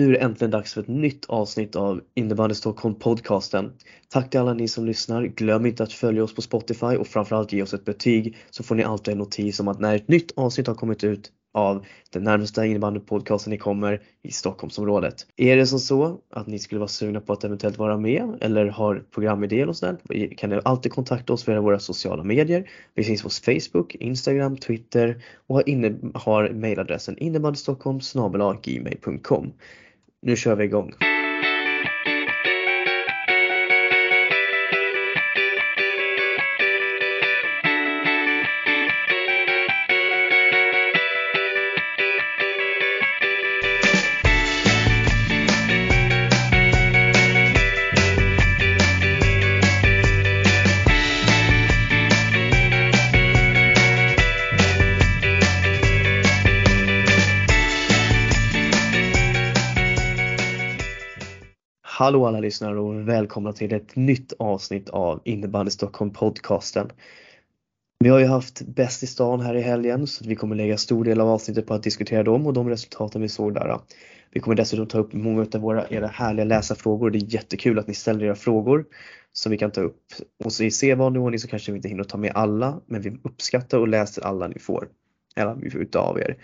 Nu är det äntligen dags för ett nytt avsnitt av Innebandy Stockholm podcasten. Tack till alla ni som lyssnar. Glöm inte att följa oss på Spotify och framförallt ge oss ett betyg så får ni alltid en notis om att när ett nytt avsnitt har kommit ut av den närmsta innebandypodcasten ni kommer i Stockholmsområdet. Är det som så att ni skulle vara sugna på att eventuellt vara med eller har programidéer och sådär kan ni alltid kontakta oss via våra sociala medier. Vi finns på Facebook, Instagram, Twitter och har, inne, har mejladressen innebandystockholm gmail.com. Nu kör vi igång! Hallå alla lyssnare och välkomna till ett nytt avsnitt av Innebandy Stockholm podcasten. Vi har ju haft Bäst i stan här i helgen så vi kommer lägga stor del av avsnittet på att diskutera dem och de resultaten vi såg där. Vi kommer dessutom ta upp många av våra era härliga läsarfrågor. Det är jättekul att ni ställer era frågor som vi kan ta upp. Och så i sedvanlig ordning så kanske vi inte hinner ta med alla men vi uppskattar och läser alla ni får. Eller utav er.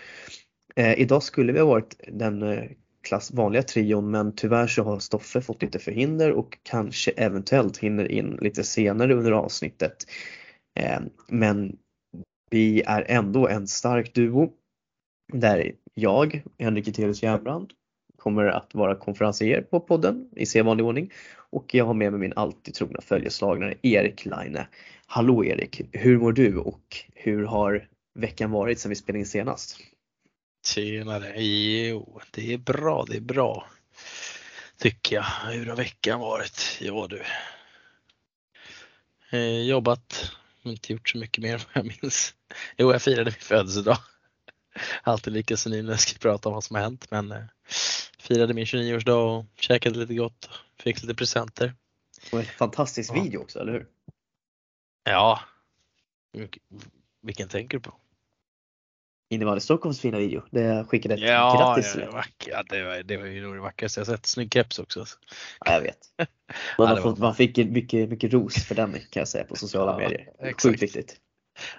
Eh, idag skulle vi ha varit den eh, klass, vanliga trion men tyvärr så har Stoffe fått lite förhinder och kanske eventuellt hinner in lite senare under avsnittet. Eh, men vi är ändå en stark duo där jag, Henrik Eterius Järnbrand, kommer att vara konferencier på podden i sedvanlig ordning och jag har med mig min alltid trogna följeslagare Erik Laine. Hallå Erik, hur mår du och hur har veckan varit sedan vi spelade in senast? Tjenare! Jo, det är bra, det är bra. Tycker jag. Hur har veckan varit? Ja du. Eh, jobbat, inte gjort så mycket mer vad jag minns. Jo, jag firade min födelsedag. Alltid lika senil när jag ska prata om vad som har hänt men eh, firade min 29-årsdag och käkade lite gott. Fick lite presenter. Och en fantastisk ja. video också, eller hur? Ja. Vilken tänker du på? Innebandy Stockholms fina video. Det skickade ett ja, grattis till. Ja, det, var, det var ju nog det vackraste jag sett. Snygg keps också. Ja, jag vet. Man, ja, fått, man fick mycket, mycket ros för den kan jag säga på sociala ja, medier. Sjukt viktigt.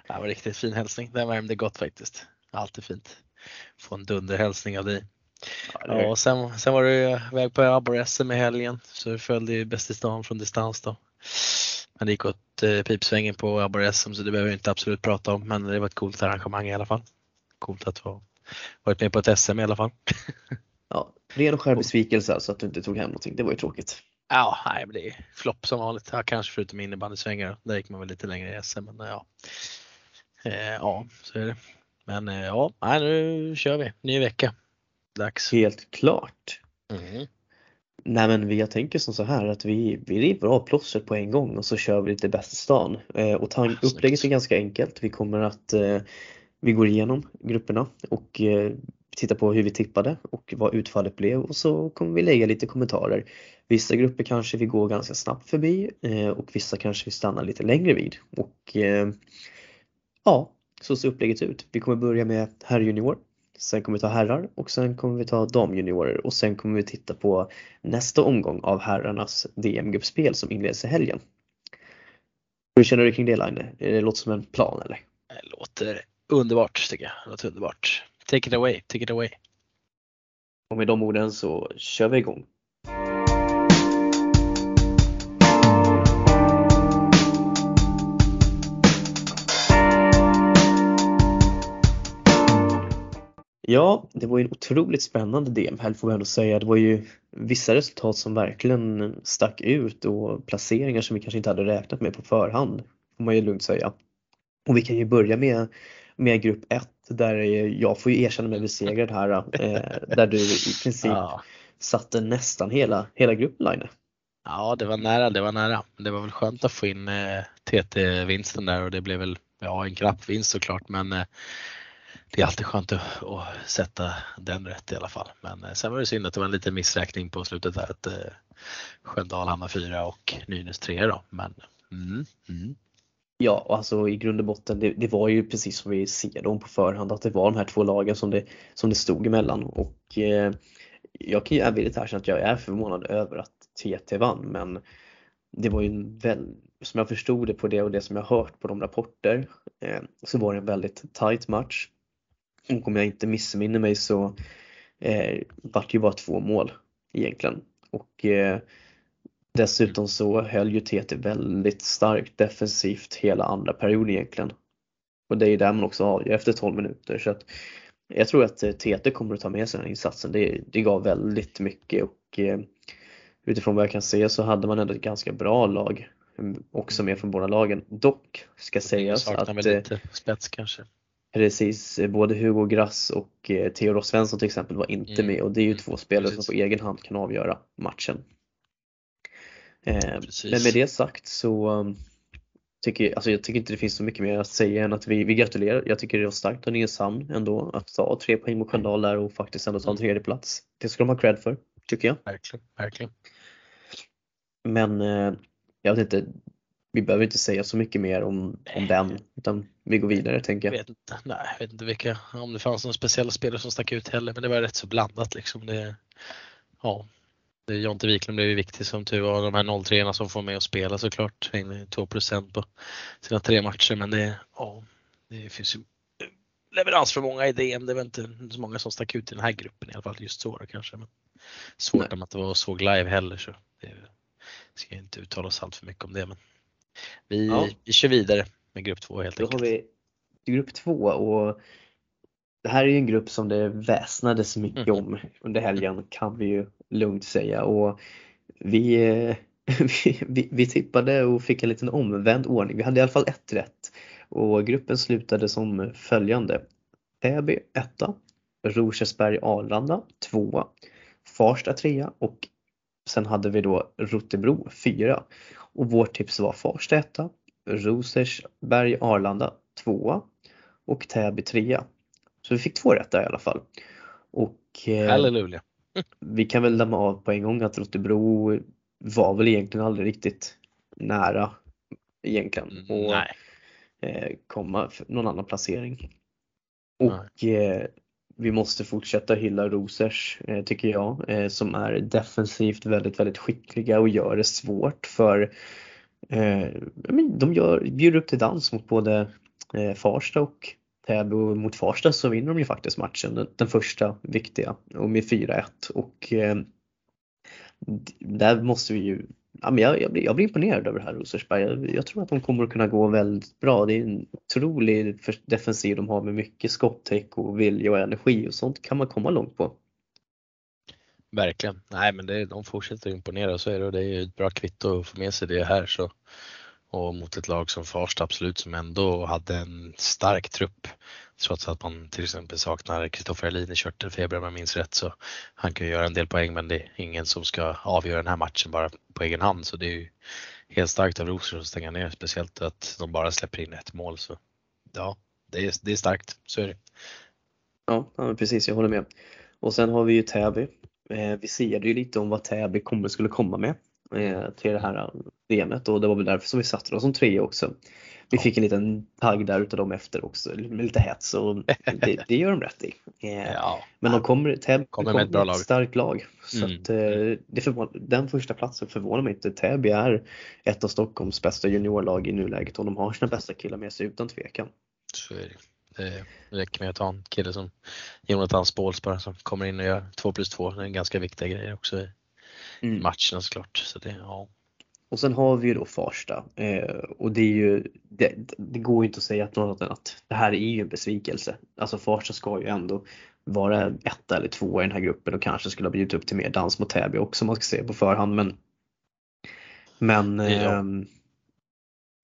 Det var riktigt fin hälsning. Den värmde gott faktiskt. Alltid fint. Få en dunderhälsning av dig. Ja, och sen, sen var du väg på abborre-SM i helgen så du följde ju Bäst i stan från distans då. Men det gick åt eh, pipsvängen på abborre-SM så det behöver vi inte absolut prata om men det var ett coolt arrangemang i alla fall coolt att ha varit med på ett SM i alla fall. ja, ren och skär besvikelse alltså att du inte tog hem någonting. Det var ju tråkigt. Ja, nej, men det är flopp som vanligt. Ja, kanske förutom innebandysvängar. Där gick man väl lite längre i SM. Men ja, eh, ja så är det. Men eh, ja, nej, nu kör vi. Ny vecka. Dags. Helt klart. Mm. Nej men jag tänker som så här att vi, vi river av plåstret på en gång och så kör vi lite bäst i stan. Eh, och upplägget är ganska enkelt. Vi kommer att eh, vi går igenom grupperna och titta tittar på hur vi tippade och vad utfallet blev och så kommer vi lägga lite kommentarer. Vissa grupper kanske vi går ganska snabbt förbi eh, och vissa kanske vi stannar lite längre vid. Och eh, ja, så ser upplägget ut. Vi kommer börja med herrjunior. Sen kommer vi ta herrar och sen kommer vi ta damjuniorer och sen kommer vi titta på nästa omgång av herrarnas DM-gruppspel som inleds i helgen. Hur känner du kring det Line? Det låter som en plan eller? Det låter underbart tycker jag. Låter underbart. Take it away, take it away. Och med de orden så kör vi igång. Ja, det var ju en otroligt spännande DM-helg får man ändå säga. Det var ju vissa resultat som verkligen stack ut och placeringar som vi kanske inte hade räknat med på förhand. Får man ju lugnt säga. Och vi kan ju börja med med grupp 1 där jag får ju erkänna mig besegrad här. Eh, där du i princip ja. satte nästan hela, hela gruppen Ja det var nära, det var nära. Det var väl skönt att få in eh, TT-vinsten där och det blev väl ja, en knapp vinst såklart men eh, det är alltid skönt att, att, sätta den rätt i alla fall. Men eh, sen var det synd att det var en liten missräkning på slutet där att eh, Sköndal hamnade fyra och Nynäs trea då. Men mm, mm. Ja, alltså i grund och botten, det, det, var ju precis som vi ser dem på förhand att det var de här två lagen som det, som det stod emellan och eh, jag kan ju ärligt erkänna att jag är förvånad över att TT vann men det var ju en väl, som jag förstod det på det och det som jag hört på de rapporter eh, så var det en väldigt tight match. Och om jag inte missminner mig så eh, vart det ju bara två mål egentligen. Och eh, dessutom så höll ju TT väldigt starkt defensivt hela andra perioden egentligen. Och det är ju där man också avgör efter 12 minuter. Så att jag tror att TT kommer att ta med sig den här insatsen. Det, det gav väldigt mycket och eh, utifrån vad jag kan se så hade man ändå ett ganska bra lag mm, också med från båda lagen. Dock ska sägas att väl lite spets kanske. Precis, både Hugo Grass och eh, Theodor Svensson till exempel var inte mm. med och det är ju två spelare Precis. som på egen hand kan avgöra matchen. Eh, men med det sagt så um, tycker, alltså jag tycker inte det finns så mycket mer att säga än att vi, vi gratulerar. Jag tycker det var starkt av Nynäshamn ändå att ta tre poäng mot Sköndal där och faktiskt ändå ta en mm. tredje plats. Det ska de ha cred för, tycker jag. Verkligen, verkligen. Men eh, jag vet inte, vi behöver inte säga så mycket mer om, om den utan vi går vidare tänker jag. jag vet inte, nej, jag vet inte vilka, om det fanns några speciella spelare som stack ut heller men det var rätt så blandat liksom. Det, ja, Jonte Wiklund blev ju viktig som tur var. De här 03 som får med och spela såklart. 2% på sina tre matcher men det, ja, det finns ju leveransförmåga i det. Det väl inte så många som stack ut i den här gruppen i alla fall just så kanske. Men svårt Nej. om att det var såg live heller så det ska jag inte uttala oss allt för mycket om det. Men vi, ja. vi kör vidare med grupp 2 helt enkelt. Då har vi grupp 2 och det här är ju en grupp som det väsnades mycket mm. om under helgen kan vi ju lugnt säga och vi, eh, vi, vi, vi tippade och fick en liten omvänd ordning. Vi hade i alla fall ett rätt och gruppen slutade som följande. Täby 1, Rosersberg Arlanda 2, Farsta 3 och sen hade vi då Rotebro 4 och vårt tips var Farsta 1, Rosersberg Arlanda 2 och Täby 3. Så vi fick två rätt där i alla fall. Och eh, Halleluja vi kan väl lämna av på en gång att Rotebro var väl egentligen aldrig riktigt nära egentligen mm, och eh, komma någon annan placering. Och eh, vi måste fortsätta hylla Rosers eh, tycker jag eh, som är defensivt väldigt väldigt skickliga och gör det svårt för eh, de gör, bjuder upp till dans mot både Farsta och Täby mot Farsta så vinner de ju faktiskt matchen, den, den första viktiga och med 4-1 och eh, där måste vi ju Ja, men jag, jag, blir, jag blir imponerad över det här Rosersberg. Jag, jag, tror att de kommer att kunna gå väldigt bra. Det är en otrolig defensiv de har med mycket skottäck och vilja och energi och sånt kan man komma långt på. Verkligen. Nej men det, de fortsätter imponera så är det och det är ju ett bra kvitto att få med sig det här. Så och mot ett lag som Farsta absolut som ändå hade en stark trupp. Trots att man till exempel saknar Kristoffer Elin i körtelfeber om jag minns rätt så han kan ju göra en del poäng men det är ingen som ska avgöra den här matchen bara på egen hand så det är ju helt starkt av Rosengård att stänga ner speciellt att de bara släpper in ett mål så ja, det är, det är starkt, så är det. Ja, ja precis, jag håller med. Och sen har vi ju Täby. Eh, vi siade ju lite om vad Täby kommer, skulle komma med till det här VMet och det var väl därför som vi satte dem som tre också. Vi ja. fick en liten tagg där utav dem efter också, med lite hets och det, det gör de rätt i. Eh, ja. Men de kommer, Täby kommer med ett, bra lag. ett starkt lag. Så mm. att, eh, det förvånar, den första platsen förvånar mig inte. Täby är ett av Stockholms bästa juniorlag i nuläget och de har sina bästa killar med sig utan tvekan. Så är det. Det räcker med att ha en kille som Jonathan Spåls bara som kommer in och gör 2 plus 2. Det är en ganska viktiga grejer också i mm. matcherna såklart. Så det, ja. Och sen har vi ju då Farsta eh, och det är ju, det, det, går ju inte att säga att något annat att det här är ju en besvikelse. Alltså Farsta ska ju ändå vara etta eller tvåa i den här gruppen och kanske skulle ha blivit upp till mer dans mot Täby också om man ska se på förhand men Men ja. Eh,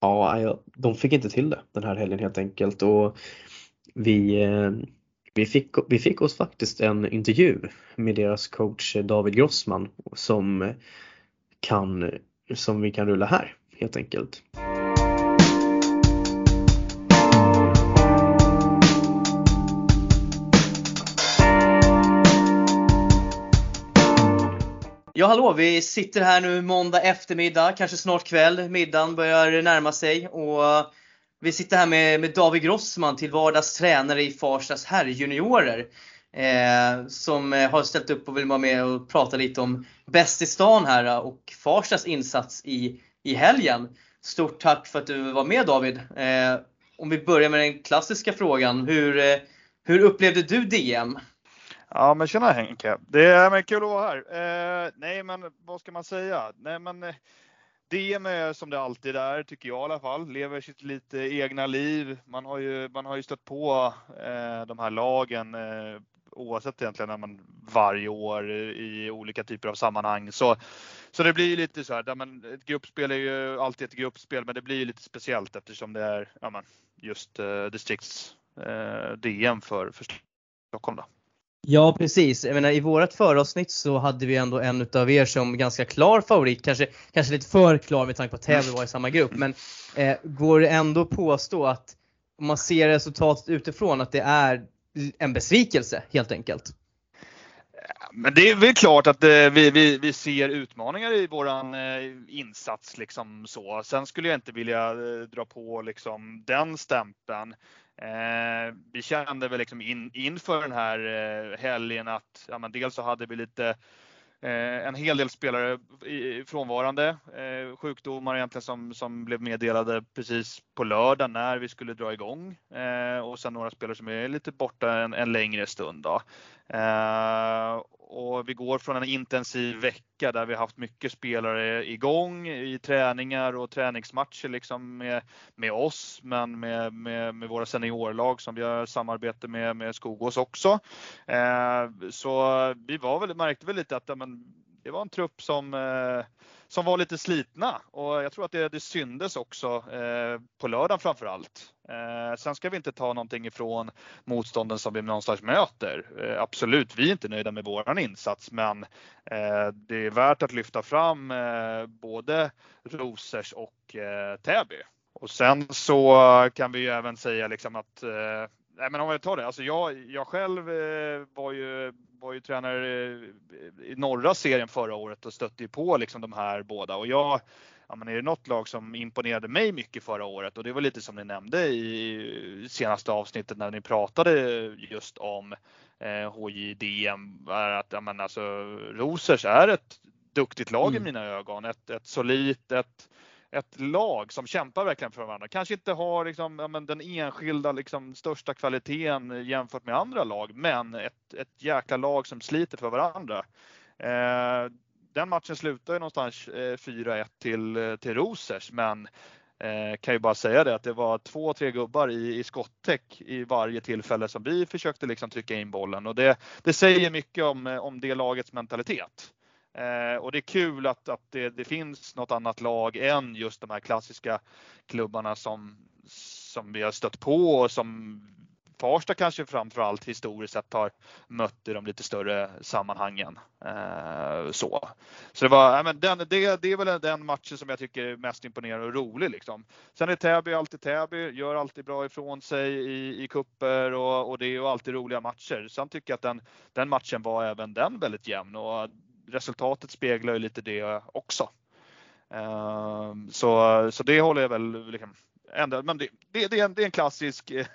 ja, de fick inte till det den här helgen helt enkelt och vi eh, vi fick, vi fick oss faktiskt en intervju med deras coach David Grossman som kan, som vi kan rulla här helt enkelt. Ja hallå, vi sitter här nu måndag eftermiddag, kanske snart kväll. Middagen börjar närma sig och vi sitter här med, med David Grossman, till vardags tränare i Farstas herrjuniorer. eh, som eh, har ställt upp och vill vara med och prata lite om Bäst i stan här eh, och Farstas insats i, i helgen. Stort tack för att du var med David. Eh, om vi börjar med den klassiska frågan. Hur, eh, hur upplevde du DM? Ja men tjena Henke. Det är men kul att vara här. Eh, nej men vad ska man säga? Nej men eh, DM är som det alltid är, tycker jag i alla fall. Lever sitt lite egna liv. Man har ju, man har ju stött på eh, de här lagen eh, oavsett egentligen när man varje år i olika typer av sammanhang. Så, så det blir lite så här, där man, ett gruppspel är ju alltid ett gruppspel, men det blir lite speciellt eftersom det är ja, man, just eh, distrikts eh, DM för, för Stockholm. Då. Ja precis, jag menar i vårt föravsnitt så hade vi ändå en utav er som ganska klar favorit, kanske, kanske lite för klar med tanke på att Täby var i samma grupp, men eh, går det ändå att påstå att om man ser resultatet utifrån att det är en besvikelse helt enkelt? Men det är väl klart att eh, vi, vi, vi ser utmaningar i våran eh, insats liksom så. Sen skulle jag inte vilja eh, dra på liksom den stämpeln. Eh, vi kände väl liksom in, inför den här eh, helgen att ja, men dels så hade vi lite eh, en hel del spelare frånvarande, eh, sjukdomar egentligen som, som blev meddelade precis på lördag när vi skulle dra igång eh, och sen några spelare som är lite borta en, en längre stund. Då. Eh, och vi går från en intensiv vecka där vi haft mycket spelare igång i träningar och träningsmatcher liksom med, med oss, men med, med, med våra seniorlag som vi har samarbete med, med Skogås också. Eh, så vi var väl, märkte väl lite att men, det var en trupp som, eh, som var lite slitna och jag tror att det, det syndes också eh, på lördagen framför allt. Eh, sen ska vi inte ta någonting ifrån motstånden som vi någonstans möter. Eh, absolut, vi är inte nöjda med våran insats, men eh, det är värt att lyfta fram eh, både Rosers och eh, Täby. Och sen så kan vi ju även säga liksom att eh, Nej, men om jag tar det, alltså jag, jag själv var ju var ju tränare i norra serien förra året och stötte ju på liksom de här båda och jag ja, men är det något lag som imponerade mig mycket förra året och det var lite som ni nämnde i senaste avsnittet när ni pratade just om eh, HJDM, är att ja, men alltså, Rosers är ett duktigt lag mm. i mina ögon. Ett, ett solitt, ett, ett lag som kämpar verkligen för varandra. Kanske inte har liksom, ja, men den enskilda liksom, största kvaliteten jämfört med andra lag, men ett, ett jäkla lag som sliter för varandra. Eh, den matchen slutar ju någonstans eh, 4-1 till, eh, till Rosers, men eh, kan ju bara säga det att det var två, tre gubbar i, i skottäck i varje tillfälle som vi försökte liksom trycka in bollen och det, det säger mycket om, eh, om det lagets mentalitet. Eh, och det är kul att, att det, det, finns något annat lag än just de här klassiska klubbarna som, som vi har stött på och som Farsta kanske framförallt historiskt sett har mött i de lite större sammanhangen. Eh, så så det, var, men den, det, det är väl den matchen som jag tycker är mest imponerande och rolig. Liksom. Sen är Täby alltid Täby, gör alltid bra ifrån sig i, i kupper och, och det är ju alltid roliga matcher. Sen tycker jag att den, den matchen var även den väldigt jämn och resultatet speglar ju lite det också. Eh, så, så det håller jag väl liksom, ändå, men det, det, det, är en, det är en klassisk eh,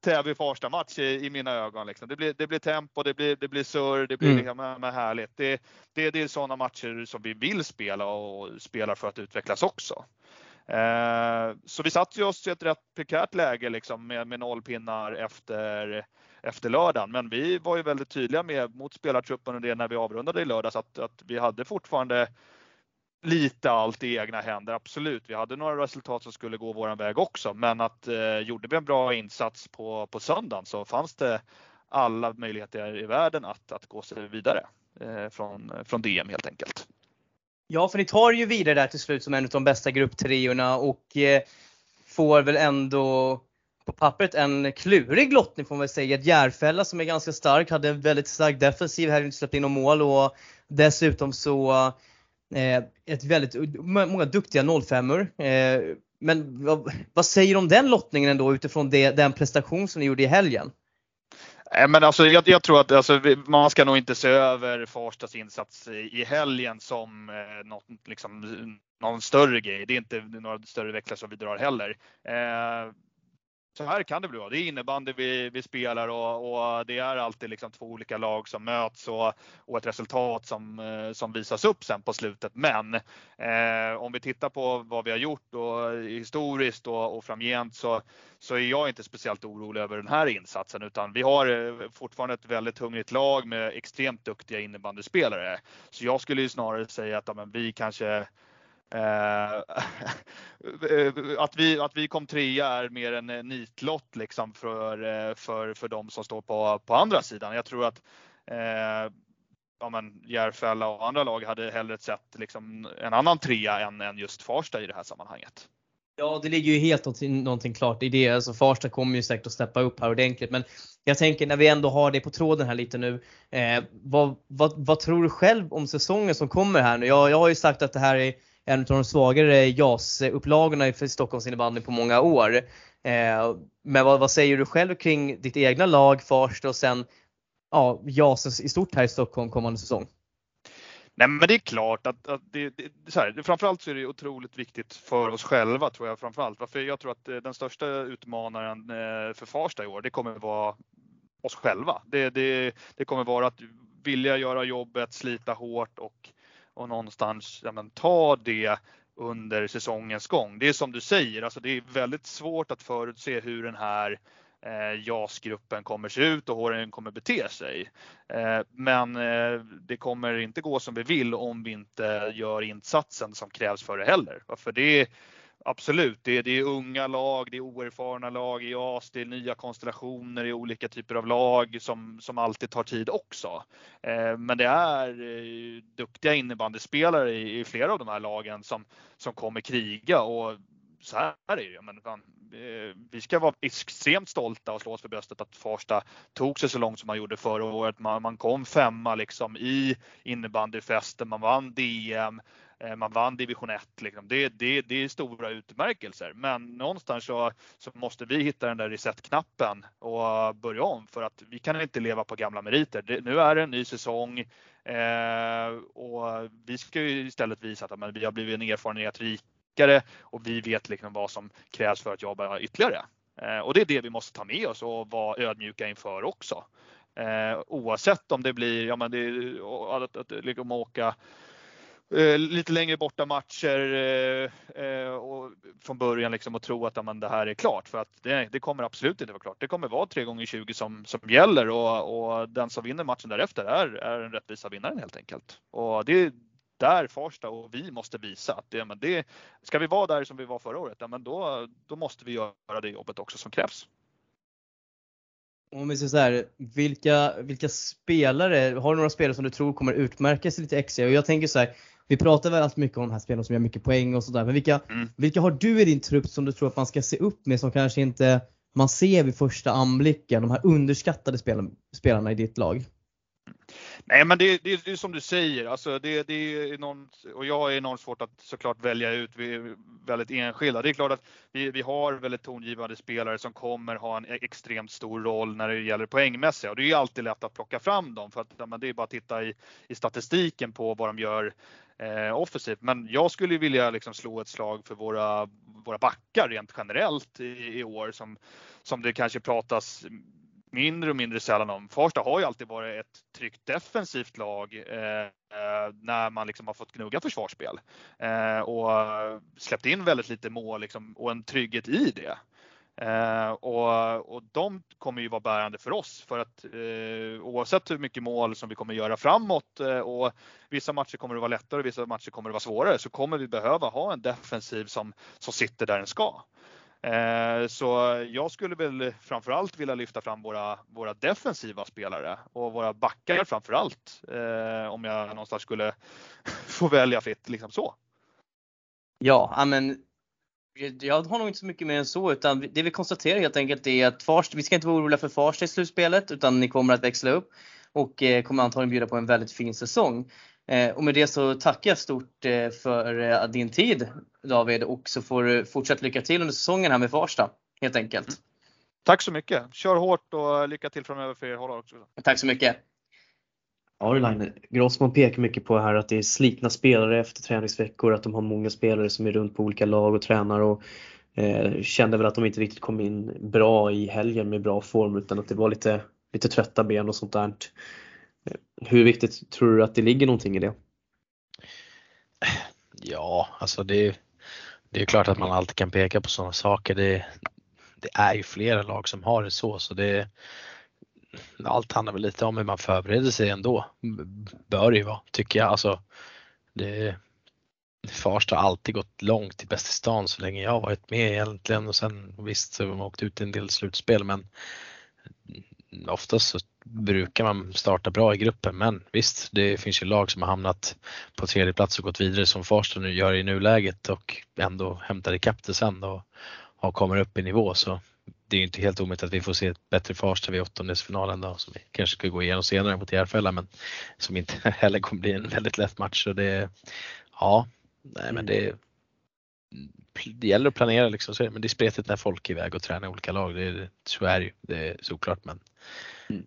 Täby-Farsta-match i, i, mina ögon. Liksom. Det, blir, det blir tempo, det blir, det blir surr, det blir mm. liksom, med härligt. Det, det, det är sådana matcher som vi vill spela och spelar för att utvecklas också. Eh, så vi satte oss i ett rätt prekärt läge liksom, med, med noll pinnar efter, efter lördagen. Men vi var ju väldigt tydliga med mot spelartruppen och det när vi avrundade i lördags att, att vi hade fortfarande lite allt i egna händer, absolut. Vi hade några resultat som skulle gå våran väg också, men att eh, gjorde vi en bra insats på, på söndagen så fanns det alla möjligheter i världen att, att gå sig vidare eh, från, från DM helt enkelt. Ja, för ni tar ju vidare där till slut som en av de bästa grupptriorna och eh, får väl ändå på pappret en klurig lottning får man väl säga. Ett Järfälla som är ganska stark, hade en väldigt stark defensiv, här inte släppt in något mål och dessutom så Eh, ett väldigt, många duktiga 05 eh, Men vad, vad, säger du om den lottningen ändå utifrån det, den prestation som ni gjorde i helgen? Eh, men alltså, jag, jag tror att alltså, man ska nog inte se över Farstas insats i, i helgen som eh, något, liksom, någon större grej. Det är inte några större växlar som vi drar heller. Eh, så här kan det bli. Det är innebandy vi, vi spelar och, och, det är alltid liksom två olika lag som möts och, och ett resultat som, eh, som visas upp sen på slutet. Men eh, om vi tittar på vad vi har gjort och historiskt och, och framgent så, så är jag inte speciellt orolig över den här insatsen utan vi har eh, fortfarande ett väldigt hungrigt lag med extremt duktiga innebandyspelare. Så jag skulle ju snarare säga att ja, men vi kanske Eh, att, vi, att vi kom trea är mer en eh, nitlott liksom för, eh, för, för de som står på, på andra sidan. Jag tror att eh, ja, men Järfälla och andra lag hade hellre sett liksom en annan trea än, än just Farsta i det här sammanhanget. Ja, det ligger ju helt någonting, någonting klart i det. Alltså Farsta kommer ju säkert att steppa upp här ordentligt. Men jag tänker när vi ändå har det på tråden här lite nu. Eh, vad, vad, vad tror du själv om säsongen som kommer här nu? Jag, jag har ju sagt att det här är en av de svagare JAS-upplagorna för Stockholms innebandy på många år. Eh, men vad, vad, säger du själv kring ditt egna lag Farsta och sen ja, JAS i stort här i Stockholm kommande säsong? Nej men det är klart att, att det, det, så här, framförallt så är det otroligt viktigt för oss själva tror jag framförallt. Varför jag tror att eh, den största utmanaren eh, för Farsta i år, det kommer vara oss själva. Det, det, det kommer vara att vilja göra jobbet, slita hårt och och någonstans ja, men, ta det under säsongens gång. Det är som du säger, alltså det är väldigt svårt att förutse hur den här eh, JAS-gruppen kommer se ut och hur den kommer bete sig. Eh, men eh, det kommer inte gå som vi vill om vi inte gör insatsen som krävs för det heller. För det är, Absolut, det är, det är unga lag, det är oerfarna lag i AS, det är nya konstellationer i olika typer av lag som, som alltid tar tid också. Eh, men det är eh, duktiga innebandyspelare i, i, flera av de här lagen som, som kommer kriga och så här är det ju. Men fan, eh, vi ska vara extremt stolta och slå oss för bröstet att Farsta tog sig så långt som man gjorde förra året. Man, man kom femma liksom i innebandyfesten, man vann DM, Eh, man vann division 1. Liksom. Det, det, det är stora utmärkelser. Men någonstans så, så måste vi hitta den där reset-knappen och börja om för att vi kan inte leva på gamla meriter. Det, nu är det en ny säsong eh, och vi ska ju istället visa att men, vi har blivit en erfarenhet rikare och vi vet liksom vad som krävs för att jobba ytterligare. Eh, och det är det vi måste ta med oss och vara ödmjuka inför också. Eh, oavsett om det blir, ja men det, att, att, att liksom åka Eh, lite längre borta matcher eh, eh, och från början liksom och tro att amen, det här är klart för att det, det, kommer absolut inte vara klart. Det kommer vara 3 gånger 20 som, som gäller och, och den som vinner matchen därefter är, är den rättvisa vinnaren helt enkelt. Och det är där Farsta och vi måste visa att det, men det, ska vi vara där som vi var förra året, ja, men då, då måste vi göra det jobbet också som krävs. Om vi säger så här, vilka, vilka spelare, har du några spelare som du tror kommer utmärka sig lite extra? Och jag tänker så här, vi pratar väldigt mycket om de här spelarna som gör mycket poäng och sådär. Men vilka, mm. vilka har du i din trupp som du tror att man ska se upp med som kanske inte man ser vid första anblicken? De här underskattade spelarna i ditt lag? Nej men det, det, det är som du säger, alltså det, det är enormt, och jag har enormt svårt att såklart välja ut, vi är väldigt enskilda. Det är klart att vi, vi har väldigt tongivande spelare som kommer ha en e-, extremt stor roll när det gäller poängmässiga och det är alltid lätt att plocka fram dem för att ja, det är bara att titta i, i statistiken på vad de gör eh, offensivt. Men jag skulle vilja liksom slå ett slag för våra, våra backar rent generellt i, i år som, som det kanske pratas mindre och mindre sällan om. Farsta har ju alltid varit ett tryggt defensivt lag eh, eh, när man liksom har fått gnugga försvarsspel eh, och släppt in väldigt lite mål liksom, och en trygghet i det. Eh, och, och de kommer ju vara bärande för oss för att eh, oavsett hur mycket mål som vi kommer göra framåt eh, och vissa matcher kommer det vara lättare och vissa matcher kommer det vara svårare så kommer vi behöva ha en defensiv som, som sitter där den ska. Eh, så jag skulle väl framförallt vilja lyfta fram våra, våra defensiva spelare och våra backar framförallt. Eh, om jag någonstans skulle få välja fritt liksom så. Ja, men jag har nog inte så mycket mer än så utan det vi konstaterar helt enkelt är att Farst, vi ska inte vara oroliga för Farsta i slutspelet utan ni kommer att växla upp och eh, kommer antagligen bjuda på en väldigt fin säsong. Eh, och med det så tackar jag stort eh, för din tid David och så får du fortsätta lycka till under säsongen här med Farsta helt enkelt. Mm. Tack så mycket! Kör hårt och lycka till framöver för er håll också. Tack så mycket! Ja, Grossman pekar mycket på här att det är slitna spelare efter träningsveckor, att de har många spelare som är runt på olika lag och tränar och Eh, kände väl att de inte riktigt kom in bra i helgen med bra form utan att det var lite, lite trötta ben och sånt där. Hur viktigt tror du att det ligger någonting i det? Ja, alltså det, det är klart att man alltid kan peka på sådana saker. Det, det är ju flera lag som har det så, så det allt handlar väl lite om hur man förbereder sig ändå. Bör det ju vara, tycker jag. Alltså, det, Farsta har alltid gått långt i Bäst i stan så länge jag har varit med egentligen och sen visst så har man åkt ut i en del slutspel men oftast så brukar man starta bra i gruppen men visst det finns ju lag som har hamnat på tredje plats och gått vidare som Farsta nu gör i nuläget och ändå hämtar ikapp det sen och, och kommer upp i nivå så det är inte helt omöjligt att vi får se ett bättre Farsta vid åttondelsfinalen då som vi kanske ska gå igenom senare mot Järfälla men som inte heller kommer bli en väldigt lätt match. Så det, ja, nej men det, det gäller att planera liksom, men det är spretigt när folk är iväg och tränar i olika lag. Det, så är det ju, det är såklart men mm.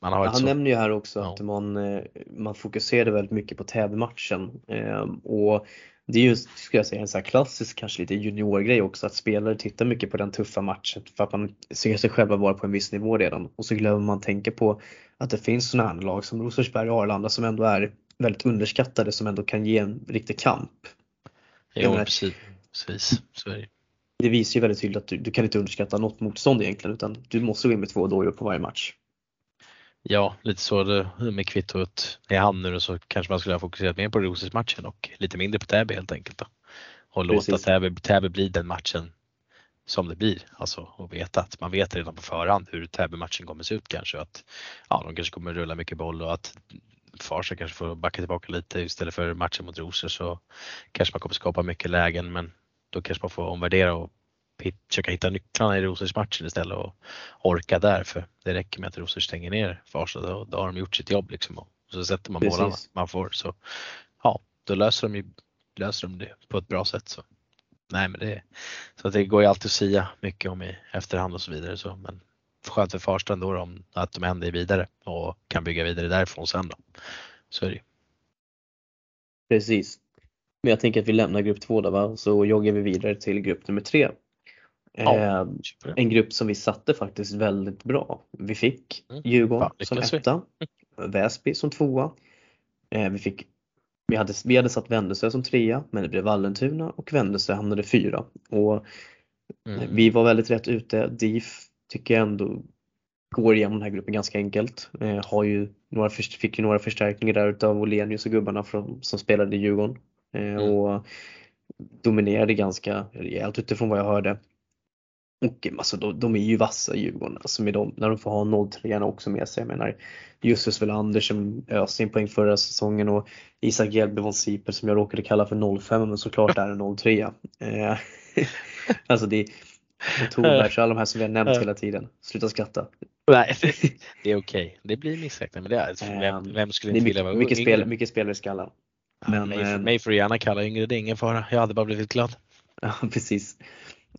man har Han så... nämner ju här också ja. att man, eh, man fokuserade väldigt mycket på tävmatchen ehm, och det är ju, skulle jag säga, en sån här klassisk, kanske lite juniorgrej också, att spelare tittar mycket på den tuffa matchen för att man ser sig själva vara på en viss nivå redan och så glömmer man tänka på att det finns sådana här lag som Rosersberg och Arlanda som ändå är väldigt underskattade som ändå kan ge en riktig kamp. Jo, menar, precis. Precis. Så är det. det visar ju väldigt tydligt att du, du, kan inte underskatta något motstånd egentligen utan du måste gå in med två dojor på varje match. Ja, lite så det, med kvittot i hand nu så kanske man skulle ha fokuserat mer på Rosers matchen och lite mindre på Täby helt enkelt. Då. Och Precis. låta Täby, Täby bli den matchen som det blir. Alltså och veta att man vet redan på förhand hur Täby-matchen kommer se ut kanske. Att ja, de kanske kommer rulla mycket boll och att Farsa kanske får backa tillbaka lite istället för matchen mot Rosor så kanske man kommer skapa mycket lägen men då kanske man får omvärdera och försöka hitta nycklarna i Rosers matchen istället och orka där för det räcker med att Rosers stänger ner Farsta då, då har de gjort sitt jobb liksom och så sätter man målarna man får så ja, då löser de ju löser de det på ett bra sätt så. Nej men det, så det går ju alltid att säga mycket om i efterhand och så vidare så men skönt för Farsta ändå om att de ändå är vidare och kan bygga vidare därifrån sen då. Så är det Precis. Men jag tänker att vi lämnar grupp två då va, så joggar vi vidare till grupp nummer tre. Ja, eh, en grupp som vi satte faktiskt väldigt bra. Vi fick mm. Djurgården Fan, som etta, Väsby som tvåa. Eh, vi, fick, vi, hade, vi hade satt Vändelsö som trea men det blev Vallentuna och Vändelsö hamnade fyra. Och mm. Vi var väldigt rätt ute. DIF tycker jag ändå går igenom den här gruppen ganska enkelt. Eh, har ju några, fick ju några förstärkningar där utav Olenius och gubbarna från, som spelade i Djurgården. Eh, mm. Och dominerade ganska rejält utifrån vad jag hörde. Och alltså, de, de är ju vassa Djurgården, alltså med dem, när de får ha 03 också med sig. Jag menar Justus Welander som öste in poäng förra säsongen och Isak Hjelby von Sipel som jag råkade kalla för 05 men såklart är en 03. Eh, alltså det, och Torbergs alla de här som vi har nämnt hela tiden. Sluta skratta. Nej, det, är okej. Okay. Det blir missräknat. Men det är, vem, ehm, vem skulle inte vilja vara mycket, spel, mycket spelare i skallen. Men, mig, äh, mig får du gärna kalla yngre, det är ingen fara. Jag hade bara blivit glad. Ja, precis.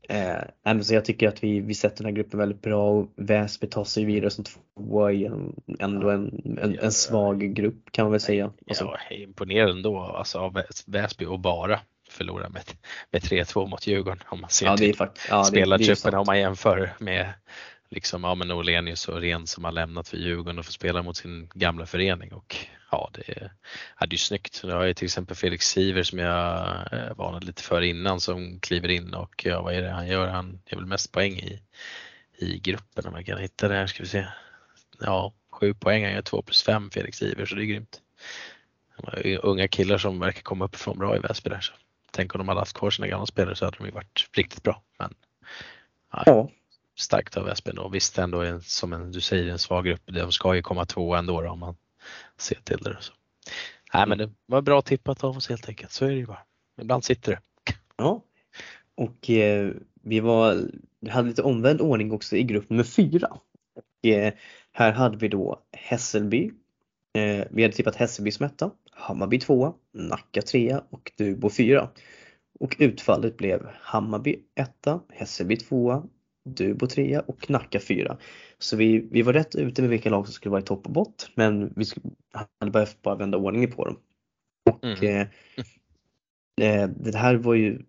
Eh, så jag tycker att vi, vi sätter den här gruppen väldigt bra och Väsby tar sig vidare som tvåa i en, ändå en, en, en, svag grupp kan man väl säga. Alltså. Ja, imponerande ändå alltså, av Väsby och bara förlora med, med 3-2 mot Djurgården om man ser ja, till ja, spelartruppen om man jämför med liksom, ja, men Olenius och Ren som har lämnat för Djurgården och får spela mot sin gamla förening och ja, det är, ja, det är snyggt. Nu har jag till exempel Felix Siver som jag eh, varnade lite för innan som kliver in och ja, vad är det han gör? Han gör väl mest poäng i, i gruppen om jag kan hitta det här ska vi se. Ja, sju poäng, han gör 2 plus 5 Felix Siver så det är grymt. Unga killar som verkar komma upp från bra i Väsby där. Så. Tänk om de hade haft kvar sina gamla spelare så hade de ju varit riktigt bra. Men, ja. Starkt av Espen och visst ändå en, som en, du säger en svag grupp. De ska ju komma två ändå då, om man se till det. Så. Nej men det var bra tippat av oss helt enkelt. Så är det ju bara. Ibland sitter det. Ja. Och eh, vi var, hade lite omvänd ordning också i grupp nummer fyra. Och, eh, här hade vi då Hässelby. Eh, vi hade tippat Hässelby som etta. Hammarby tvåa, Nacka trea och Dubo fyra. Och utfallet blev Hammarby etta, Hässelby tvåa Dubo 3 och Nacka 4. Så vi, vi var rätt ute med vilka lag som skulle vara i topp och bott men vi hade behövt bara vända ordningen på dem. Och mm. eh, eh, det här var ju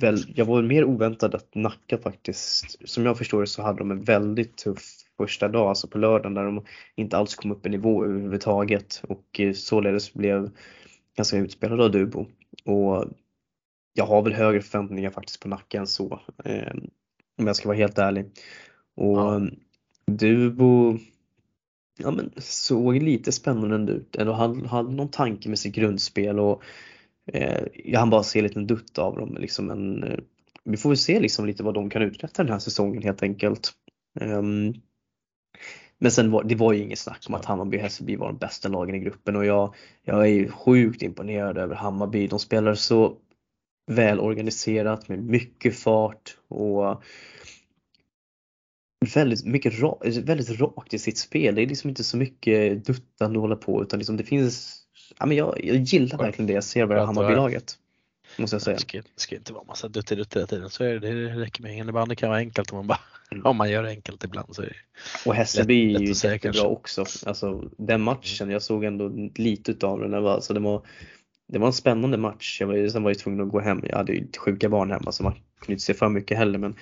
väl, jag var mer oväntad att Nacka faktiskt, som jag förstår det så hade de en väldigt tuff första dag, alltså på lördagen där de inte alls kom upp i nivå överhuvudtaget och eh, således blev ganska utspelade av Dubo. Och jag har väl högre förväntningar faktiskt på Nacka än så, eh, om jag ska vara helt ärlig. Och ja. Dubo ja, men såg lite spännande ut, eller hade, hade någon tanke med sitt grundspel och eh, jag hann bara se en liten dutt av dem. Liksom en, eh, vi får väl se liksom lite vad de kan uträtta den här säsongen helt enkelt. Um, men sen var det var ju inget snack om att Hammarby och Hässelby var de bästa lagen i gruppen och jag, jag är sjukt imponerad över Hammarby. De spelar så välorganiserat med mycket fart och väldigt mycket ra, väldigt rakt i sitt spel. Det är liksom inte så mycket duttande att hålla på utan liksom det finns ja, men jag, jag gillar verkligen det jag ser av Hammarby-laget. Måste jag säga. Det ska, ska inte vara massa dutt hela tiden. Så är det, det räcker med innebandy kan vara enkelt om man bara mm. om man gör det enkelt ibland så är det Och Hässelby är ju jättebra också. Alltså den matchen, jag såg ändå lite utav den. Det alltså, det var, det var en spännande match. Jag var, sen var jag tvungen att gå hem. Jag hade ju sjuka barn hemma så man kunde inte se för mycket heller. Men,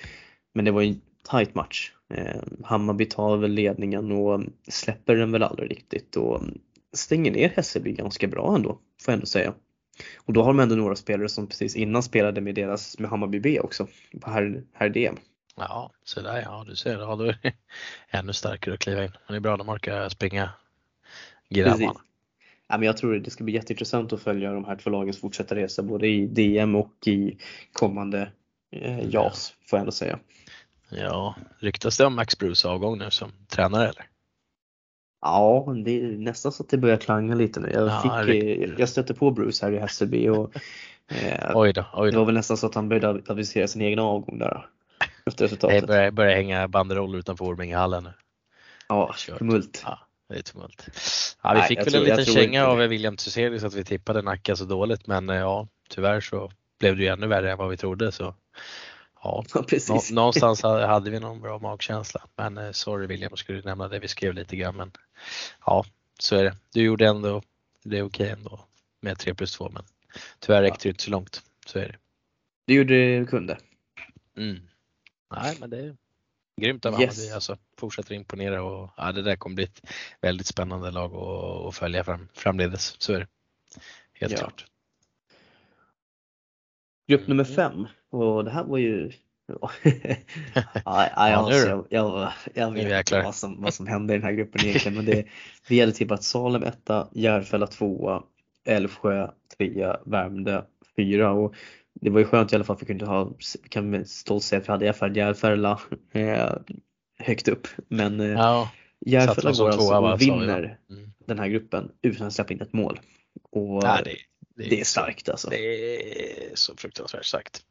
men det var ju en tight match. Eh, Hammarby tar väl ledningen och släpper den väl aldrig riktigt. Och stänger ner Hässelby ganska bra ändå, får jag ändå säga. Och då har de ändå några spelare som precis innan spelade med deras, med Hammarby B också, på här, här DM. Ja, så där ja, du ser, ja, då är det ännu starkare att kliva in. Det är bra, de orkar springa grabbarna. Ja, men jag tror det ska bli jätteintressant att följa de här två lagens fortsatta resa både i DM och i kommande eh, JAS, får jag ändå säga. Ja, ryktas det om Max Bruce avgång nu som tränare eller? Ja, det är nästan så att det börjar klanga lite nu. Jag, ja, fick, eh, jag stötte på Bruce här i Hässelby och eh, oj då, oj då. det var väl nästan så att han började avisera sin egen avgång där. Efter resultatet. Det börjar, börjar hänga banderoller utanför Ormingehallen nu. Ja, tumult. Ja, det är tumult. Ja, vi Nej, fick väl tror, en liten känga av William Thyselius att vi tippade Nacka så dåligt men eh, ja, tyvärr så blev det ju ännu värre än vad vi trodde så Ja, ja precis. någonstans hade vi någon bra magkänsla. Men eh, sorry William, skulle nämna det. Vi skrev lite grann men ja, så är det. Du gjorde ändå, det är okej ändå med 3 plus 2 men tyvärr räckte det inte så långt. Så är det. Du gjorde det du kunde. Mm. Nej men det grymt av yes. Hammarby alltså. Fortsätter imponera och ja, det där kommer bli ett väldigt spännande lag att, att följa fram, framledes. Så är det. Helt ja. klart. Grupp nummer mm. fem och det här var ju ja, ja, alltså, jag, jag, jag vet inte vad som, vad som hände i den här gruppen egentligen men det, vi hade tippat Salem etta, Järfälla tvåa, Älvsjö trea, Värmdö fyra och det var ju skönt i alla fall för vi kunde ha, kan med stolt säga att vi hade Järfälla eh, högt upp men eh, ja, Järfälla går alltså och vinner mm. den här gruppen utan att släppa in ett mål. Och ja, det, det, det är starkt alltså. Det är så fruktansvärt starkt.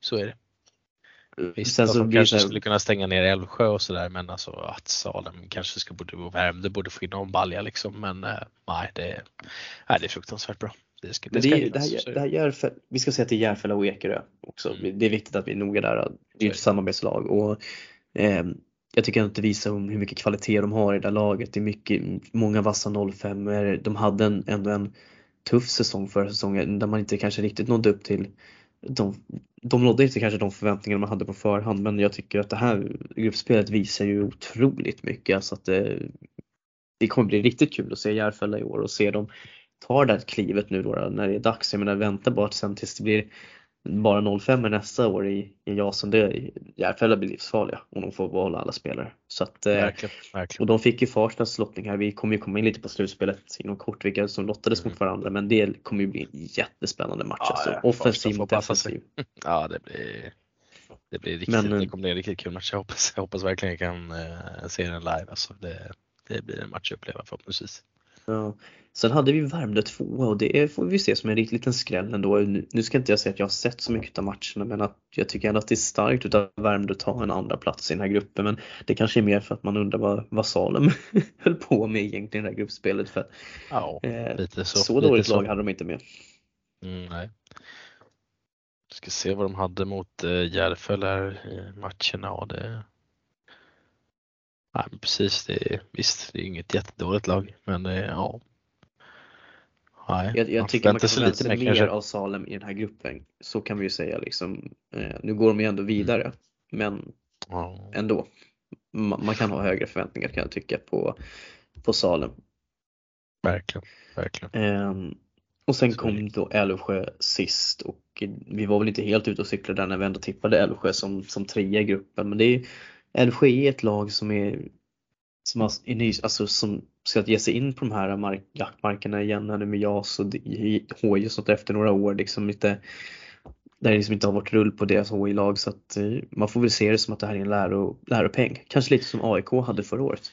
Så är det. Visst, Sen så de kanske skulle kunna stänga ner Älvsjö och sådär men alltså att Salem kanske ska borde och Värmdö borde få in någon balja liksom men äh, nej det, nej, det är fruktansvärt bra. Det ska, det, det, det, här, det här Järfälla, vi ska säga att det är Järfälla och Ekerö också. Mm. Det är viktigt att vi är noga där. Det är ett samarbetslag och eh, jag tycker att det visar om hur mycket kvalitet de har i det där laget. Det är mycket, många vassa 05 De hade en, ändå en tuff säsong förra säsongen där man inte kanske riktigt nådde upp till de, de nådde inte kanske de förväntningar man hade på förhand men jag tycker att det här gruppspelet visar ju otroligt mycket. Alltså att det, det kommer bli riktigt kul att se Järfälla i år och se dem ta det här klivet nu då när det är dags. Jag menar vänta bara sen tills det blir bara 05 nästa år i, i Jasen, det Järfälla blir livsfarliga om de får behålla alla spelare. Så att, eh, verkligen, verkligen. Och de fick ju Farstads lottning här. Vi kommer ju komma in lite på slutspelet inom kort vilka som lottades mm. mot varandra men det kommer ju bli en jättespännande match. Ja, alltså. Offensiv mot defensiv. Ja det blir, det blir riktigt, men, det kommer bli en riktigt kul match. Jag hoppas, jag hoppas verkligen jag kan uh, se den live. Alltså, det, det blir en match att uppleva förhoppningsvis. Ja. Sen hade vi Värmdö 2 och det får vi se som en riktigt liten skräll ändå. Nu ska inte jag säga att jag har sett så mycket av matcherna men att jag tycker ändå att det är starkt utav Värmdö att ta en andra plats i den här gruppen men det kanske är mer för att man undrar vad, vad Salem höll på med egentligen i det här gruppspelet för ja, eh, lite så, så dåligt lag hade de inte med. Mm, nej. Ska se vad de hade mot eh, Järfälla i matcherna. Ja, det... Nej, precis, det är, visst det är inget jättedåligt lag men det, ja, nej. Jag, jag Man tycker man kan förvänta sig mer kanske. av Salem i den här gruppen. Så kan vi ju säga liksom. Eh, nu går de ju ändå vidare, men Ja. ändå. Man, man kan ha högre förväntningar kan jag tycka på, på Salem. Verkligen, verkligen. Ehm, och sen kom då Älvsjö sist och vi var väl inte helt ute och cyklade där när vi ändå tippade Älvsjö som, som trea i gruppen. Men det är, Älvsjö är ett lag som är som, är ny, alltså, som ska ge sig in på de här mark, jaktmarkerna igen här nu med JAS och HJ och sånt efter några år. Liksom lite, där det liksom inte har varit rull på deras HI-lag så att eh, man får väl se det som att det här är en läro, läropeng. Kanske lite som AIK hade förra året.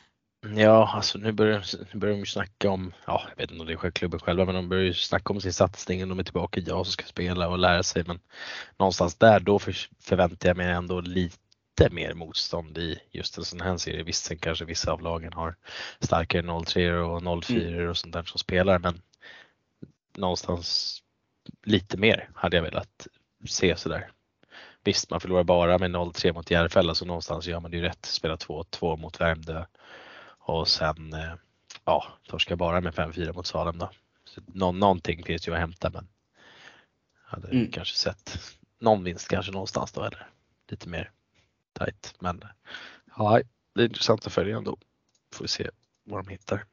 Ja, alltså nu börjar, nu börjar de ju snacka om, ja jag vet inte om det är klubben själva, men de börjar ju snacka om sin satsning och de är tillbaka i JAS och ska spela och lära sig. Men någonstans där, då för, förväntar jag mig ändå lite mer motstånd i just en sån här serie. Visst, sen kanske vissa av lagen har starkare 03 och 04 och sånt där som spelar, men någonstans lite mer hade jag velat se sådär. Visst, man förlorar bara med 0-3 mot Järfälla så någonstans gör man det ju rätt. Spela 2-2 mot Värmdö och sen eh, ja, torska bara med 5-4 mot Salem då. Så nå, någonting finns ju att hämta men hade Mm. kanske sett någon vinst kanske någonstans då eller lite mer tight. Men ja, det är intressant att följa ändå. Får vi se vad de hittar.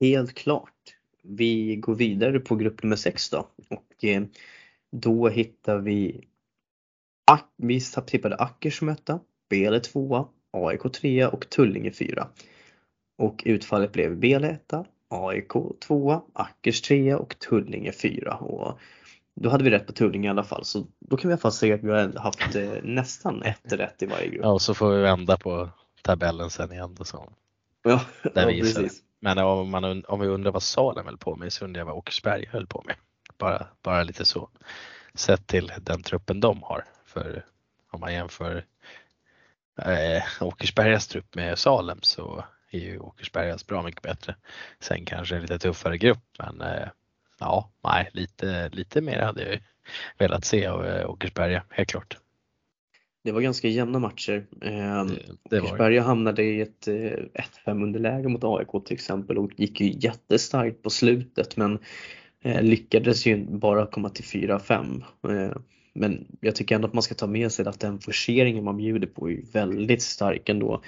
Helt klart. Vi går vidare på grupp nummer 6 då och eh, då hittar vi vi tippade Ackers som etta, Bele 2 AIK 3 och Tullinge 4. Och utfallet blev Bele 1 AIK 2 Ackers 3 och Tullinge 4. Och då hade vi rätt på Tullinge i alla fall så då kan vi i alla fall säga att vi har haft eh, nästan ett rätt i varje grupp. Ja, och så får vi vända på tabellen sen igen då så. Ja, Där ja vi precis. Men om, man, om vi undrar vad Salem höll på med så undrar jag vad Åkersberga höll på med. Bara, bara lite så. Sett till den truppen de har. För om man jämför eh, Åkersbergas trupp med Salem så är ju Åkersbergas bra mycket bättre. Sen kanske en lite tuffare grupp men eh, ja, nej, lite, lite mer hade jag velat se av eh, Åkersberga, helt klart. Det var ganska jämna matcher. Ehm, Det. Åkersberga hamnade i ett eh, 1-5 underläge mot AIK till exempel och gick ju jättestarkt på slutet men eh, lyckades ju bara komma till 4-5. Eh, men jag tycker ändå att man ska ta med sig att den forceringen man bjuder på är väldigt stark ändå.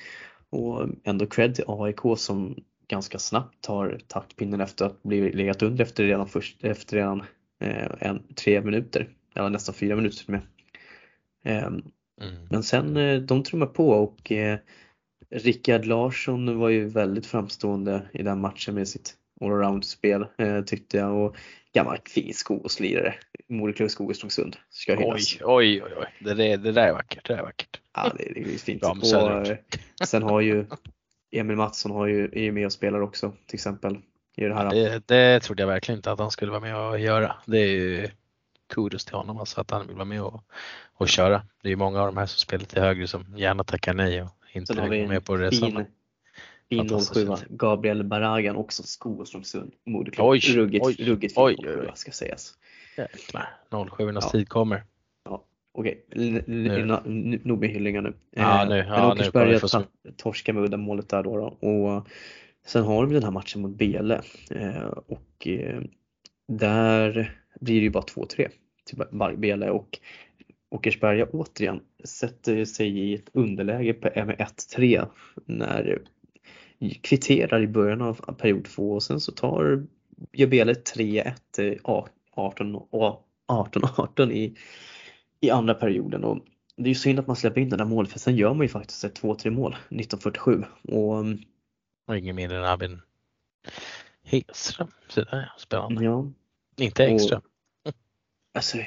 Och ändå cred till AIK som ganska snabbt tar taktpinnen efter att bli legat under efter redan, först, efter redan eh, en, tre minuter, eller nästan fyra minuter till och med. Ehm, Mm. men sen eh, de trummar på och eh, Rickard Larsson var ju väldigt framstående i den matchen med sitt allround-spel eh, tyckte jag och gammal fin skoslirare. Modeklubb Skogeströmsund ska hyllas. Oj, oj, oj, oj. Det, där- det där är vackert. Det där är vackert. Ja, det, det är fint. Bra Och, eh, sen har ju Emil Mattsson har ju, är ju med och spelar också till exempel. I det här. Det, det trodde jag verkligen inte att han skulle vara med och göra. Det är ju kudos till honom alltså att han vill vara med och, och köra. Det är ju många av de här som spelar till högre som gärna tackar nej och inte går med på resorna. fin, fin Fantastiskt 07 fint. Gabriel Baragan också Skogeströmsund. Moderklubb. Oj, ruggigt, oj, ruggigt fin oj, 07 oj, oj. ska sägas. Jäklar, 07 Ja. tid kommer. Okej, nog med hyllningar nu. Ja, Eh, nu- men ja, kommer Åkersberga ta- torskar med uddamålet där då, då. Och sen har vi den här matchen mot Bele. Eh, och eh, där blir det ju bara 2-3 till Bele. Och Åkersberga återigen sätter sig i ett underläge på- med 1-3 när kvitterar i början av period 2 och sen så tar gör Bele 3-1 eh, 18 18-18 i i andra perioden och det är ju synd att man släpper in det där målet för sen gör man ju faktiskt ett 2-3 mål 1947 och mm, Och ingen mindre än Albin Hedström. Så ja, spännande. ja, Inte Och- Ekström. alltså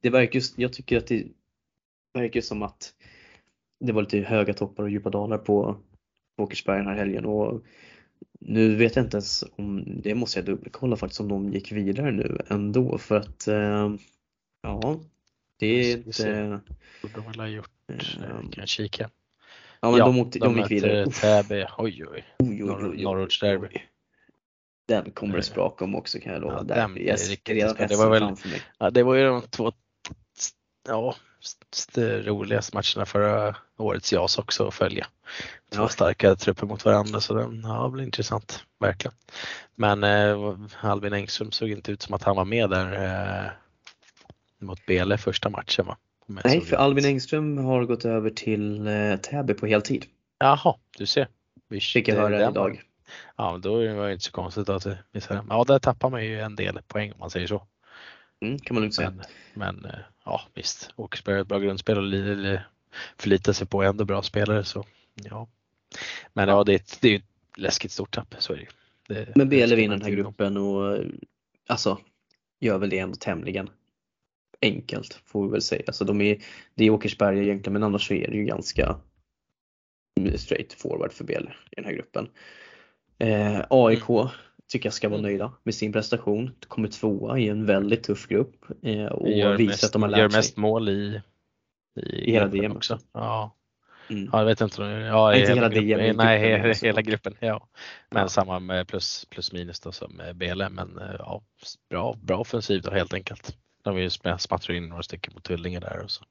det verkar jag tycker att det verkar som att det var lite höga toppar och djupa dalar på på Åkersberga den här helgen och nu vet jag inte ens om, det måste jag dubbelkolla faktiskt om de gick vidare nu ändå för att eh, ja det är inte Borde de väl ha gjort. eh, eh, Kan kika. ja men de, åkte, de, gick möter vidare. Täby. Oj, oj. Oj, oj, Norrortsderby. oj. Den kommer det spraka om också kan jag lova. ja, den jag riktigt redan. Det var väl-. Ja, det var ju de två, ja, roligaste matcherna förra årets JAS också att följa. Två Ja. starka trupper mot varandra så den ja, blir intressant, verkligen. Men eh, Albin Engström såg inte ut som att han var med där eh, mot Bele första matchen va? Nej, för. Albin Engström har gått över till eh, Täby på heltid. Jaha, du ser. Visst, Fick jag det är höra den idag. Ja, då var det inte så konstigt att det missade. Ja, där tappar man ju en del poäng om man säger så. Mm, kan man lugnt säga. Men, men eh, ja, visst. Åkersberg har ett bra grundspel och li- li- förlitar sig på ändå bra spelare så ja. Men ja, det är ett, det är ju ett läskigt stort tapp, så är det ju. Det- Men det Bele vinner den här gruppen och eh, alltså gör väl det ändå tämligen enkelt får vi väl säga. Alltså de är, det är Åkersberga egentligen men annars så är det ju ganska straight forward för Bele i den här gruppen. Eh, AIK Mm. tycker jag ska vara nöjda med sin prestation. Kommer tvåa i en väldigt tuff grupp eh, och Gör visar mest, att de har gör lärt sig. mest mål i, i, I hela DM också. Ja. Mm. ja, jag vet inte. Ja, Inte hela gruppen. DM, Nej, gruppen he- också. hela gruppen. Ja. Men Ja. samma med plus, plus minus då som Bele. Men eh, ja, bra, bra då helt enkelt. Ju sm- smattra in några stycken mot Tullinge där och så.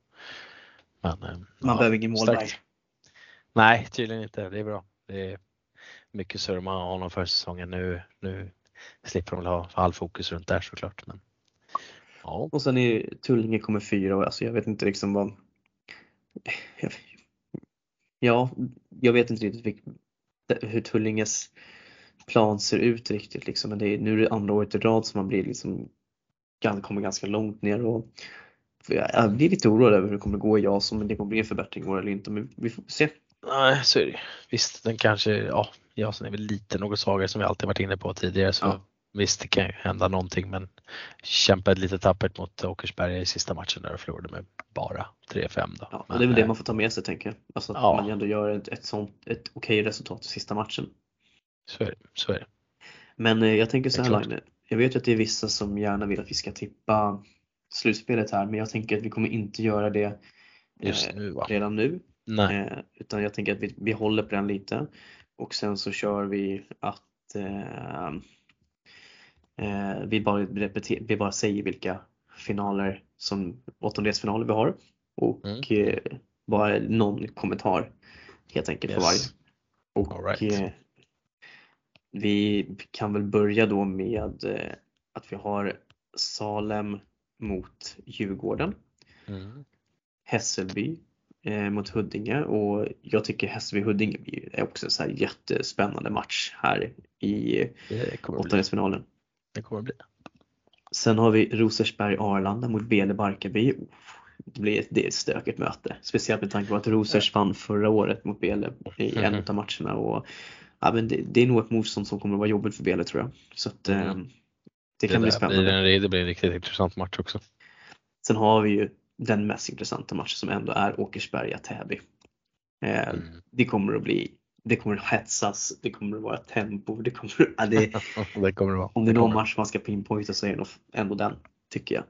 Men, eh, Man ja, behöver ingen målvakt. Nej, tydligen inte. Det är bra. Det är mycket surr man har honom för säsongen. Nu, nu slipper de väl ha all fokus runt där såklart. Men, ja. Och sen är Tullinge kommer fyra och alltså jag vet inte liksom vad Ja, jag vet inte riktigt hur Tullinges plan ser ut riktigt liksom. Men det är, nu är det andra året i rad som man blir liksom kommer ganska långt ner och jag, blir lite orolig över hur det kommer gå i JAS om det kommer bli en förbättring i år eller inte. Men vi får se. Nej, så är det. Visst, den kanske, ja, Jasen är väl lite något svagare som vi alltid varit inne på tidigare. Så Ja. visst, det kan ju hända någonting men kämpade lite tappert mot Åkersberga i sista matchen där och förlorade med bara 3-5 då. Ja, Men, det är väl det eh, man får ta med sig tänker jag. Alltså att Ja. man ändå gör ett, ett sånt, ett okej resultat i sista matchen. Så är det. Så är det. Men eh, jag tänker så här. Line, jag vet ju att det är vissa som gärna vill att vi ska tippa slutspelet här men jag tänker att vi kommer inte göra det Just eh, nu va? redan nu. Nej. Eh, utan jag tänker att vi, vi håller på den lite och sen så kör vi att eh, eh, vi, bara repeter, vi bara säger vilka finaler som åttondelsfinaler vi har och Mm. eh, bara någon kommentar helt enkelt Yes. varje. Och All right. Vi kan väl börja då med eh, att vi har Salem mot Djurgården. Mm. Hässelby eh, mot Huddinge och jag tycker Hässelby-Huddinge är också en så här jättespännande match här i åttondelsfinalen. Det kommer bli. Sen har vi Rosersberg-Arlanda mot Bele Barkarby. Det blir ett, det är ett stökigt möte. Speciellt med tanke på att Rosers vann förra året mot Bele i en Mhm. av matcherna. Och, ja, men det, det är nog ett motstånd som kommer att vara jobbigt för Bele tror jag. Så att, Mm. det kan bli spännande. Blir det blir en riktigt intressant match också. Sen har vi ju den mest intressanta matchen som ändå är Åkersberga-Täby. Eh, Mm. Det kommer att bli, det kommer att hetsas, det kommer att vara tempo, det kommer, ja, det, det kommer det vara. om det är någon match man ska pinpointa så är det nog ändå den, tycker jag.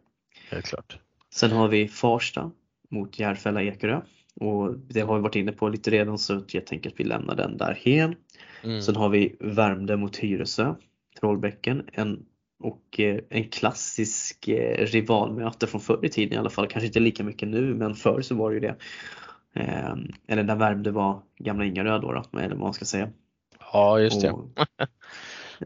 Helt klart. Sen har vi Farsta mot Järfälla Ekerö och det har vi varit inne på lite redan så jag tänker att vi lämnar den där hen. Mm. Sen har vi Värmdö mot Tyresö, Trollbäcken, en, och eh, en klassisk eh, rivalmöte från förr i tiden i alla fall, kanske inte lika mycket nu men förr så var det ju det. Eh, eller när Värmdö var gamla Ingarö då, då eller vad man ska säga. Ja, just det. Och,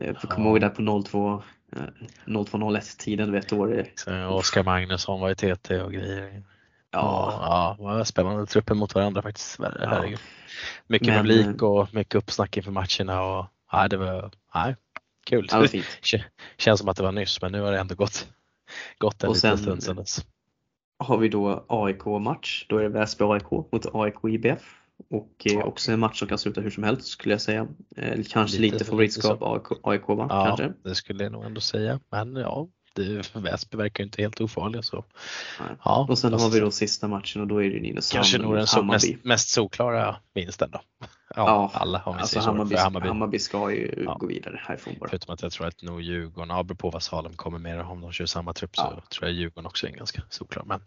eh, får komma ihåg där på 02, eh, 0201 tiden, du vet då var det, Oskar Magnusson var i TT och grejer. Ja, ja, det var spännande trupper mot varandra faktiskt. Herregud. Mycket Men, publik och mycket uppsnack inför matcherna och ja, det var nej, kul. Kän- Känns som att det var nyss men nu har det ändå gått, gått en Och liten sen- stund sedan dess. har vi då AIK-match. Då är det Väsby AIK mot AIK IBF. Och eh, Ja. också en match som kan sluta hur som helst skulle jag säga. Eh, kanske Lite lite, för favoritskap AIK, AIK va? Ja, Kanske? det skulle jag nog ändå säga. Men ja, Väsby verkar ju inte helt ofarliga så. Nej. Ja, Och sen fast har vi då sista matchen och då är det Nynäshamn Kanske nog den så, mest, mest solklara vinsten då. Ja, Ja, alla om vi Alltså så. Hammarby, Hammarby. Hammarby. ska ju Ja. gå vidare härifrån bara. Förutom att jag tror att nog Djurgården, ja, beror på vad Salem kommer med om de kör samma trupp så Ja. tror jag Djurgården också är ganska solklar. Men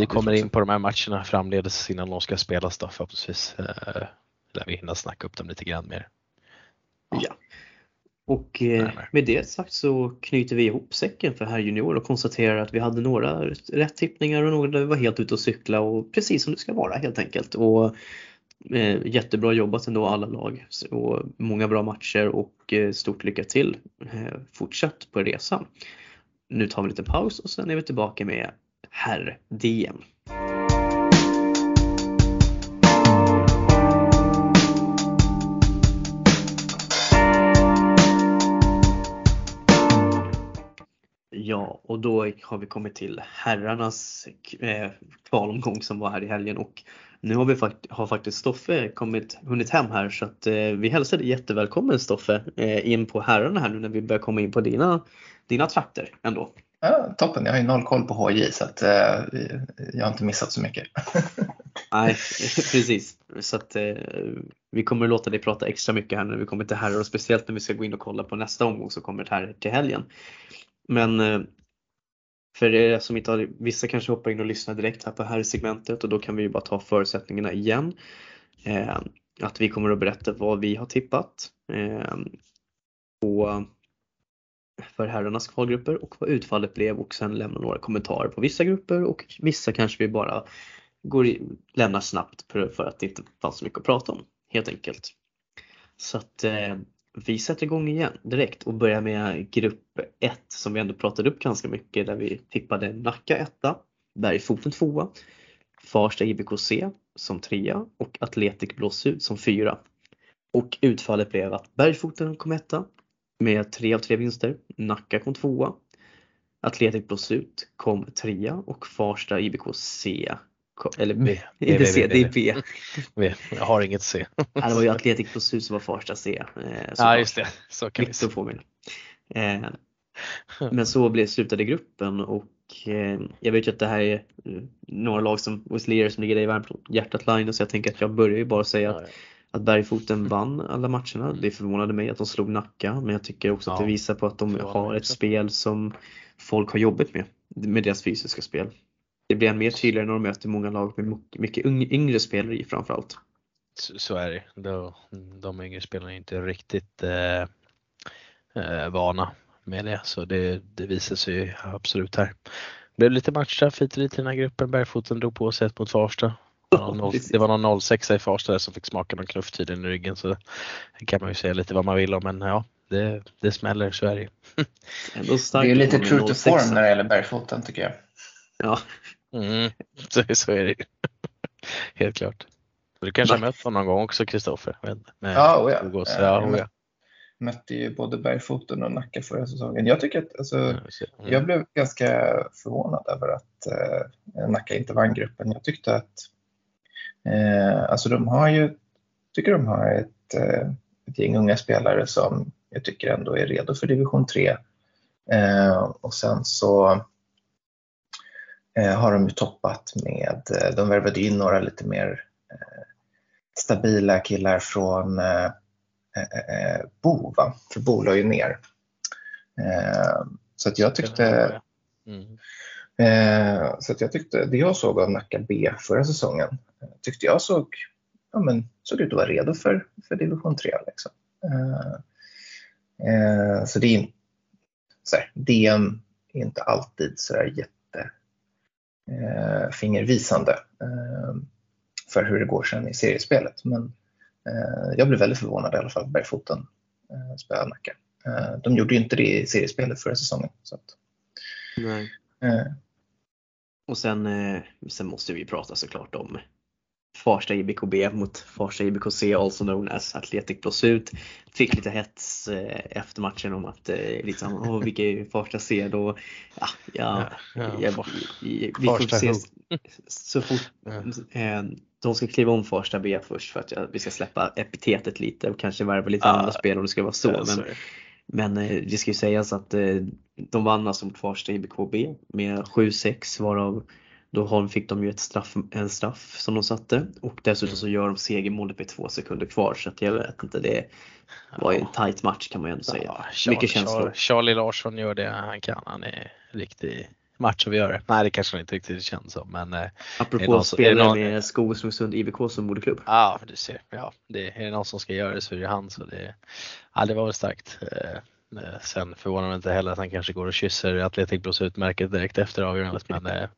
vi kommer in på de här matcherna framledes innan de ska spelas då förhoppningsvis. Eh, lär vi hinna snacka upp dem lite grann mer. Ja. Och eh, med det sagt så knyter vi ihop säcken för här junior och konstaterar att vi hade några rätt tippningar och några där vi var helt ute och cykla och precis som det ska vara helt enkelt. Och eh, Jättebra jobbat ändå alla lag och många bra matcher och eh, stort lycka till fortsatt på resan. Nu tar vi en liten paus och sen är vi tillbaka med herr-DM. Ja, och då har vi kommit till herrarnas eh, kvalomgång som var här i helgen och nu har vi fakt har faktiskt Stoffe kommit, hunnit hem här så att eh, vi hälsar dig jättevälkommen Stoffe eh, in på herrarna här nu när vi börjar komma in på dina, dina trakter ändå. Ja, toppen, jag har ju noll koll på HJ så att eh, jag har inte missat så mycket. Nej, precis. Så att eh, vi kommer att låta dig prata extra mycket här när vi kommer till herrar och speciellt när vi ska gå in och kolla på nästa omgång som kommer här till helgen. Men eh, för er som inte har, vissa kanske hoppar in och lyssnar direkt här på här segmentet och då kan vi ju bara ta förutsättningarna igen. Eh, att vi kommer att berätta vad vi har tippat eh, på, för herrarnas kvalgrupper och vad utfallet blev och sen lämna några kommentarer på vissa grupper och vissa kanske vi bara går i, lämnar snabbt för, för att det inte fanns så mycket att prata om helt enkelt. Så att eh, vi sätter igång igen direkt och börjar med grupp 1 som vi ändå pratade upp ganska mycket där vi tippade Nacka 1, Bergfoten 2, Farsta IBKC som 3 och Atletic Blåsut som 4. Och utfallet blev att Bergfoten kom 1 med 3 av 3 vinster, Nacka kom 2, Atletic Blåsut kom 3 och Farsta IBKC eller B. Inte C, det är B. B. Jag har inget C. det var ju Atletic Plus som var första C. Eh, ja just det, så kan Victor vi påminna. Eh, men så blev, slutade gruppen och eh, jag vet ju att det här är några lag som Wesleyare som ligger dig varmt hjärtat Line så jag tänker att jag börjar ju bara säga att, att Bergfoten vann alla matcherna. Det förvånade mig att de slog Nacka men jag tycker också att det visar på att de har ett spel som folk har jobbat med, med deras fysiska spel det blir än mer tydligare när de möter många lag med mycket yngre spelare i framförallt. Så, så är det. De, de yngre spelarna är inte riktigt eh, eh, vana med det så det, det visar sig absolut här. Det blev lite matchstraff hit och dit i den här gruppen. Bergfoten drog på sig ett mot Farsta. Det var någon 06 i Farsta som fick smaka någon knuff tydligen i ryggen så det kan man ju säga lite vad man vill om men ja, det, det smäller så är det Det är lite true to form när det gäller Bergfoten tycker jag. Ja, Mm, så, så är det ju. Helt klart. Du kanske har mött honom någon gång också Kristoffer? Ja, oh ja. ja, oh ja. Mötte ju både Bergfoten och Nacka förra säsongen. Jag tycker att alltså, mm. jag blev ganska förvånad över att eh, Nacka inte vann gruppen. Jag tyckte att eh, alltså de har ju, tycker de har ett, eh, ett gäng unga spelare som jag tycker ändå är redo för division 3. Eh, och sen så Eh, har de ju toppat med, eh, de värvade in några lite mer eh, stabila killar från Bo, va? för Bo la ju ner. Så att jag tyckte mm. Så att jag tyckte, det jag såg av Nacka B förra säsongen tyckte jag såg, ja men, såg ut att vara redo för, för division 3. Liksom. Så det är, så här, DM är inte alltid så där jätte eh, fingervisande eh, för hur det går sen i seriespelet. Men eh, jag blev väldigt förvånad i alla fall. Bergfoten eh, spelade Nacka. Eh, de gjorde ju inte det i seriespelet förra säsongen. Så att, Nej. Eh. Och sen, eh, sen måste vi prata såklart om Farsta IBKB mot Farsta IBKC, also known as Athletic Plus ut. Fick lite hets eh, efter matchen om att liksom, åh, vilka är Farsta C då? Ja, ja, ja, ja vi får se så fort eh, de ska kliva om Farsta B först för att vi ska släppa epitetet lite och kanske värva lite andra spel om det ska vara så. Men, men det ska ju sägas att de vann alltså mot Farsta IBKB med 7-6 varav då fick de ju ett straff, en straff som de satte och dessutom så gör de segermålet med två sekunder kvar så att jag vet inte, det var ju en tight match kan man ju ändå säga. Ja, Charlie, Mycket känslor. Charlie, Charlie Larsson gör det han kan, han är riktigt, match att göra. Nej det kanske inte riktigt känns som men. Eh, Apropå spelare någon... med Skogsundsund IBK som moderklubb. Ja du ser, ja det, är det någon som ska göra det så är det han så det, ja, det var väl starkt. Eh, sen förvånar mig inte heller att han kanske går och kysser Atletic Bros-utmärket direkt efter avgörandet men eh,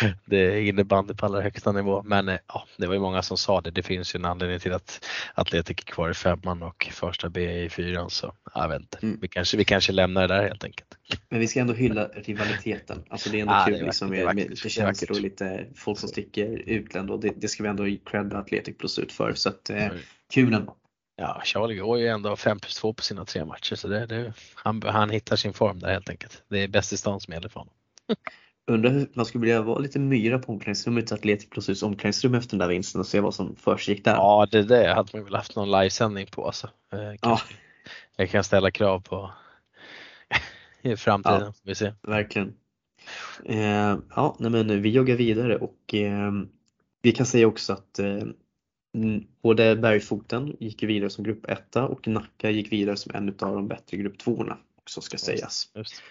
det är innebandy på allra högsta nivå. Men eh, ja, det var ju många som sa det. Det finns ju en anledning till att Atletic är kvar i femman och första B i fyran så jag vet inte. Mm. Vi, kanske, vi kanske lämnar det där helt enkelt. Men vi ska ändå hylla rivaliteten. Alltså det är ändå ah, kul liksom, med, med lite känslor och lite folk som sticker utländ och det, det ska vi ändå credda Atletic Plus ut för. Så att, eh, kul ändå. Ja, Charlie går ju ändå 5 plus 2 på sina tre matcher så det, det, han, han hittar sin form där helt enkelt. Det är bäst i stan som gäller för honom. Undrar hur man skulle vilja vara lite myra på omklädningsrummet, Atletic Plus omklädningsrum efter den där vinsten och se vad som försiggick där. Ja, det där hade man väl haft någon livesändning på alltså. Eh, ja. Jag kan ställa krav på i framtiden. Ja, vi ser. Verkligen. Eh, ja, nej men vi joggar vidare och eh, vi kan säga också att eh, både Bergfoten gick vidare som grupp 1 och Nacka gick vidare som en av de bättre grupp 2 också ska sägas. Just.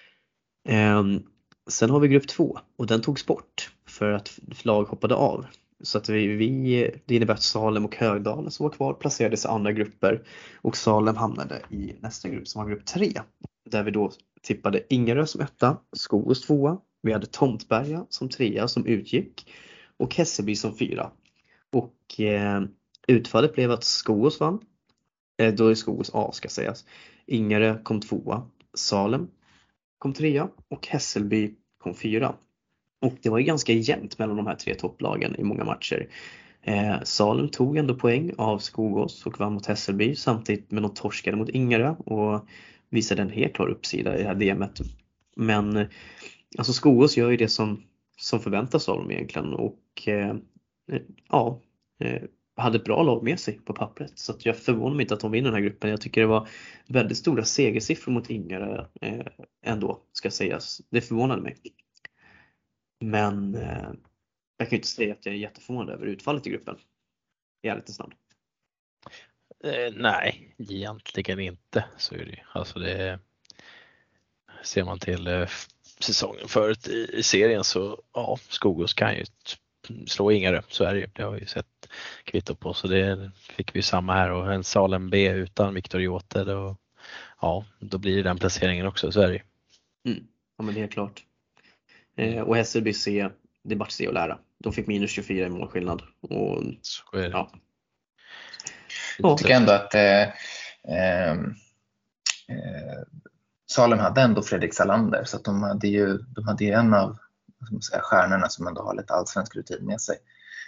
Um, sen har vi grupp 2 och den togs bort för att lag hoppade av. Så att vi, vi, det innebär att Salem och Högdalen som var kvar placerades i andra grupper och Salem hamnade i nästa grupp som var grupp 3. Där vi då tippade Ingerö som etta, Skogås tvåa, vi hade Tomtberga som trea som utgick och Hässelby som fyra. Och eh, utfallet blev att Skogås vann. Eh, då är Skogås A ska sägas. Ingarö kom tvåa. Salem kom trea och Hässelby kom fyra. Och det var ju ganska jämnt mellan de här tre topplagen i många matcher. Eh, Salem tog ändå poäng av Skogås och vann mot Hässelby samtidigt med de torskade mot Ingarö och visade en helt klar uppsida i det här DMet. Men eh, alltså Skogås gör ju det som, som förväntas av dem egentligen och eh, ja, Eh, hade ett bra lag med sig på pappret. Så jag förvånar mig inte att de vinner den här gruppen. Jag tycker det var väldigt stora segersiffror mot Ingare eh, ändå, ska sägas. Det förvånade mig. Men eh, jag kan inte säga att jag är jätteförvånad över utfallet i gruppen. I ärlighetens namn. Eh, nej, egentligen inte. Så är det Alltså det Ser man till eh, säsongen förut i, i serien så ja, Skogås kan ju slå Ingarö, så är det ju. Det har vi ju sett kvitto på så det fick vi samma här och en Salem B utan Viktor Jote då, ja, då blir det den placeringen också, så är det ju. Mm. Ja men helt klart. Eh, och Hässelby C, det är bara se och lära. De fick minus 24 i målskillnad. Och, så är det. Ja. Jag tycker ändå att eh, eh, eh, Salem hade ändå Fredrik Salander så att de hade ju, de hade ju en av som säga, stjärnorna som ändå har lite allsvensk rutin med sig.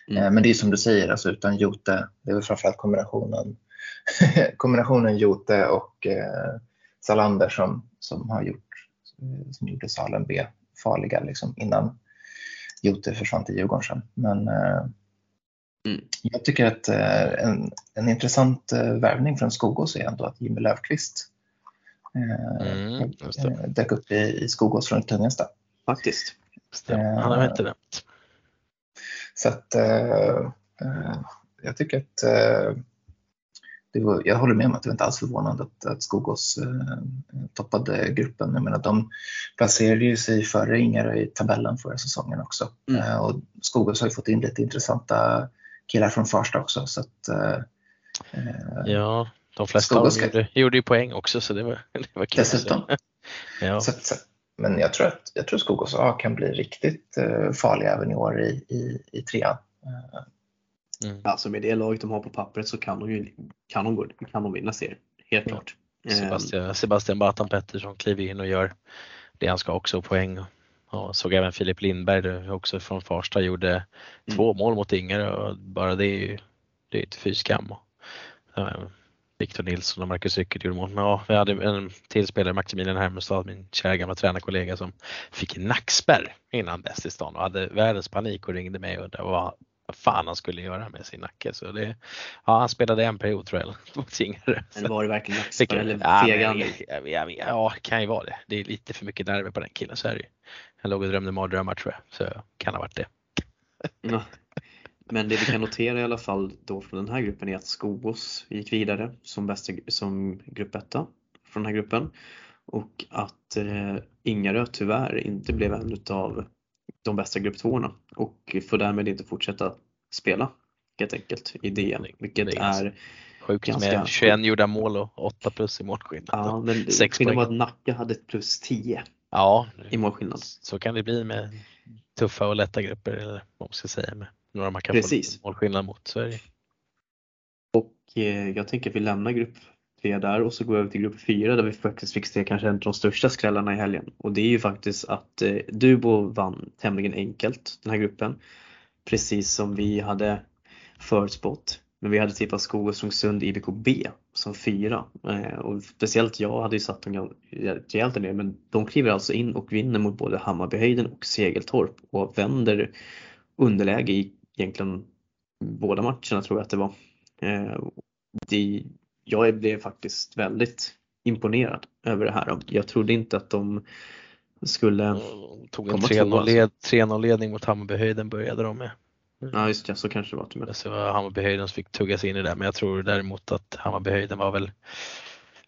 Mm. Eh, men det är som du säger, alltså utan Jote, det är väl framförallt kombinationen, kombinationen Jote och eh, Salander som, som har gjort, som gjorde Salem B farliga liksom, innan Jote försvann till Djurgården sen. Men eh, mm. jag tycker att eh, en, en intressant eh, värvning från Skogås är ändå att Jimmy Löfqvist eh, mm, dök upp i, i Skogås från Tungensta. Faktiskt. Stämmer. Han har inte nämnt. Så att eh, eh, jag tycker att eh, var, jag håller med om att det var inte alls förvånande att, att Skogås eh, toppade gruppen. Jag menar, de placerade ju sig före Ingarö i tabellen förra säsongen också. Mm. Eh, och Skogås har ju fått in lite intressanta killar från Farsta också. Så att, eh, ja, de flesta dem gjorde, gjorde ju poäng också så det var, det var kul. Dessutom. ja. så, så, men jag tror att jag tror Skogås A kan bli riktigt uh, farliga även i år i, i, i trean. Uh. Mm. Alltså med det laget de har på pappret så kan de ju kan de, gå, kan de vinna serien. Helt mm. klart. Sebastian, Sebastian Batan Pettersson kliver in och gör det han ska också poäng. Och såg även Filip Lindberg också från Farsta gjorde mm. två mål mot Inger och bara det är ju det är ett fy skam. Victor Nilsson och Marcus Ryckert gjorde mål. Men ja, vi hade en till spelare, Maximilian Hermestad, min kära gamla tränarkollega som fick nackspärr innan Bäst i stan och hade världens panik och ringde mig och var vad fan han skulle göra med sin nacke. Så det, ja, han spelade en period tror jag mot Singare. Men var det verkligen nackspärr eller fegande? Ja, ja, ja, ja, kan ju vara det. Det är lite för mycket nerver på den killen, så är det ju. Han låg och drömde mardrömmar tror jag, så kan ha varit det. Men det vi kan notera i alla fall då från den här gruppen är att Skogås gick vidare som, bästa, som grupp 1 från den här gruppen. och att eh, Ingarö tyvärr inte blev en av de bästa grupp tvåorna och får därmed inte fortsätta spela helt enkelt i DM, vilket det är, är Sjukt ganska... med 21 gjorda mål och 8 plus i målskillnad. Ja, men skillnaden var att Nacka hade ett plus 10 ja, i målskillnad. Så kan det bli med tuffa och lätta grupper eller vad man ska säga med några man kan Precis. få målskillnad mot. Det. Och eh, jag tänker att vi lämnar grupp 3 där och så går vi över till grupp 4 där vi faktiskt fick se kanske en av de största skrällarna i helgen. Och det är ju faktiskt att eh, Dubo vann tämligen enkelt den här gruppen. Precis som vi hade förutspått. Men vi hade tippat Skog och Strömsund IBK B som fyra. Eh, och speciellt jag hade ju satt dem rejält ner men de kliver alltså in och vinner mot både Hammarbyhöjden och Segeltorp och vänder underläge i egentligen båda matcherna tror jag att det var. Eh, det, jag blev faktiskt väldigt imponerad över det här. Jag trodde inte att de skulle Tog en 3-0 ledning mot Hammarbyhöjden började de med. Ja just det, så kanske det var. Till Så var Hammarbyhöjden som fick tugga sig in i det men jag tror däremot att Hammarbyhöjden var väl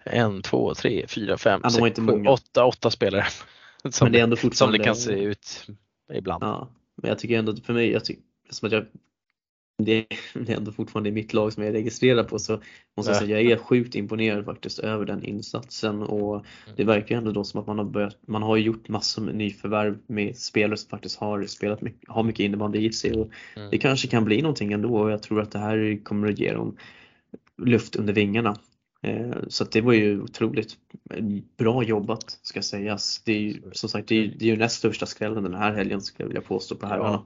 en, två, tre, fyra, fem, ja, sex, sju, åtta, åtta spelare. Som, men det är ändå fortfarande... som det kan se ut ibland. Ja, men jag tycker ändå för mig, jag tycker, som att jag det, är ändå fortfarande mitt lag som jag är registrerad på så måste jag säga jag är sjukt imponerad faktiskt över den insatsen och det verkar ändå då som att man har börjat, man har gjort massor med nyförvärv med spelare som faktiskt har spelat mycket, har mycket innebandy i sig och mm. det kanske kan bli någonting ändå och jag tror att det här kommer att ge dem luft under vingarna. Eh, så det var ju otroligt bra jobbat ska sägas. Det är ju som sagt det är, det är ju näst största skrällen den här helgen skulle jag vilja påstå på herrarna. Ja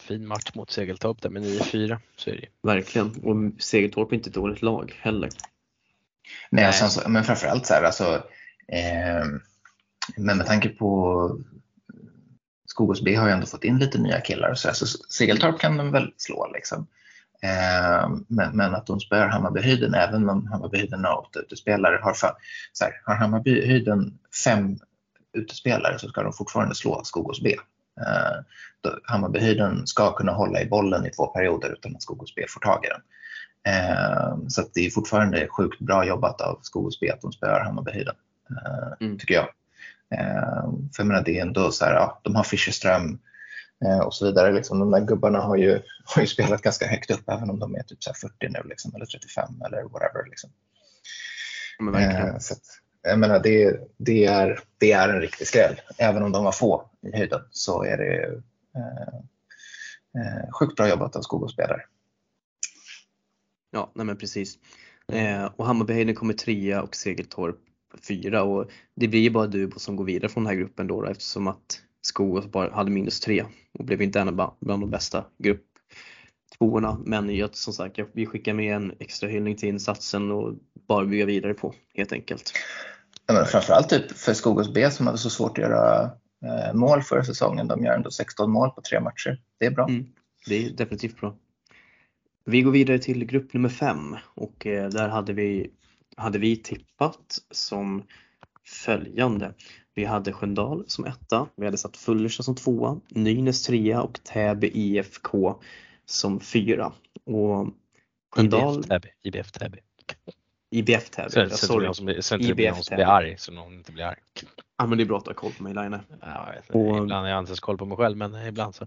fin match mot Segeltorp där med 9-4. Så är det. Verkligen, och Segeltorp är inte ett dåligt lag heller. Nej, alltså, alltså, men framförallt så här, alltså, eh, men med tanke på Skogås B har ju ändå fått in lite nya killar så, så Segeltorp kan de väl slå liksom. Eh, men, men, att de spöar Hammarbyhöjden även om Hammarbyhöjden har åtta utespelare. Har, så här, har Hammarbyhöjden fem utespelare så ska de fortfarande slå Skogås B. Eh, Hammarbyhöjden ska kunna hålla i bollen i två perioder utan att Skogås B får tag i den. Eh, så det är fortfarande sjukt bra jobbat av Skogås B att de spöar Hammarbyhöjden, eh, mm. tycker jag. För jag menar, det är ändå så här, ja, de har Fischerström och så vidare. Liksom, de där gubbarna har ju, har ju spelat ganska högt upp även om de är typ så 40 nu liksom, eller 35 eller whatever. Liksom. så att, jag menar, det, det, är, det är en riktig skräll. Även om de var få i höjden så är det eh, eh sjukt bra jobbat av Skogås spelare. Ja, nej men precis. Eh, och Hammarbyhöjden kommer trea och Segeltorp fyra och det blir ju bara Dubo som går vidare från den här gruppen då, då eftersom att Skogås bara hade minus tre och blev inte en bland de bästa grupp tvåorna. Men jag, som sagt, vi skickar med en extra hyllning till insatsen och bara bygga vidare på helt enkelt. Ja, men framförallt typ för Skogås B som hade så svårt att göra eh, mål förra säsongen. De gör ändå 16 mål på tre matcher. Det är bra. Mm, det är definitivt bra. Vi går vidare till grupp nummer fem och eh, där hade vi, hade vi tippat som följande. Vi hade Sköndal som etta, vi hade satt Fullersta som tvåa, Nynäs trea och Täby IFK som fyra. Och Sköndal... IBF Täby. IBF Täby. Så, så, sorry. Som, så inte IBF någon som blir arg, så någon inte blir arg. Ja men det är bra att ha koll på mig Line. Ja, och, ibland har jag inte ens koll på mig själv men ibland så.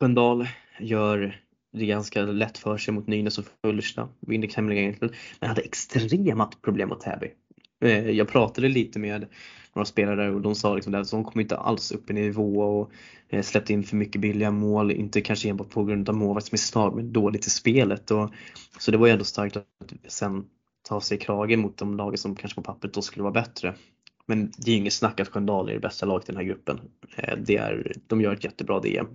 Sköndal gör det ganska lätt för sig mot Nynäs och Fullsta. Vinner tämligen enkelt. Men hade extrema problem mot Täby. Eh, jag pratade lite med några spelare och de sa liksom att de kom inte alls upp i nivå och eh, släppte in för mycket billiga mål. Inte kanske enbart på grund av målvaktsmisstag men dåligt i spelet. Och, så det var ju ändå starkt att sen ta sig i kragen mot de lagen som kanske på pappret då skulle vara bättre. Men det är inget snack att Sköndal är det bästa laget i den här gruppen. Eh, det är, de gör ett jättebra DM.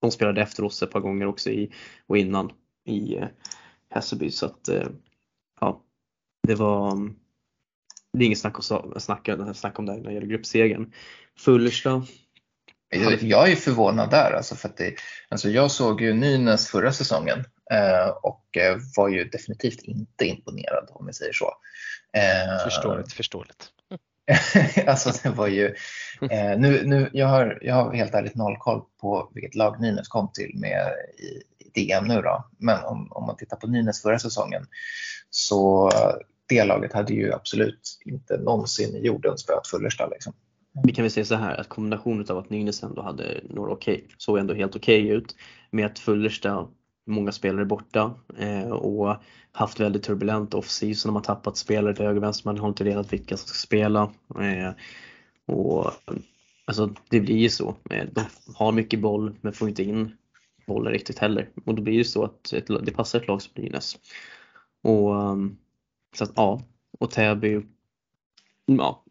De spelade efter oss ett par gånger också i, och innan i Hässelby så att ja, det var mm, det är inget snack, att snacka, snack om det när det gäller gruppsegern. Fullersta. Jag, jag är förvånad där alltså för att det, alltså jag såg ju Nynäs förra säsongen eh, och eh, var ju definitivt inte imponerad om vi säger så. Eh, förståeligt, förståeligt. alltså det var ju, eh, nu, nu, jag, har, jag har helt ärligt noll koll på vilket lag Nynäs kom till med i, i DM nu då. Men om, om man tittar på Nynäs förra säsongen så det laget hade ju absolut inte någonsin i jorden spöat Fullersta. Liksom. Vi kan väl säga så här att kombinationen av att Nynäs ändå hade några okej, såg ändå helt okej okay ut med att Fullersta många spelare borta eh, och haft väldigt turbulent off-season. De har tappat spelare till höger och vänster, man har inte vetat vilka som ska spela. Eh, och Alltså det blir ju så. Eh, de har mycket boll men får inte in bollen riktigt heller. Och då blir det så att det passar ett lag som Nynäs. Och um, så att, ja, och Täby, ja,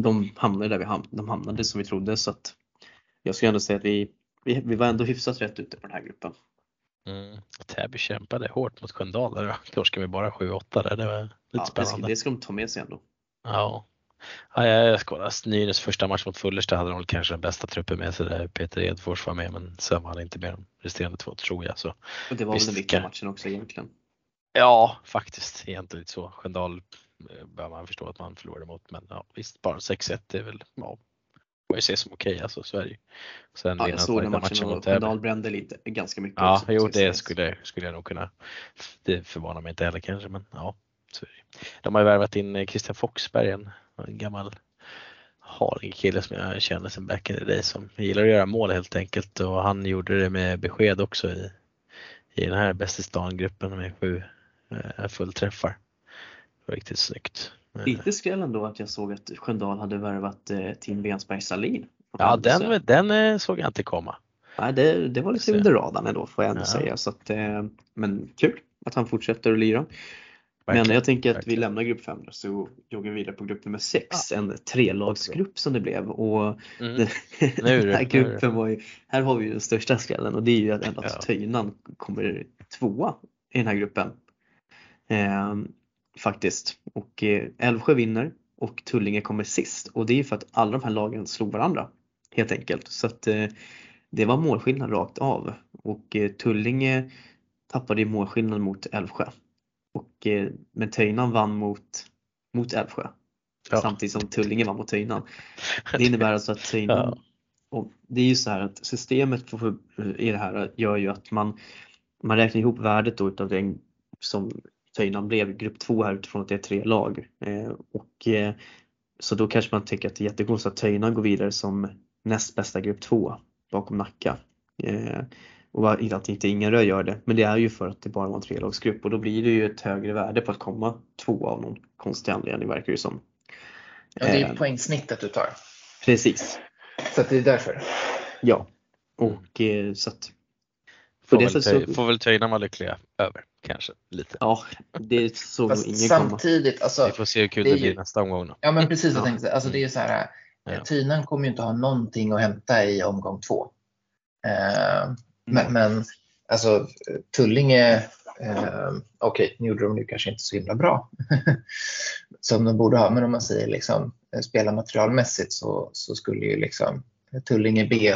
de hamnade där vi hamnade, de hamnade som vi trodde så att jag skulle ändå säga att vi, vi, vi var ändå hyfsat rätt ute på den här gruppen. Mm. Täby kämpade hårt mot Sköndal där torskade vi bara 7-8 där. Det var lite ja, spännande. Det ska, de ta med sig ändå. Ja. Ja, jag kollade. Nynäs första match mot Fullersta hade de kanske den bästa truppen med sig där Peter Edfors var med men sen var han inte med de resterande två tror jag. Så, och det var väl den viktiga matchen också egentligen? Ja, faktiskt egentligen lite så. Sköndal eh, bör man förstå att man förlorade mot men ja, visst bara 6-1 är väl, ja, får jag se som okej okay, alltså ju. Sen ja, jag såg den matchen, matchen och Sköndal brände lite, ganska mycket. Ja, också, jo det skulle, skulle jag nog kunna. Det förvånar mig inte heller kanske men ja. Det. De har ju värvat in Christian Foxberg, en, en gammal harig kille som jag känner sedan back in the day som gillar att göra mål helt enkelt och han gjorde det med besked också i, i den här Bäst i stan-gruppen med sju eh, fullträffar. Riktigt snyggt. Lite skräll ändå att jag såg att Sköndal hade värvat eh, Tim Bensberg Salin. Ja den, den eh, såg jag inte komma. Nej, det, det var lite under radarn ändå får jag ändå ja. säga. Så att, eh, men kul att han fortsätter att lira. Men jag tänker att verkligen. vi lämnar grupp 5 så joggar vi vidare på grupp nummer 6, ja. en trelagsgrupp som det blev. Och mm. den här gruppen var ju, här har vi ju den största skrällen och det är ju att endast ja. Töjnan kommer tvåa i den här gruppen. Eh, faktiskt. Och eh, Älvsjö vinner och Tullinge kommer sist och det är ju för att alla de här lagen slog varandra helt enkelt. Så att eh, det var målskillnad rakt av och eh, Tullinge tappade i målskillnad mot Älvsjö och, men Töjnan vann mot, mot Älvsjö. Ja. Samtidigt som Tullinge vann mot Töjnan. Det innebär alltså att Töjnan, ja. och det är ju så här att systemet i det här gör ju att man, man räknar ihop värdet då utav den som Töjnan blev grupp 2 här utifrån att det är tre lag. Eh, och, eh, så då kanske man tycker att det är jättekonstigt att Töjnan går vidare som näst bästa grupp 2 bakom Nacka. Eh, och inte att inte Ingarö gör det, men det är ju för att det bara var en trelagsgrupp och då blir det ju ett högre värde på att komma två av någon konstig anledning verkar det som. Ja, det är poängsnittet du tar. Precis. Så det är därför. Ja, och så att Får, väl, så... får väl Töjna vara lyckliga över kanske lite. Ja, det såg nog ingen samtidigt, komma. Alltså, Vi får se hur kul det, det blir nästa omgång. Då. Ja men precis, jag tänkte, alltså det är så här, ja. Tynan kommer ju inte ha någonting att hämta i omgång två. Eh, men, men alltså Tullinge, eh, okej okay, nu gjorde de nu kanske inte så himla bra som de borde ha, men om man säger liksom eh, spelarmaterialmässigt så, så skulle ju liksom Tullinge B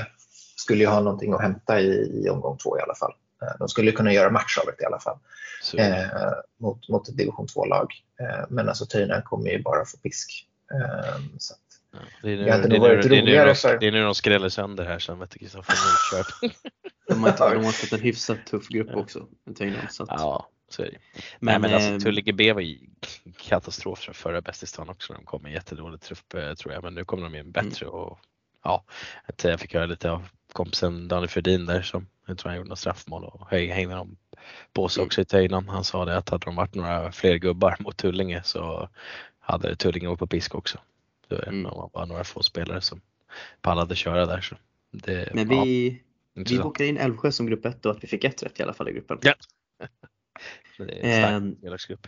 skulle ju ha någonting att hämta i, i omgång två i alla fall. Eh, de skulle kunna göra match av det i alla fall eh, mot, mot ett division 2-lag. Eh, men alltså Töjnan kommer ju bara få pisk. Eh, så Ja, det, är nu, det, hade det, varit nu, de, för... det är nu de skräller sönder här sen vet Kristoffer Nordköp. de, har, de har fått en hyfsat tuff grupp ja. också. Så att... Ja, så är det. Men, Nej, men alltså, eh, Tullinge B var ju katastrof för förra bäst i stan också. De kom med jättedålig trupp eh, tror jag, men nu kommer de in bättre. Mm. Och, ja, jag fick höra lite av kompisen Daniel Fredin där som jag tror han gjorde något straffmål och hängde dem på sig också i Töjnan. Han sa det att hade de varit några fler gubbar mot Tullinge så hade Tullinge gått på pisk också. Det mm. var bara några få spelare som pallade köra där. Så det, Men vi, ja, vi bokade in Älvsjö som grupp 1 och att vi fick ett rätt i alla fall i gruppen. Ja. det är en stark eh, grupp.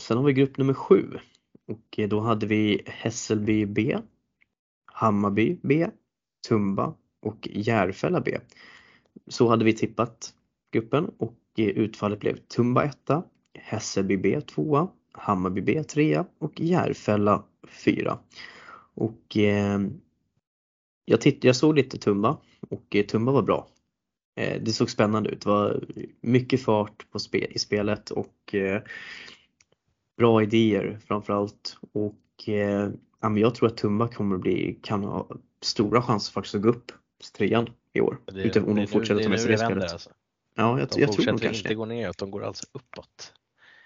Sen har vi grupp nummer 7 och då hade vi Hässelby B, Hammarby B, Tumba och Järfälla B. Så hade vi tippat gruppen och utfallet blev Tumba 1, Hässelby B 2, Hammarby B 3 och Järfälla 4. Och eh, jag, titt, jag såg lite Tumba och eh, Tumba var bra. Eh, det såg spännande ut. Det var mycket fart på spe, i spelet och eh, bra idéer framförallt. Och eh, ja, jag tror att Tumba kommer att bli, kan ha stora chanser faktiskt att gå upp trean i år. Det, utifrån om de fortsätter sig det spelet. Alltså. Ja, jag, de jag tror de kanske inte gå neråt, de går alltså uppåt.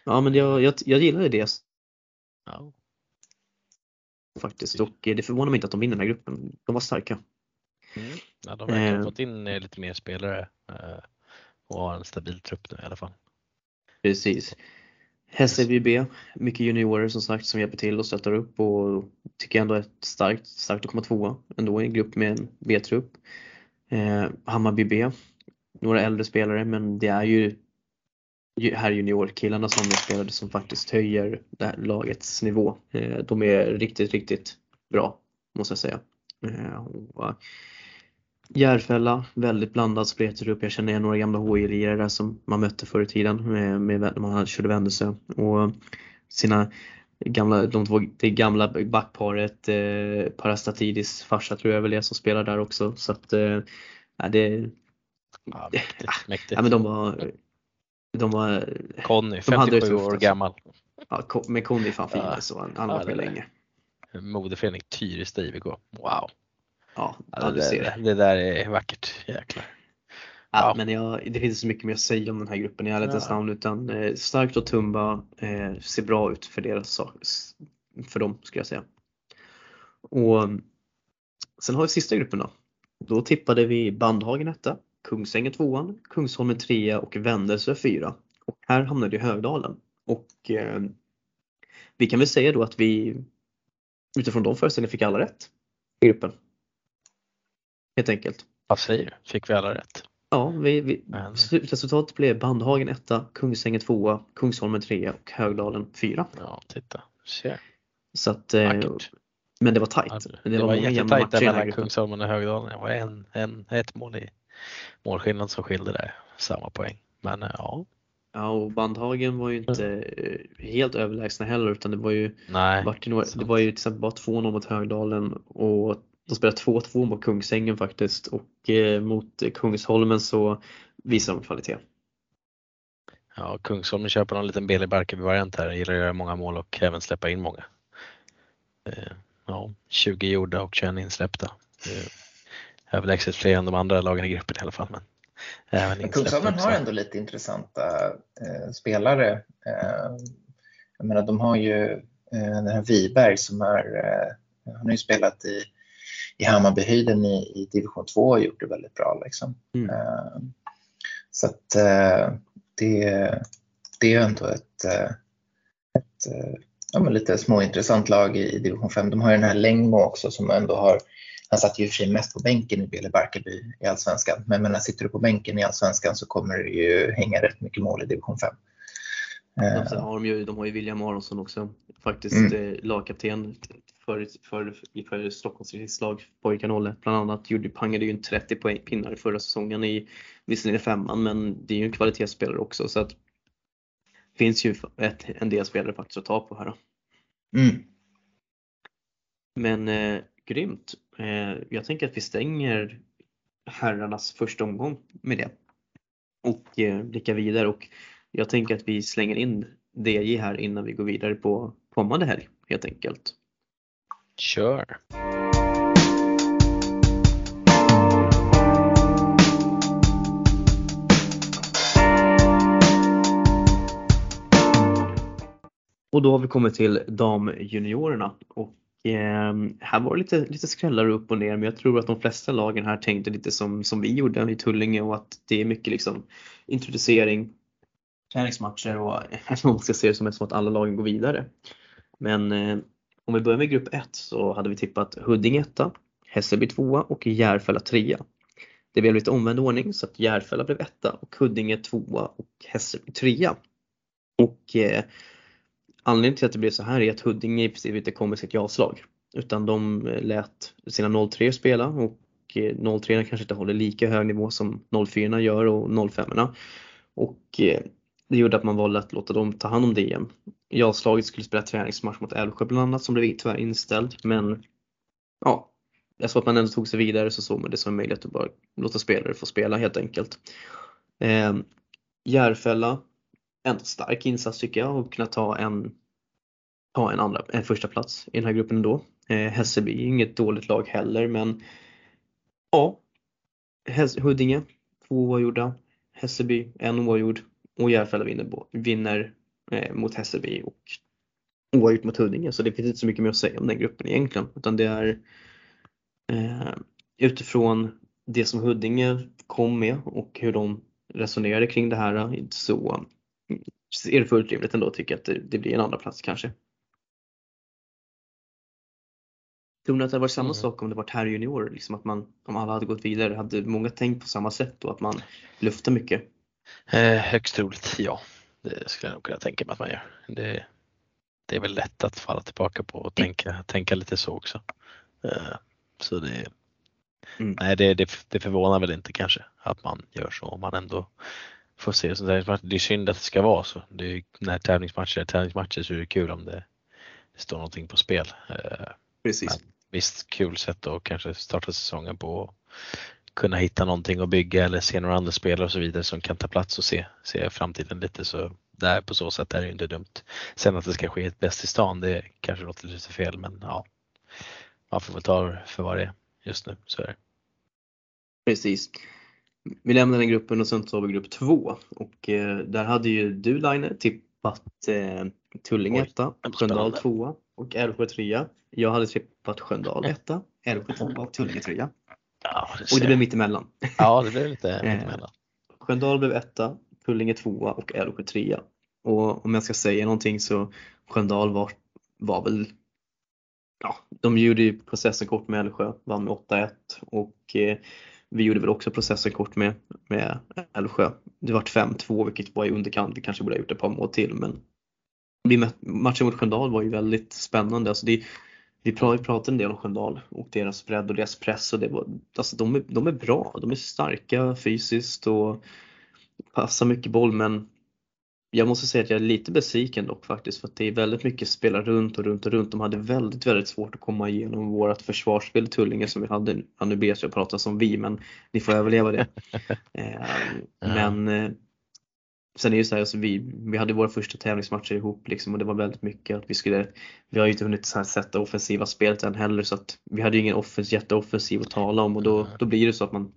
Ja men jag, jag, jag gillade det. Ja. Faktiskt och det förvånar mig inte att de vinner den här gruppen. De var starka. Mm. Ja, de har eh. fått in eh, lite mer spelare eh, och har en stabil trupp nu i alla fall. Precis. Hässelby B, mycket juniorer som sagt som hjälper till och stöttar upp och tycker ändå är starkt, starkt att komma tvåa ändå i en grupp med en B-trupp. Eh, Hammarby B, några äldre spelare men det är ju här juniorkillarna som är som faktiskt höjer det här lagets nivå. Eh, de är riktigt, riktigt bra måste jag säga. Eh, och Järfälla, väldigt blandad speltrupp. Jag känner igen några gamla HI-lirare där som man mötte förr i tiden med, med, när man körde Vändelsö. Och sina gamla, de två, det gamla backparet eh, Parastatidis farsa tror jag väl är som spelar där också. Så att eh, det, ja, mäktigt, mäktigt. Ja, men de var de var Conny, 57 år gammal. Ja, men Conny är fan fin ja. så han, varit med länge. Modeförening Tyresta IVK. Wow. Ja, ja du ser det. Det där är vackert, jäklar. Ja, ja. men jag, det finns så mycket mer att säga om den här gruppen i ärlighetens ja. namn utan eh, starkt och Tumba eh, ser bra ut för deras för dem skulle jag säga. Och sen har vi sista gruppen då. Då tippade vi Bandhagen etta, Kungsängen tvåan, Kungsholmen trea och Vändelsö fyra. Och här hamnade ju Högdalen. Och eh, vi kan väl säga då att vi utifrån de föreställningarna fick alla rätt i gruppen. Helt enkelt. Vad säger du? Fick vi alla rätt? Ja, vi, vi, slutresultatet blev Bandhagen etta, Kungsängen tvåa, Kungsholmen trea och Högdalen fyra. Ja, titta. Ser. Så att, eh, men det var tajt. det, det, var, var jättetajt där mellan Kungsholmen och Högdalen. Det var en, en, ett mål i målskillnad som skilde där. Samma poäng. Men eh, ja. Ja och Bandhagen var ju inte eh, helt överlägsna heller utan det var ju, Nej, några, det var ju till exempel bara 2-0 mot Högdalen och de spelade 2-2 mot Kungsängen faktiskt och eh, mot Kungsholmen så visar de kvalitet. Ja, Kungsholmen köper någon liten Beli Barkarby-variant här, gillar att göra många mål och även släppa in många. Ja, 20 gjorda och 21 insläppta överlägset fler än de andra lagen i gruppen i alla fall. Men även Kungsholmen har ändå lite intressanta eh, spelare. Eh, jag menar, de har ju eh, den här Wiberg som är, eh, han har ju spelat i, i Hammarbyhöjden i, i division 2 och gjort det väldigt bra. Liksom. Mm. Eh, så att eh, det, det är ändå ett, ett ja, men lite småintressant lag i, i division 5. De har ju den här Längmo också som ändå har han satt ju i och för sig mest på bänken i Bele Barkarby i Allsvenskan. Men när sitter du på bänken i Allsvenskan så kommer det ju hänga rätt mycket mål i division 5. Ja, sen har de, ju, de har ju William Aronsson också, faktiskt mm. Eh, lagkapten för, för, för Stockholms lag, pojkarna Olle bland annat. Gjorde, pangade ju en 30 poäng pinnar förra säsongen i visserligen femman men det är ju en kvalitetsspelare också så att finns ju ett, en del spelare faktiskt att ta på här. Mm. Men eh, grymt. Eh, jag tänker att vi stänger herrarnas första omgång med det och eh, blickar vidare och jag tänker att vi slänger in DJ här innan vi går vidare på kommande helg helt enkelt. Kör! Och då har vi kommit till damjuniorerna och Eh, här var det lite, lite skrällar upp och ner men jag tror att de flesta lagen här tänkte lite som, som vi gjorde i Tullinge och att det är mycket liksom introducering, träningsmatcher och man ska se det som, som att alla lagen går vidare. Men eh, om vi börjar med grupp 1 så hade vi tippat Huddinge 1, Hässelby 2 och Järfälla 3. Det blev lite omvänd ordning så att Järfälla blev 1 och Huddinge 2 och Hässelby 3. Och eh, Anledningen till att det blev så här är att Huddinge i princip inte kom med sitt ja-slag. Utan de eh, lät sina 03 spela och eh, 03 kanske inte håller lika hög nivå som 04 gör och 05 Och eh, det gjorde att man valde att låta dem ta hand om DM. Ja-slaget skulle spela träningsmatch mot Älvsjö bland annat som blev tyvärr inställd men ja, jag såg att man ändå tog sig vidare så såg man det som en möjlighet att bara låta spelare få spela helt enkelt. Eh, Järfälla ändå stark insats tycker jag och kunna ta en, ta en, andra, en första plats i den här gruppen ändå. Eh, Hässelby är inget dåligt lag heller men ja, Huddinge två oavgjorda, Hässelby en oavgjord och Järfälla vinner, vinner eh, mot Hässelby och oavgjort mot Huddinge. Så det finns inte så mycket mer att säga om den gruppen egentligen. Utan det är eh, utifrån det som Huddinge kom med och hur de resonerade kring det här så är det fullt rimligt ändå tycker jag att det, det blir en andra plats kanske. Tror ni att det hade varit samma mm. sak om det varit här junior? Liksom att man, om alla hade gått vidare, hade många tänkt på samma sätt och att man luftar mycket? Eh, högst troligt ja. Det skulle jag nog kunna tänka mig att man gör. Det, det är väl lätt att falla tillbaka på och tänka, tänka lite så också. Eh, så det, mm. nej, det, det, det förvånar väl inte kanske att man gör så om man ändå får se det. Det är synd att det ska vara så. Det är, när tävlingsmatcher är tävlingsmatcher så är det kul om det, det står någonting på spel. Eh, Precis. Men visst, kul sätt att kanske starta säsongen på kunna hitta någonting att bygga eller se några andra spelare och så vidare som kan ta plats och se, se framtiden lite. Så där på så sätt är det inte dumt. Sen att det ska ske ett bäst i stan, det kanske låter lite fel men ja, man får väl ta för vad det är just nu. Så är det. Precis. Vi lämnar den gruppen och sen tar vi grupp två och eh, där hade ju du Line tippat eh, Tullinge etta, Sköndal tvåa och Älvsjö trea. Jag hade tippat Sköndal etta, Älvsjö tvåa och Tullinge trea. Ja, det och det blev mittemellan. Ja, det blev lite eh, mittemellan. Sköndal blev etta, Tullinge tvåa och Älvsjö trea. Och om jag ska säga någonting så Sköndal var, var väl Ja, de gjorde ju processen kort med Älvsjö, vann med 8-1 och eh, vi gjorde väl också processen kort med, med Älvsjö. Det vart 5-2 vilket var i underkant, vi kanske borde ha gjort ett par mål till men matchen mot Sköndal var ju väldigt spännande. Alltså det, vi pratade en del om Sköndal och deras bredd och deras press och det var, alltså de, är, de är bra, de är starka fysiskt och passar mycket boll men jag måste säga att jag är lite besviken dock faktiskt för att det är väldigt mycket spela runt och runt och runt. De hade väldigt, väldigt svårt att komma igenom vårt försvarsspel i Tullinge som vi hade. Ja, nu ber jag prata som vi men ni får överleva det. eh, men eh, Sen är det ju så här, alltså vi, vi hade våra första tävlingsmatcher ihop liksom och det var väldigt mycket att vi skulle, vi har ju inte hunnit så här sätta offensiva spelet än heller så att vi hade ju ingen offens, jätteoffensiv att tala om och då, då blir det så att man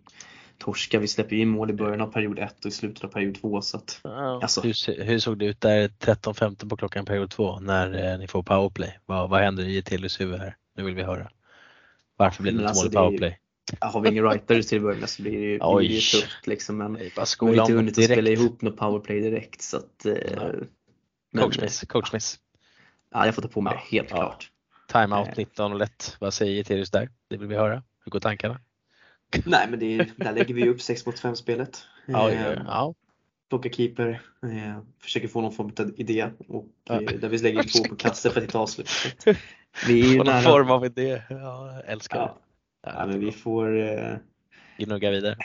torskar. Vi släpper ju in mål i början av period 1 och i slutet av period 2 så att, alltså. hur, hur, såg det ut där 13-15 på klockan period 2 när eh, ni får powerplay? Vad, vad händer i Tillys huvud här? Nu vill vi höra. Varför blir det inte alltså, mål i powerplay? Har vi ingen writers till att börja med så blir det ju, blir det ju tufft liksom. Men vi har inte hunnit att spela ihop något powerplay direkt så att. Eh, men, coachmiss, coachmiss. Ja, jag får ta på mig det helt ja. klart. Timeout 19 och lätt. Vad säger Tirius där? Det vill vi höra. Hur går tankarna? Nej men det är, där lägger vi upp 6 mot 5 spelet. Ja, ja, ja. Plocka keeper, eh, försöker få någon form av idé och ja. Eh, vi lägger två på kasse för att hitta avslut. Vi är Få någon form av idé, ja, älskar ja. Ja, men vi får... Eh... Gnugga vidare.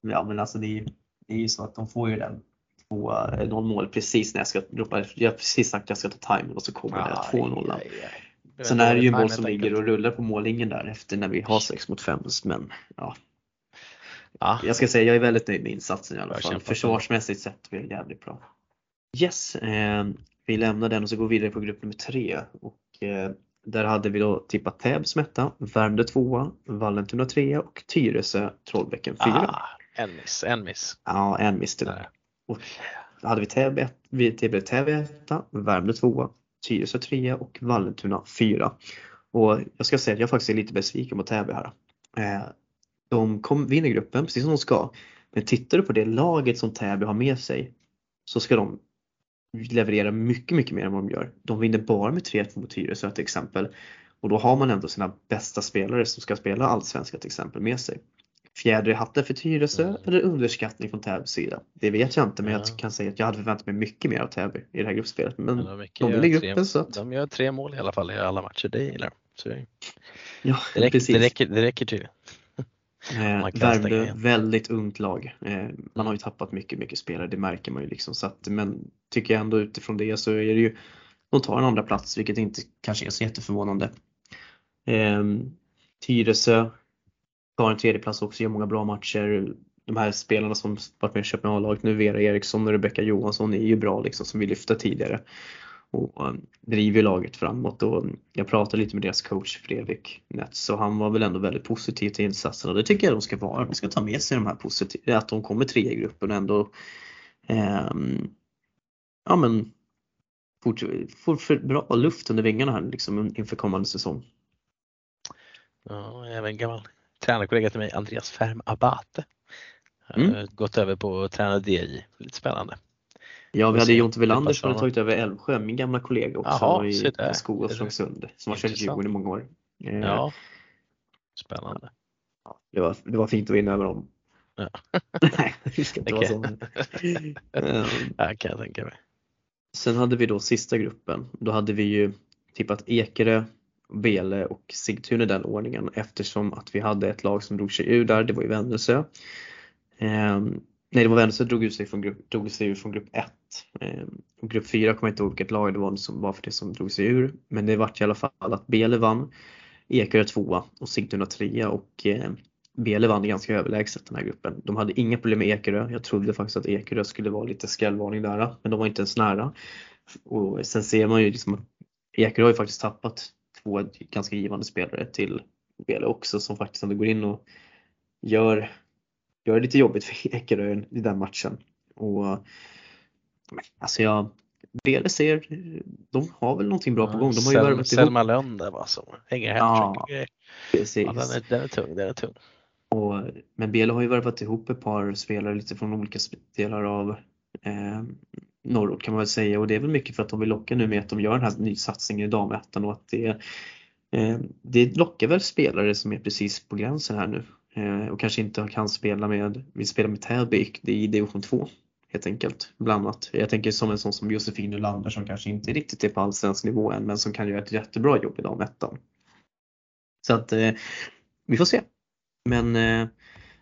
Ja, men alltså det är, det är ju så att de får ju den två, eh, noll mål precis när jag ska ropa, jag har precis sagt att jag ska ta timer och så kommer ah, det 2-0. Sen är det ju boll som ligger och rullar på mållinjen där efter när vi har 6 mot 5 men ja. ja. Jag ska säga jag är väldigt nöjd med insatsen i alla fall. Försvarsmässigt sett vi är jävligt bra. Yes, eh, vi lämnar den och så går vi vidare på grupp nummer tre och eh, där hade vi då tippat Täby som etta, Värmdö tvåa, Vallentuna trea och Tyresö Trollbäcken fyra. Ah, en miss, en miss. Ja, en miss tyvärr. Och då hade vi Täby, vi Täby etta, Värmdö tvåa, Tyresö trea och Vallentuna fyra. Och jag ska säga att jag faktiskt är lite besviken på Täby här. Eh, de kom, vinner gruppen precis som de ska. Men tittar du på det laget som Täby har med sig så ska de levererar mycket, mycket mer än vad de gör. De vinner bara med 3-2 mot Tyresö till exempel. Och då har man ändå sina bästa spelare som ska spela allsvenska till exempel med sig. Fjäder i hatten för Tyresö mm. eller underskattning från Täbys sida? Det vet jag inte men jag kan säga att jag hade förväntat mig mycket mer av Täby i det här gruppspelet. Men, men de, de vill i gruppen så att... De gör tre mål i alla fall i alla matcher, det gillar de. Ja, det, räcker, precis. det, räcker, det räcker tydligen. Eh, Värmdö, väldigt ungt lag. Eh, man har ju tappat mycket, mycket spelare, det märker man ju liksom. Så att, men tycker jag ändå utifrån det så är det ju, de tar en andra plats vilket inte kanske är så jätteförvånande. Eh, Tyresö tar en tredje plats också, gör många bra matcher. De här spelarna som varit med i Köpenhamn A-laget nu, Vera Eriksson och Rebecka Johansson, är ju bra liksom som vi lyfte tidigare och driver laget framåt. Och jag pratade lite med deras coach Fredrik Nets och han var väl ändå väldigt positiv till insatsen och det tycker jag de ska vara. De ska ta med sig de här positiva, att de kommer tre i gruppen och ändå eh, ja men får för bra luft under vingarna här liksom inför kommande säsong. Ja, även gammal tränarkollega till mig, Andreas Färm Abate. Mm. Gått över på att träna DJ, lite spännande. Ja, vi hade Jonte Welander som hade tagit över Älvsjö, min gamla kollega också Jaha, i Karlskoga och Strömsund som har kört Djurgården i många år. Eh, ja, spännande. Ja, det, var, det var fint att vinna över dem. Ja. Nej, det ska inte okay. vara så. ja, kan jag tänka mig. Sen hade vi då sista gruppen. Då hade vi ju tippat Ekerö, Bele och Sigtuna i den ordningen eftersom att vi hade ett lag som drog sig ur där, det var ju Vännäsö. Eh, nej, det var Vänster drog sig från grupp, drog sig ur från grupp 1. Eh, grupp 4 kommer jag inte ihåg vilket lag det var som var för det som drog sig ur. Men det vart i alla fall att Bele vann, Ekerö tvåa och Sigtuna trea och eh, Bele vann ganska överlägset den här gruppen. De hade inga problem med Ekerö. Jag trodde faktiskt att Ekerö skulle vara lite skrällvarning där, men de var inte ens nära. Och sen ser man ju liksom att Ekerö har ju faktiskt tappat två ganska givande spelare till Bele också som faktiskt ändå går in och gör, gör det lite jobbigt för Ekerö i den matchen. Och alltså jag, Bele ser, de har väl någonting bra på gång. De har ju värvat Selma Lönn där va, som hänger ja, precis. Ja, den, är, den är tung, den är tung. Och, men Bele har ju värvat ihop ett par spelare lite från olika delar av eh, norrort kan man väl säga och det är väl mycket för att de vill locka nu med att de gör den här nysatsningen i damettan och att det, eh, det lockar väl spelare som är precis på gränsen här nu Eh, och kanske inte kan spela med, vill spela med Täby i division 2 helt enkelt. Bland annat. Jag tänker som en sån som Josefin Nylander som kanske inte riktigt är på allsvensk nivå än men som kan göra ett jättebra jobb i damettan. Så att eh, vi får se. Men eh,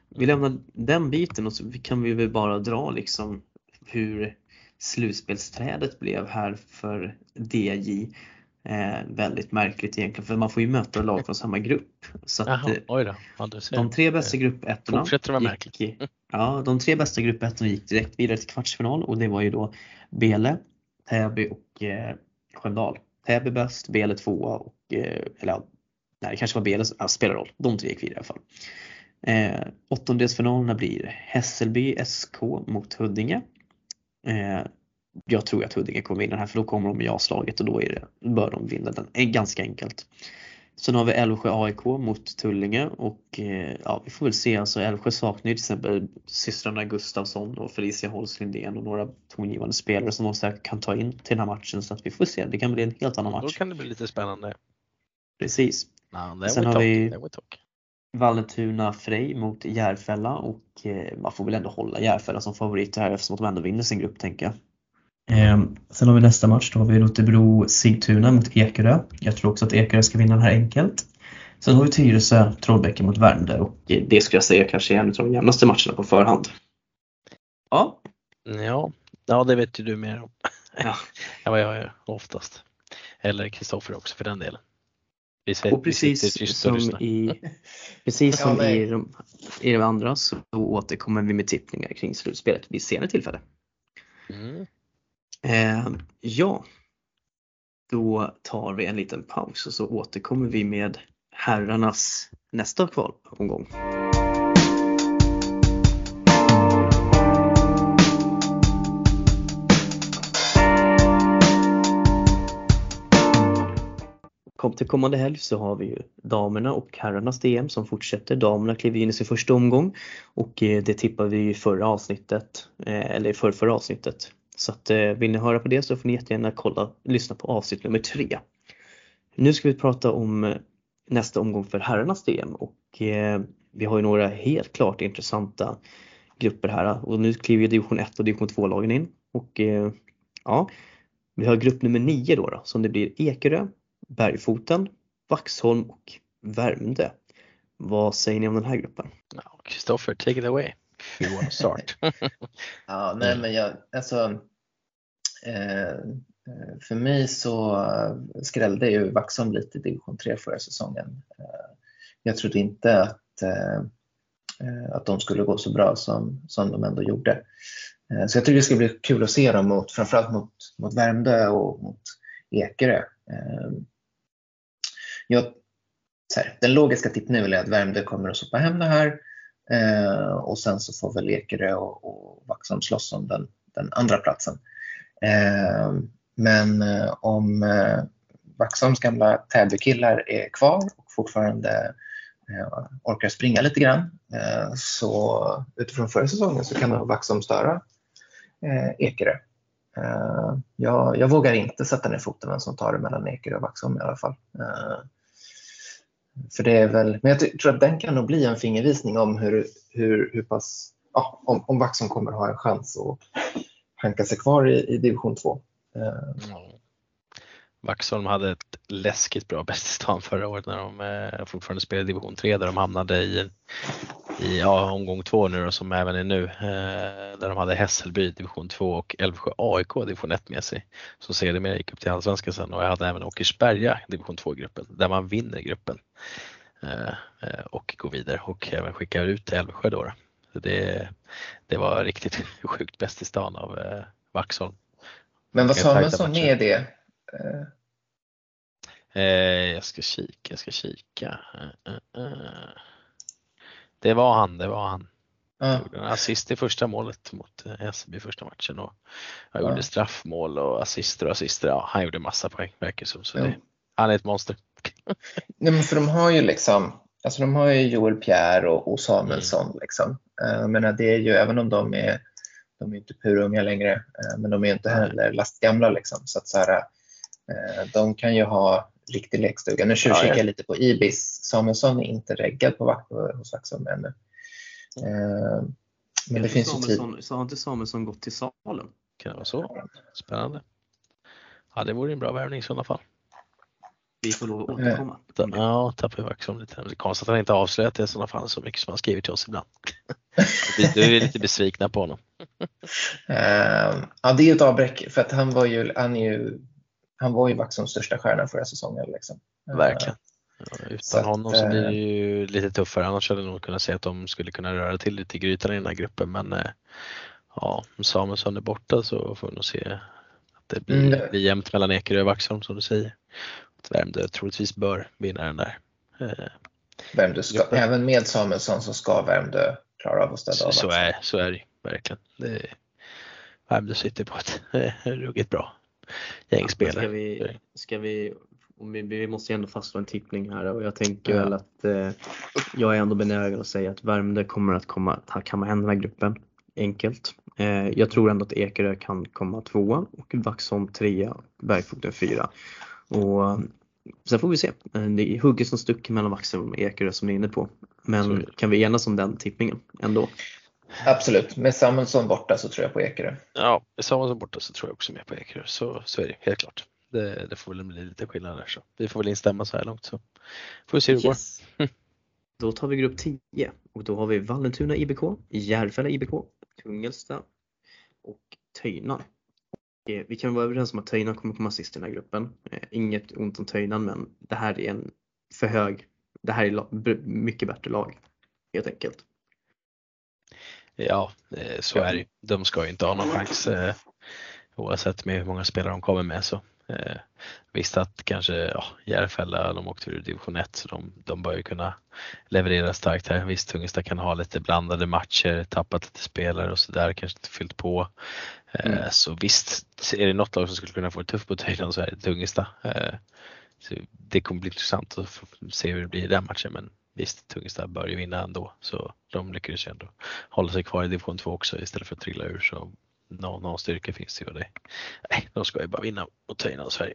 vi lämnar den biten och så kan vi väl bara dra liksom hur slutspelsträdet blev här för DJ. Eh, väldigt märkligt egentligen för man får ju möta lag från samma grupp. Så att, Jaha, eh, då. Ja, de tre bästa gruppettorna. Gick, ja, de tre bästa gruppettorna gick direkt vidare till kvartsfinal och det var ju då Bele, Täby och eh, Sköndal. Täby bäst, Bele tvåa och, eh, eller nej det kanske var Bele, ja, spelar roll. De tre gick vidare i alla fall. Eh, åttondelsfinalerna blir Hässelby SK mot Huddinge. Eh, jag tror att Huddinge kommer vinna den här för då kommer de i A-slaget och då är det, bör de vinna den ganska enkelt. Sen har vi Älvsjö AIK mot Tullinge och eh, ja, vi får väl se. Alltså Älvsjö saknar ju till exempel systrarna Gustafsson och Felicia Holst Lindén och några tongivande spelare som de säkert kan ta in till den här matchen så att vi får se. Det kan bli en helt annan match. Då kan det bli lite spännande. Precis. No, Sen har vi Vallentuna Frej mot Järfälla och eh, man får väl ändå hålla Järfälla som favorit här eftersom de ändå vinner sin grupp tänker jag. Eh, sen har vi nästa match, då har vi Rotebro Sigtuna mot Ekerö. Jag tror också att Ekerö ska vinna den här enkelt. Sen har vi Tyresö Trollbäcken mot Värmdö och det skulle jag säga kanske är en av de jämnaste matcherna på förhand. Ja. Ja, ja det vet ju du mer om ja. än vad jag gör oftast. Eller Kristoffer också för den delen. Vi och precis som, i, precis som i, de, i de andra så återkommer vi med tippningar kring slutspelet vid senare tillfälle. Mm. Eh, ja, då tar vi en liten paus och så återkommer vi med herrarnas nästa kvalomgång. Kom till kommande helg så har vi ju damerna och herrarnas DM som fortsätter. Damerna kliver in i sin första omgång och eh, det tippade vi i förra avsnittet, eh, eller i förra, förra avsnittet. Så att eh, vill ni höra på det så får ni jättegärna kolla, lyssna på avsnitt nummer tre. Nu ska vi prata om eh, nästa omgång för herrarnas DM och eh, vi har ju några helt klart intressanta grupper här och nu kliver ju division 1 och division 2 lagen in och ja, vi har grupp nummer 9 då, då som det blir Ekerö, Bergfoten, Vaxholm och Värmdö. Vad säger ni om den här gruppen? Kristoffer, take it away. You want to start. ja, nej men jag, alltså, eh, eh, för mig så skrällde ju Vaxholm lite i division 3 förra säsongen. Eh, jag trodde inte att, eh, eh, att de skulle gå så bra som, som de ändå gjorde. Eh, så jag tycker det ska bli kul att se dem mot, framförallt mot, mot Värmdö och mot Ekerö. Eh, jag, här, den logiska tippningen är att Värmdö kommer att sopa hem det här eh, och sen så får väl Ekerö och, och Vaxholm slåss om den, den andra platsen. Eh, Men eh, om eh, Vaxholms gamla Täbykillar är kvar och fortfarande eh, orkar springa lite grann så utifrån förra säsongen så kan nog Vaxholm störa Ekerö. Jag, jag, vågar inte sätta ner foten vem som tar det mellan Ekerö och Vaxholm i alla fall. För det är väl, men jag tror att den kan nog bli en fingervisning om hur, hur, hur pass, ja, om, om Vaxholm kommer ha en chans att hanka sig kvar i, i division 2. Mm. Eh, Vaxholm hade ett läskigt bra bäst i stan förra året när de eh, fortfarande spelade division 3 där de hamnade i, i ja, omgång 2 nu då, som även är nu. Eh, där de hade Hässelby division 2 och Älvsjö AIK division 1 med sig. Som sedermera gick upp till Allsvenskan sen och jag hade även Åkersberga division 2-gruppen där man vinner gruppen. Eh, eh, och går vidare och även skickar ut Älvsjö då. Så det, det var riktigt sjukt bäst i stan av eh, Vaxholm. Men vad Samuelsson med det? Eh, jag ska kika, jag ska kika. Eh, eh, det var han, det var han. Ja. gjorde en assist i första målet mot SB första matchen och han ja. gjorde straffmål och assister och assister. Ja, han gjorde massa poäng verkar som. Så det, han är ett monster. Nej, men för de har ju liksom, alltså de har ju Joel Pierre och, och Samuelsson mm. liksom. Jag menar, det är ju, även om de är, de är inte purunga längre, men de är inte heller lastgamla liksom. Så att så här, de kan ju ha riktig lekstuga. Nu tjuvkikar jag lite på Ibis. Samuelsson är inte reggad på, hos Vaxholm ännu. Eh, men det finns Samuelsson, ju tid. Så har inte Samuelsson gått till Salem? Kan det vara så? Spännande. Ja, det vore en bra värvning i sådana fall. Vi får lov att återkomma. Ja, tappar Vaxholm lite. Det är konstigt att han inte avslöjat det i sådana fall så mycket som han skriver till oss ibland. Du är lite besvikna på honom. Ja, det är ett avbräck för att han var ju, han är ju han var ju Vaxholms största stjärna förra säsongen. Liksom. Verkligen. Ja, utan så honom så blir det eh, ju lite tuffare. Annars hade jag nog kunnat säga att de skulle kunna röra till lite i grytan i den här gruppen. Men eh, ja, om Samuelsson är borta så får vi nog se att det blir, mm. blir jämnt mellan Ekerö och Vaxholm som du säger. Att Värmdö troligtvis bör vinna den där. Eh, Värmdö ska, även med Samuelsson så ska Värmdö klara av att ställa av. Så är, så är det verkligen. Det, Värmdö sitter på ett ruggigt bra gäng spelare. Ska vi, ska vi, vi, måste ju ändå fastslå en tippning här och jag tänker ja. väl att eh, jag är ändå benägen att säga att Värmdö kommer att komma, kamma hem den här gruppen enkelt. Eh, jag tror ändå att Ekerö kan komma tvåa och Vaxholm trea, Bergfoten fyra. Och sen får vi se. Eh, det är hugget som stuck mellan Vaxholm och Ekerö som ni är inne på. Men kan vi enas om den tippningen ändå? Absolut, med Samuelsson borta så tror jag på Ekerö. Ja, med Samuelsson borta så tror jag också mer på Ekerö. Så, så är det helt klart. Det, det, får väl bli lite skillnad där så vi får väl instämma så här långt så får vi se hur det yes. går. då tar vi grupp 10 och då har vi Vallentuna IBK, Järfälla IBK, Tungelsta och Töjnan. Eh, vi kan vara överens om att Töjnan kommer komma sist i den här gruppen. Eh, inget ont om Töjnan men det här är en för hög, det här är mycket bättre lag helt enkelt. Ja, eh, så är det De ska ju inte ha någon chans eh, oavsett med hur många spelare de kommer med. Så. Eh, visst att kanske ja, Järfälla, de åkte ur division 1 så de, de bör ju kunna leverera starkt här. Visst Tungesta kan ha lite blandade matcher, tappat lite spelare och sådär, kanske inte fyllt på. Mm. Så visst, är det något lag som skulle kunna få det tufft på Töjland så är det Tungesta. Så det kommer bli intressant att se hur det blir i den matchen men Visst, Tungesta bör ju vinna ändå så de lyckades ju ändå hålla sig kvar i division 2 också istället för att trilla ur så någon, någon styrka finns det ju. Det. Nej, de ska ju bara vinna mot Töjna och Sverige.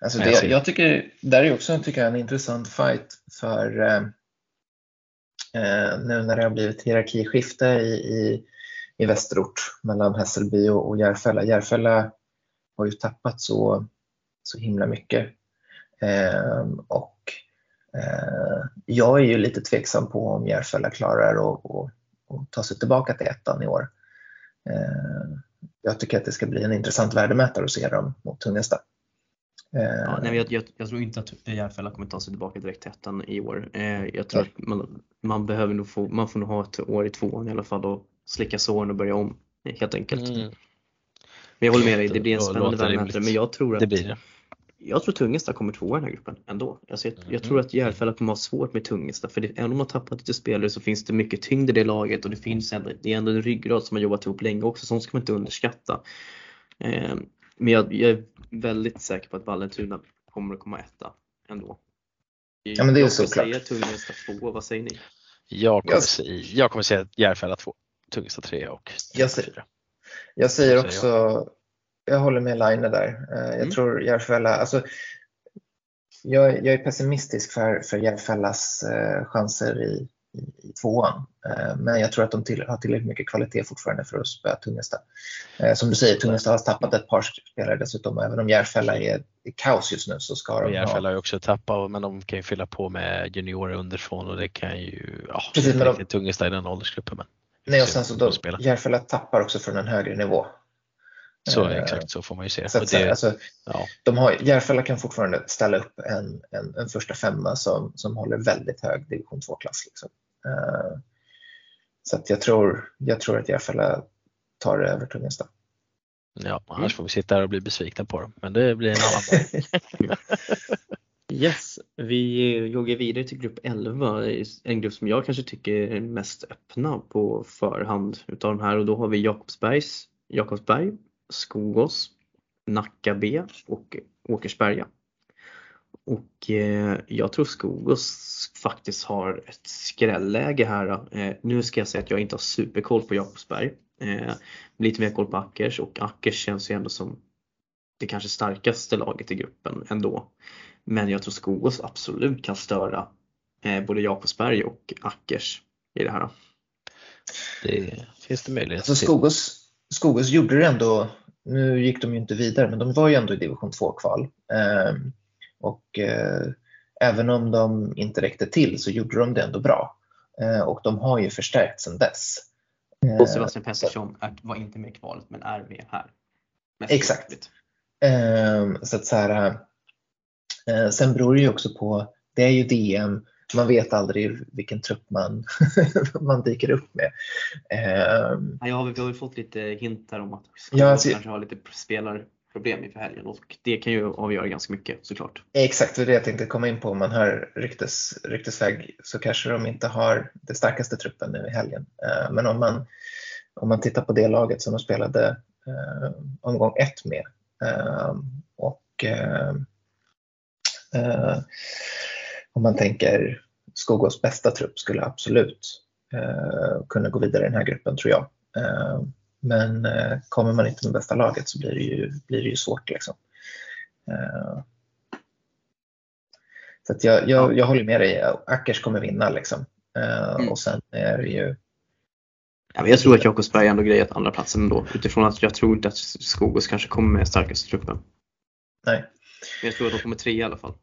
Alltså det, jag tycker, där är också tycker jag, en intressant fight för eh, eh, nu när det har blivit hierarkiskifte i, i, i västerort mellan Hässelby och, och Järfälla. Järfälla har ju tappat så, så himla mycket. Eh, och jag är ju lite tveksam på om Järfälla klarar att ta sig tillbaka till ettan i år. Eh, jag tycker att det ska bli en intressant värdemätare att se dem mot Tunnesta. Ja, eh, nej, jag, jag, jag, tror inte att Järfälla kommer ta sig tillbaka direkt till ettan i år. Jag tror att man, man, behöver nog få, man får nog ha ett år i tvåan i alla fall och slicka såren och börja om helt enkelt. Mm. Men jag håller med dig, det blir en spännande värdemätare men jag tror att det blir det jag tror Tungesta kommer tvåa i den här gruppen ändå. Alltså jag, jag tror att Järfälla kommer ha svårt med Tungesta för det, även om de har tappat lite spelare så finns det mycket tyngd i det laget och det finns ändå, det är ändå en ryggrad som har jobbat ihop länge också, sånt ska man inte underskatta. Men jag, jag, är väldigt säker på att Vallentuna kommer att komma etta ändå. Ja men det är såklart. Jag säger Tungelsta 2, vad säger ni? Jag kommer, jag... Säga, jag kommer säga Järfälla 2, Tungelsta 3 och jag säger, 4. Jag säger också, jag. håller med Line där. Jag mm. tror Järfälla, alltså jag, jag, är pessimistisk för, för Järfällas eh, chanser i, i, i tvåan. Eh, men jag tror att de till, har tillräckligt mycket kvalitet fortfarande för att spöa Tungesta. Eh, som du säger, Tungesta har tappat ett par spelare dessutom. Även om Järfälla är i kaos just nu så ska de Järfälla ha... har också tappat men de kan ju fylla på med juniorer underifrån och det kan ju, ja, Precis, inte de... Tungesta i den åldersgruppen. Men Nej, och sen så då, Järfälla tappar också från en högre nivå. Så exakt så får man ju se. Så att, det, alltså, ja. de har, Järfälla kan fortfarande ställa upp en, en, en första femma som, som håller väldigt hög division 2-klass. Liksom. Uh, så att jag, tror, jag tror att Järfälla tar det över Tungesta. Ja, annars får vi sitta här och bli besvikna på dem, men det blir en annan Yes, vi går vidare till grupp 11, en grupp som jag kanske tycker är mest öppna på förhand utav de här och då har vi Jakobsbergs, Jakobsberg, Skogås, Nacka B och Åkersberga. Och eh, jag tror Skogås faktiskt har ett skrälläge här. Eh, nu ska jag säga att jag inte har superkoll på Jakobsberg. Eh, lite mer koll på Ackers och Ackers känns ju ändå som det kanske starkaste laget i gruppen ändå. Men jag tror Skogås absolut kan störa både Jakobsberg och Ackers i det här. Det finns det möjlighet alltså Skogås, Skogås gjorde det ändå, nu gick de ju inte vidare, men de var ju ändå i division 2-kval. Eh, och eh, även om de inte räckte till så gjorde de det ändå bra. Eh, och de har ju förstärkt sedan dess. Eh, och Sebastian Pettersson var inte med i kvalet men är med här. Mest Exakt. Ehm, så att så här, eh, sen beror det ju också på, det är ju DM, man vet aldrig vilken trupp man, man dyker upp med. Um, ja, vi har väl fått lite hintar om att ja, alltså, kanske har lite spelarproblem inför helgen och det kan ju avgöra ganska mycket såklart. Exakt, det är det jag tänkte komma in på. Om man hör ryktes, ryktesväg så kanske de inte har det starkaste truppen nu i helgen. Uh, men om man, om man tittar på det laget som de spelade uh, omgång ett med uh, och om man tänker Skogås bästa trupp skulle absolut eh, kunna gå vidare i den här gruppen tror jag. Eh, men eh, kommer man inte med bästa laget så blir det ju, blir det ju svårt. Liksom. Eh, så jag, jag, jag håller med dig, Ackers kommer vinna. Liksom. Eh, mm. Och sen är det ju Ja, jag tror att Jakobsberg ändå grejat andra platsen ändå utifrån att jag tror inte att Skogås kanske kommer med starkaste truppen. Nej. Men jag tror att de kommer tre i alla fall.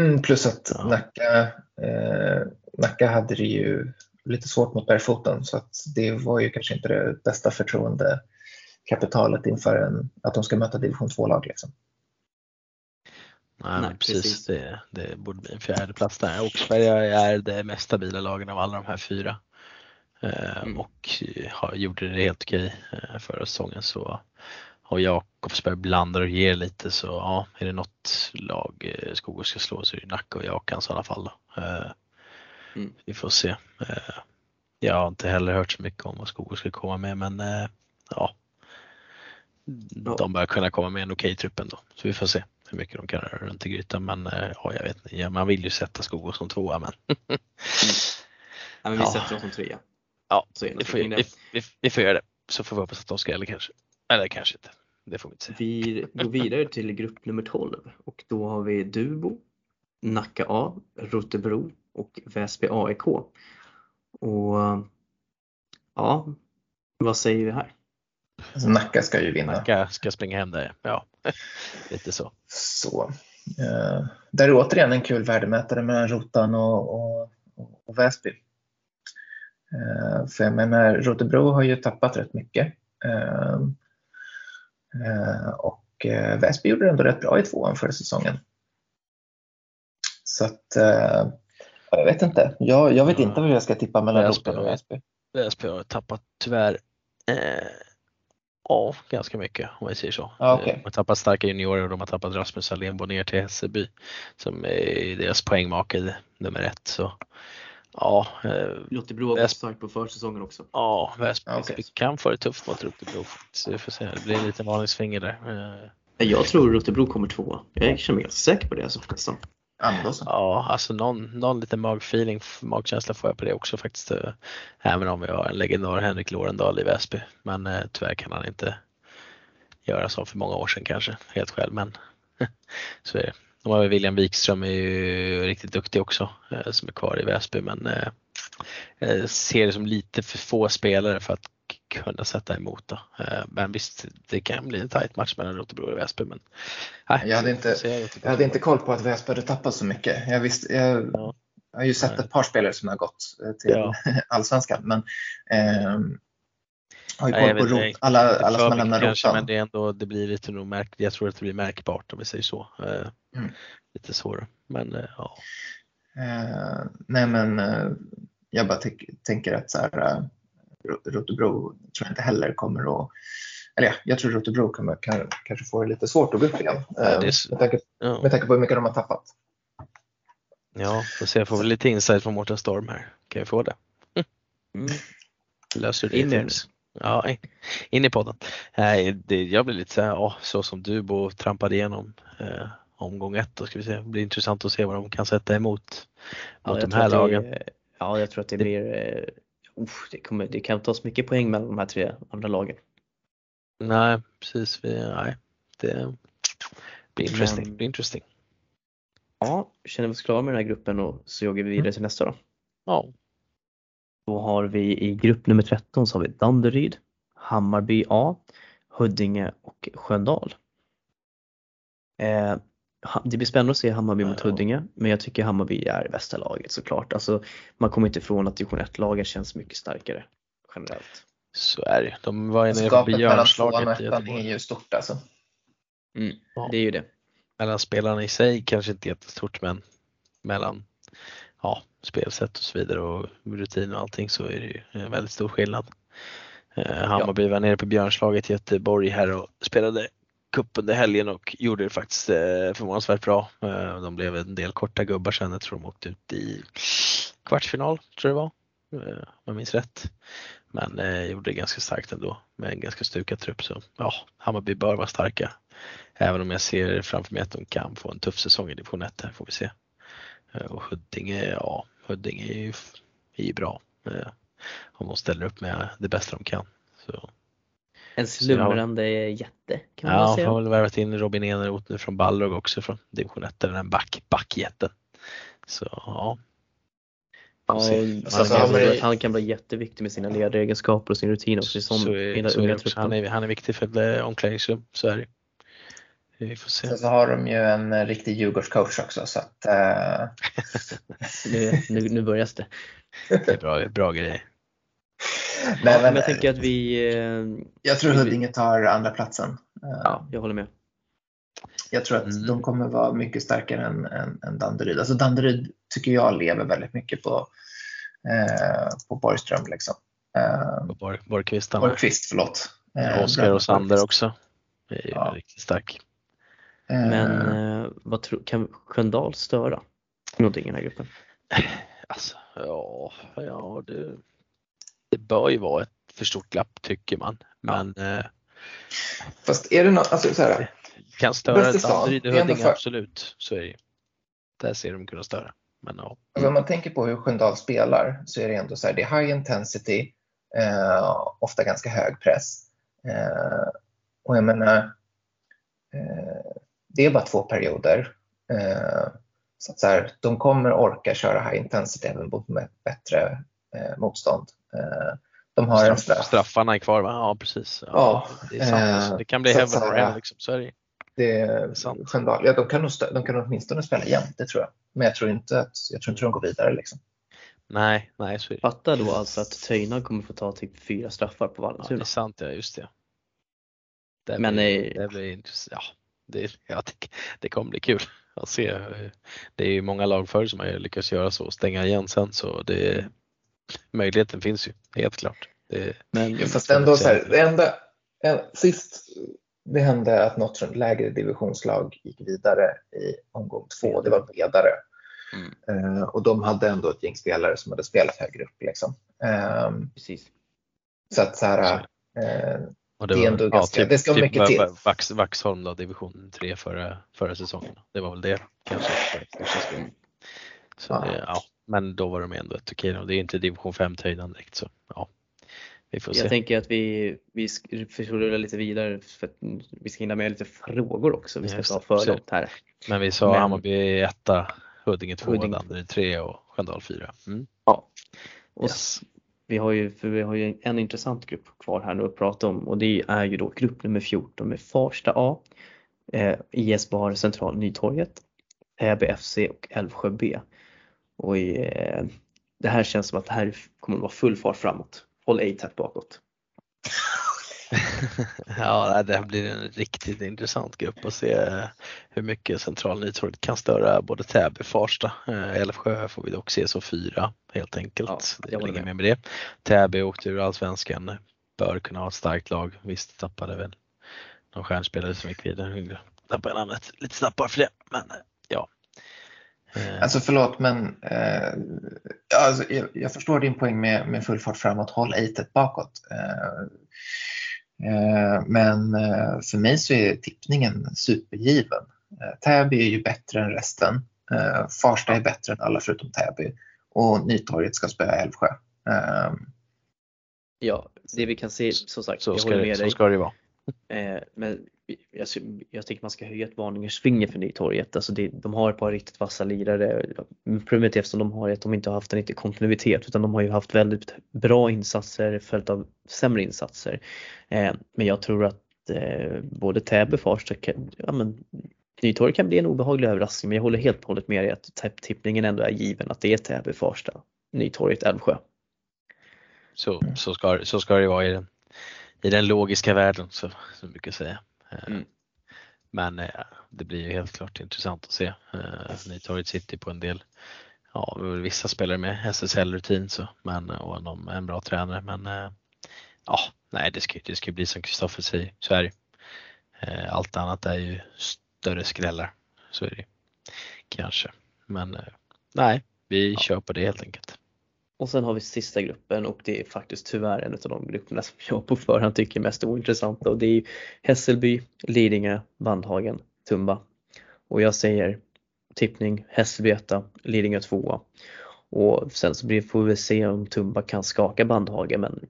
Mm, plus att ja. Nacka, eh, Nacka hade det ju lite svårt mot Bergfoten så att det var ju kanske inte det bästa förtroendekapitalet inför en, att de ska möta division 2-lag. Liksom. Nej, Nej precis. precis. Det, det, borde bli en fjärde plats där. Åkersberga är det mest stabila lagen av alla de här fyra. Eh, mm. Och har, gjorde det helt okej eh, förra säsongen så och Jakobsberg blandar och ger lite så ja, är det något lag eh, Skogås ska slå så är det Nacka och Jakans i alla fall. Eh, mm. Vi får se. Eh, jag har inte heller hört så mycket om vad Skogås ska komma med men ja, de bör kunna komma med en okej trupp ändå. Så vi får se hur mycket de kan röra runt i grytan. Men ja, jag vet inte, ja, man vill ju sätta Skogås som tvåa men. mm. ja, men vi ja. sätter dem som trea. Ja, vi får, vi, vi, vi, får göra det. Så får vi hoppas att de ska, eller kanske. Eller kanske inte. Det får vi inte se. Vi går vidare till grupp nummer 12 och då har vi Dubo, Nacka A, Rotebro och Väsby AIK. Och ja, vad säger vi här? Alltså, Nacka ska ju vinna. Nacka ska springa hem där, ja. Lite så. Så. Uh, där är återigen en kul värdemätare mellan Rotan och, och, och Väsby. Uh, för jag menar, Rotebro har ju tappat rätt mycket. Uh, Eh, och eh, Väsby gjorde det ändå rätt bra i tvåan förra säsongen. Så att, eh, jag vet inte. Jag, jag vet ja. inte vad jag ska tippa mellan Väsby och Väsby. Väsby har tappat tyvärr eh, ja, ganska mycket om jag säger så. Ah, okay. De har tappat starka juniorer och de har tappat Rasmus Allénbo ner till Hässelby som är deras poängmakare nummer ett. Så, Ja, eh, Rotebro har gått starkt på försäsongen också. Ja, Väsby okay. kan få det tufft mot Rotebro. Så vi får se, det blir en liten varningsfinger där. Eh, jag tror Rotebro kommer tvåa. Jag känner mig ganska säker på det alltså, nästan. Ja, alltså någon, någon liten magfeeling, magkänsla får jag på det också faktiskt. Eh, även om vi har en legendar Henrik Lorendal i Väsby. Men eh, tyvärr kan han inte göra som för många år sedan kanske, helt själv. Men så är det. De har William Wikström är ju riktigt duktig också eh, som är kvar i Väsby men eh, jag ser det som lite för få spelare för att kunna sätta emot. Då. Eh, men visst, det kan bli en tight match mellan Rotebro och Väsby. Men, nej, jag, hade inte, jag hade inte koll på att Väsby hade tappat så mycket. Jag, visste, jag, ja. jag har ju sett ett par spelare som har gått till ja. allsvenskan. Men, eh, har ju koll på rot, alla, alla som har lämnat rotan. Men det, är ändå, det blir lite nog märk, jag tror att det blir märkbart om vi säger så. Mm. Lite svårare. Men ja. Eh, nej men eh, jag bara tänker att så här, Rotebro tror jag inte heller kommer att eller ja, jag tror Rotebro kommer kan, kanske få det lite svårt att gå upp igen. Ja, är, med, tanke, ja. med tanke på hur mycket de har tappat. Ja, får se. Jag får väl lite insight från Mårten Storm här. Kan jag få det? Mm. Löser det in, ja, in i podden. Det, jag blir lite så här, ja, så som du Bo trampade igenom eh, omgång ett. Då ska vi se. Det blir intressant att se vad de kan sätta emot ja, mot de här lagen. Det, ja, jag tror att det blir eh, usch, det, kommer, det kan tas mycket poäng mellan de här tre andra lagen. Nej, precis. Vi, nej, det blir interesting. Men, blir interesting. Ja, känner vi oss klara med den här gruppen och så joggar vi vidare mm. till nästa då. Ja. Då har vi i grupp nummer 13 så har vi Danderyd, Hammarby A, Huddinge och Sköndal. Eh, det blir spännande att se Hammarby mot Huddinge, men jag tycker Hammarby är bästa laget såklart. Alltså, man kommer inte ifrån att division 1-lagen känns mycket starkare generellt. Så är det. De var ju nere Björnslaget i Göteborg. är ju stort alltså. Mm, ja. Det är ju det. Mellan spelarna i sig kanske inte jättestort men mellan ja, spelsätt och så vidare och rutin och allting så är det ju en väldigt stor skillnad. Eh, Hammarby ja. var nere på Björnslaget i Göteborg här och spelade cup under helgen och gjorde det faktiskt eh, förvånansvärt bra. Eh, de blev en del korta gubbar sen, jag tror de åkte ut i kvartsfinal, tror jag det var, om jag minns rätt. Men gjorde det ganska starkt ändå med en ganska stukad trupp. Så ja, Hammarby bör vara starka. Även om jag ser framför mig att de kan få en tuff säsong i division 1 här får vi se. Och Huddinge, ja, Huddinge är ju, är ju bra. Om de ställer upp med det bästa de kan. Så en slumrande jätte kan man ja, säga. Ja, har väl värvat in Robin Eneroth nu från Balrog också från division 1, den back, backjätten. Så ja. Ja, alltså, han, kan, han kan bli jätteviktig med sina ledaregenskaper och sin rutin sin sån så är, så är han, är, han är viktig för omklädningsrum, så är det vi får se. Sen så har de ju en riktig Djurgårdscoach också så att uh... nu, nu, nu börjar det. Det är bra, bra grejer. Nej, men, jag tänker att vi... Eh, jag tror Huddinge tar andra platsen. Ja, jag håller med. Jag tror att mm. de kommer vara mycket starkare än, än, än Danderyd. Alltså Danderyd tycker jag lever väldigt mycket på, eh, på Borgström. Liksom. Eh, på Borg. Borgqvist, förlåt. Eh, Oskar och Sander också. Det är ja. riktigt stark. Men eh, vad tror, kan Sköndal störa någonting i den här gruppen? Alltså, ja, ja det, det bör ju vara ett för stort glapp tycker man. Men ja. eh, Fast är det något, alltså så här, kan störa ett Danderyd och Huddinge, för... absolut. Så är det ju. Där ser de kunna störa. Men, ja. alltså, om man tänker på hur Sköndal spelar så är det ändå så här, det är high intensity, eh, ofta ganska hög press. Eh, och jag menar, eh, det är bara två perioder. Eh, så att så här, de kommer orka köra high intensity även mot bättre eh, motstånd. Eh, de har Straff, en straff. Straffarna är kvar va? Ja precis. Ja, ja det, är sant. Eh, det kan bli heaven or hell liksom. Så är det. Det är sant. Ja, de, kan nog, de kan åtminstone spela jämnt, det tror jag. Men jag tror inte att jag tror inte de går vidare. Liksom. Nej, nej så är det. Fatta då alltså att Töjna kommer få ta typ fyra straffar på Vallentuna. Ja, det är sant, ja just det. Det Men blir, det blir ja, det, ja, det, det kommer bli kul att se. Det är ju många lag förr som har lyckats göra så och stänga igen sen så det, möjligheten finns ju, helt klart. Det, men jo, fast ändå så här, det enda, en, sist det hände att något från lägre divisionslag gick vidare i omgång två, det var Vedare. Mm. och de hade ändå ett gäng spelare som hade spelat högre upp. Liksom. Ehm, Precis. Så att så här, eh, och det, det, var, ganska, ja, typ, det ska typ mycket till. Vax, Vaxholm då, division 3 förra, förra säsongen. Det var väl det kanske. Så Ja. det, ja. Men då var de ändå ett okej och det är inte division 5 höjden direkt så ja. Vi får se. Jag tänker att vi, vi sk- försöker rulla lite vidare för att vi ska hinna med lite frågor också. Vi ska Just ta för långt här. Men vi sa Men- Hammarby etta, Huddinge 2, Huddinge Danderyd 3 och Sköndal 4. Mm. Och Yes vi har ju, för vi har ju en intressant grupp kvar här nu att prata om och det är ju då grupp nummer 14 med Farsta A, eh, IS Bar Central Nytorget, Täby FC och Älvsjö B. Och eh, det här känns som att det här kommer att vara full fart framåt. Håll ej tätt bakåt. ja, det här blir en riktigt intressant grupp att se hur mycket Central Nytorget kan störa både Täby och Farsta. Eh, Älvsjö får vi dock se som fyra helt enkelt. Ja, det är jag inget med. mer med det. Täby åkte ur Allsvenskan, bör kunna ha ett starkt lag. Visst tappade väl någon stjärnspelare som gick vidare. Tappade namnet lite snabbare för det, men eh, ja. Eh, Alltså förlåt men eh, ja, alltså, jag, jag förstår din poäng med, med full fart framåt, håll ej tätt bakåt. Eh, eh, men eh, för mig så är tippningen supergiven. Eh, Täby är ju bättre än resten. Eh, Farsta är bättre än alla förutom Täby. Och Nytorget ska spöa Älvsjö. Eh, Ja, det vi kan se, som sagt, så, jag ska håller det, med så dig. ska det vara. Eh, men jag, jag tycker man ska höja ett varningens finger för Nytorget. Alltså det, de har ett par riktigt vassa lirare. Problemet är eftersom de har att de inte har haft en riktig kontinuitet utan de har ju haft väldigt bra insatser följt av sämre insatser. Eh, men jag tror att eh, både Täby och Farsta, kan- ja men Nytorget kan bli en obehaglig överraskning men jag håller helt och hållet med dig att tipp- tippningen ändå är given att det är Täby, Farsta, Nytorget, Älvsjö. Så, så, ska, så ska det vara i den, i den logiska världen så, som vi brukar säga. Eh, Mm. Men eh, det blir ju helt klart intressant att se. Eh, Nytorget sitter på en del, ja vissa spelare med SSL-rutin så, men, och är en bra tränare men eh, ja, nej det ska, det ska bli som Kristoffer säger, så är det. Allt annat är ju större skrällar, så är det ju. kanske. Men nej, vi kör på det helt enkelt. Och sen har vi sista gruppen och det är faktiskt tyvärr en av de grupperna som jag på förhand tycker är mest ointressanta och det är Hässelby, Lidingö, Bandhagen, Tumba. Och jag säger tippning Hässelby 1, Lidingö 2 och sen så blir, får vi se om Tumba kan skaka Bandhagen men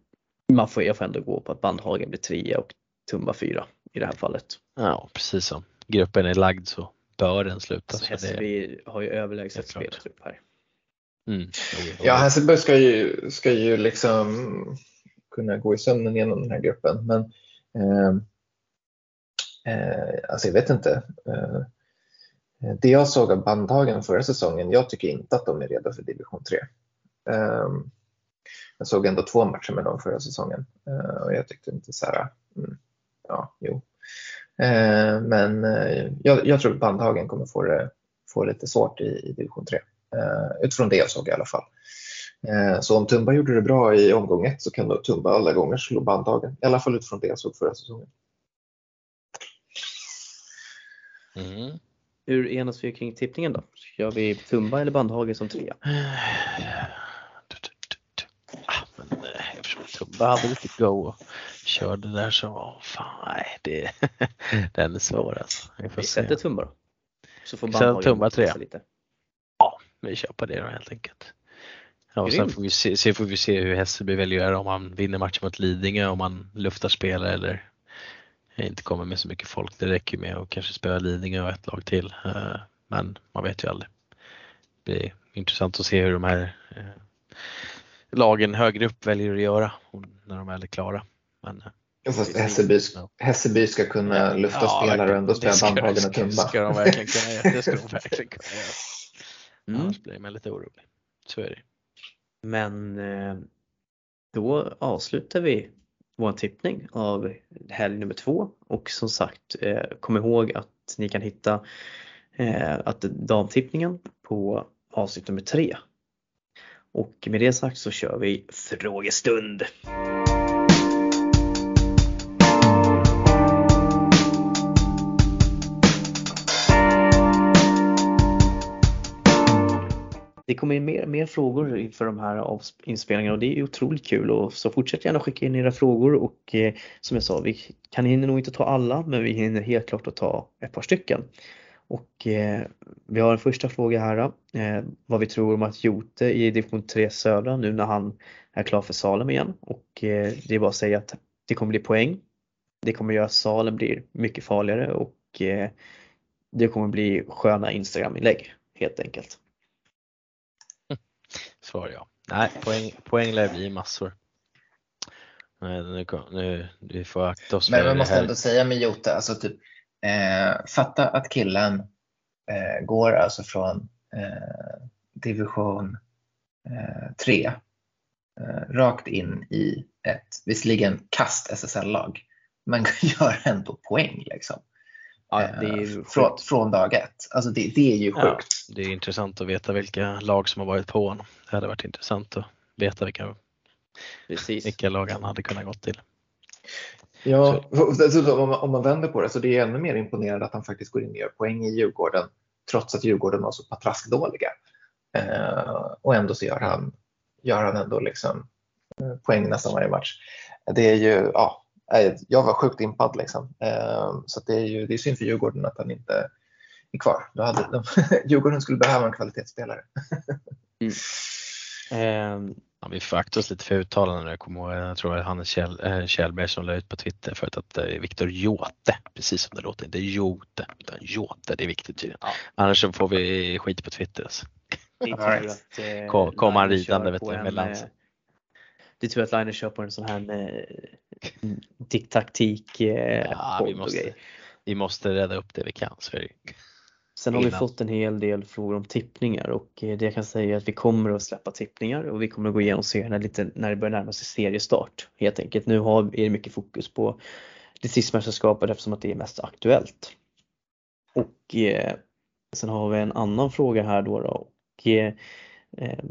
man får, jag får ändå gå på att Bandhagen blir 3 och Tumba 4 i det här fallet. Ja, precis som gruppen är lagd så bör den sluta. Alltså så det, Hässelby har ju överlägset spelat upp här mm, Ja, Hässelby ska ju, ska ju liksom kunna gå i sömnen genom den här gruppen. Men eh, eh, alltså jag vet inte. Eh, det jag såg av Bandhagen förra säsongen, jag tycker inte att de är redo för division 3. Eh, jag såg ändå två matcher med dem förra säsongen eh, och jag tyckte inte så här, mm, ja, jo. Eh, men eh, jag, jag tror att Bandhagen kommer få det, få lite svårt i, i division 3. Eh, utifrån det jag såg i alla fall. Eh, Så om Tumba gjorde det bra i omgång ett så kan då Tumba alla gånger slå bandhagen. I alla fall utifrån det jag såg förra säsongen. Mm. Hur enas vi kring tippningen då? Gör vi Tumba eller Bandhagen som trea? Ah, men, eh, eftersom Tumba hade lite go och körde där så, fan nej, det, den är svår alltså. Vi får Vi se. sätter Tumba då. Så får Bandhagen Tumba trea. lite. Vi kör på det då helt enkelt. Ja, och sen får vi se, sen får vi se hur Hässelby väljer att göra om han vinner matchen mot Lidingö, om han luftar spelare eller inte kommer med så mycket folk. Det räcker med att kanske spöa Lidingö och ett lag till. Eh, Men man vet ju aldrig. Det blir intressant att se hur de här eh, lagen högre upp väljer att göra när de väl är klara. Men, eh, Fast Hässelby. Hässelby ska kunna lufta ja, spelare och ändå spela bandhagen och Tumba. ska de verkligen kunna göra. Det ska de verkligen kunna göra. Mm. Annars blir man lite orolig. Så är det. Men eh, då avslutar vi vår tippning av helg nummer två och som sagt eh, kom ihåg att ni kan hitta eh, att damtippningen på avsnitt nummer tre. Och med det sagt så kör vi frågestund. Det kommer in mer, mer frågor inför de här inspelningarna och det är otroligt kul och så fortsätt gärna skicka in era frågor och eh, som jag sa, vi kan hinner nog inte ta alla men vi hinner helt klart att ta ett par stycken. Och eh, vi har en första fråga här eh, vad vi tror om att Jote i division 3 södra nu när han är klar för Salem igen och eh, det är bara att säga att det kommer bli poäng. Det kommer göra att Salem blir mycket farligare och eh, det kommer bli sköna Instagram-inlägg helt enkelt. Svar ja. Nej, poäng, poäng lär bli massor. Nej, nu, nu, vi får akta oss Men man måste ändå säga med Jota, alltså typ, eh, fatta att killen eh, går alltså från eh, division 3 eh, eh, rakt in i ett, visserligen kast SSL-lag, men gör ändå poäng liksom. Ja, det är ju från, från dag ett. Alltså det, det är ju sjukt. Ja, det är intressant att veta vilka lag som har varit på honom. Det hade varit intressant att veta vilka, Precis. vilka lag han hade kunnat gå till. Ja, om man, om man vänder på det så det är ännu mer imponerande att han faktiskt går in och gör poäng i Djurgården trots att Djurgården var så patraskdåliga. Eh, och ändå så gör han, gör han ändå liksom eh, poäng nästan varje match. Det är ju, ja, jag var sjukt impad liksom. Eh, så det är ju det är synd för Djurgården att han inte är kvar. Då hade de, Djurgården skulle behöva en kvalitetsspelare. mm. um, ja, vi får akta oss lite för uttalanden jag kommer ihåg. Jag tror att han är Kjell, äh, Kjellberg som la ut på Twitter förut att det är Viktor Jote, precis som det låter. Inte Jote, utan Jote, det är viktigt tydligen. Ja. Annars så får vi skit på Twitter. Alltså. Right. Eh, Kom, kom han ridande vet du, med lans. Det är tur att Liner kör på en sån här eh, diktaktik eh, ja, vi måste, vi måste rädda upp det vi kan. Så Sen har vi fått en hel del frågor om tippningar och eh, det jag kan säga är att vi kommer att släppa tippningar och vi kommer att gå igenom serierna lite när det börjar närma sig seriestart helt enkelt. Nu har, är det mycket fokus på distriktsmästerskapet eftersom att det är mest aktuellt. Och eh, sen har vi en annan fråga här då, då och eh, eh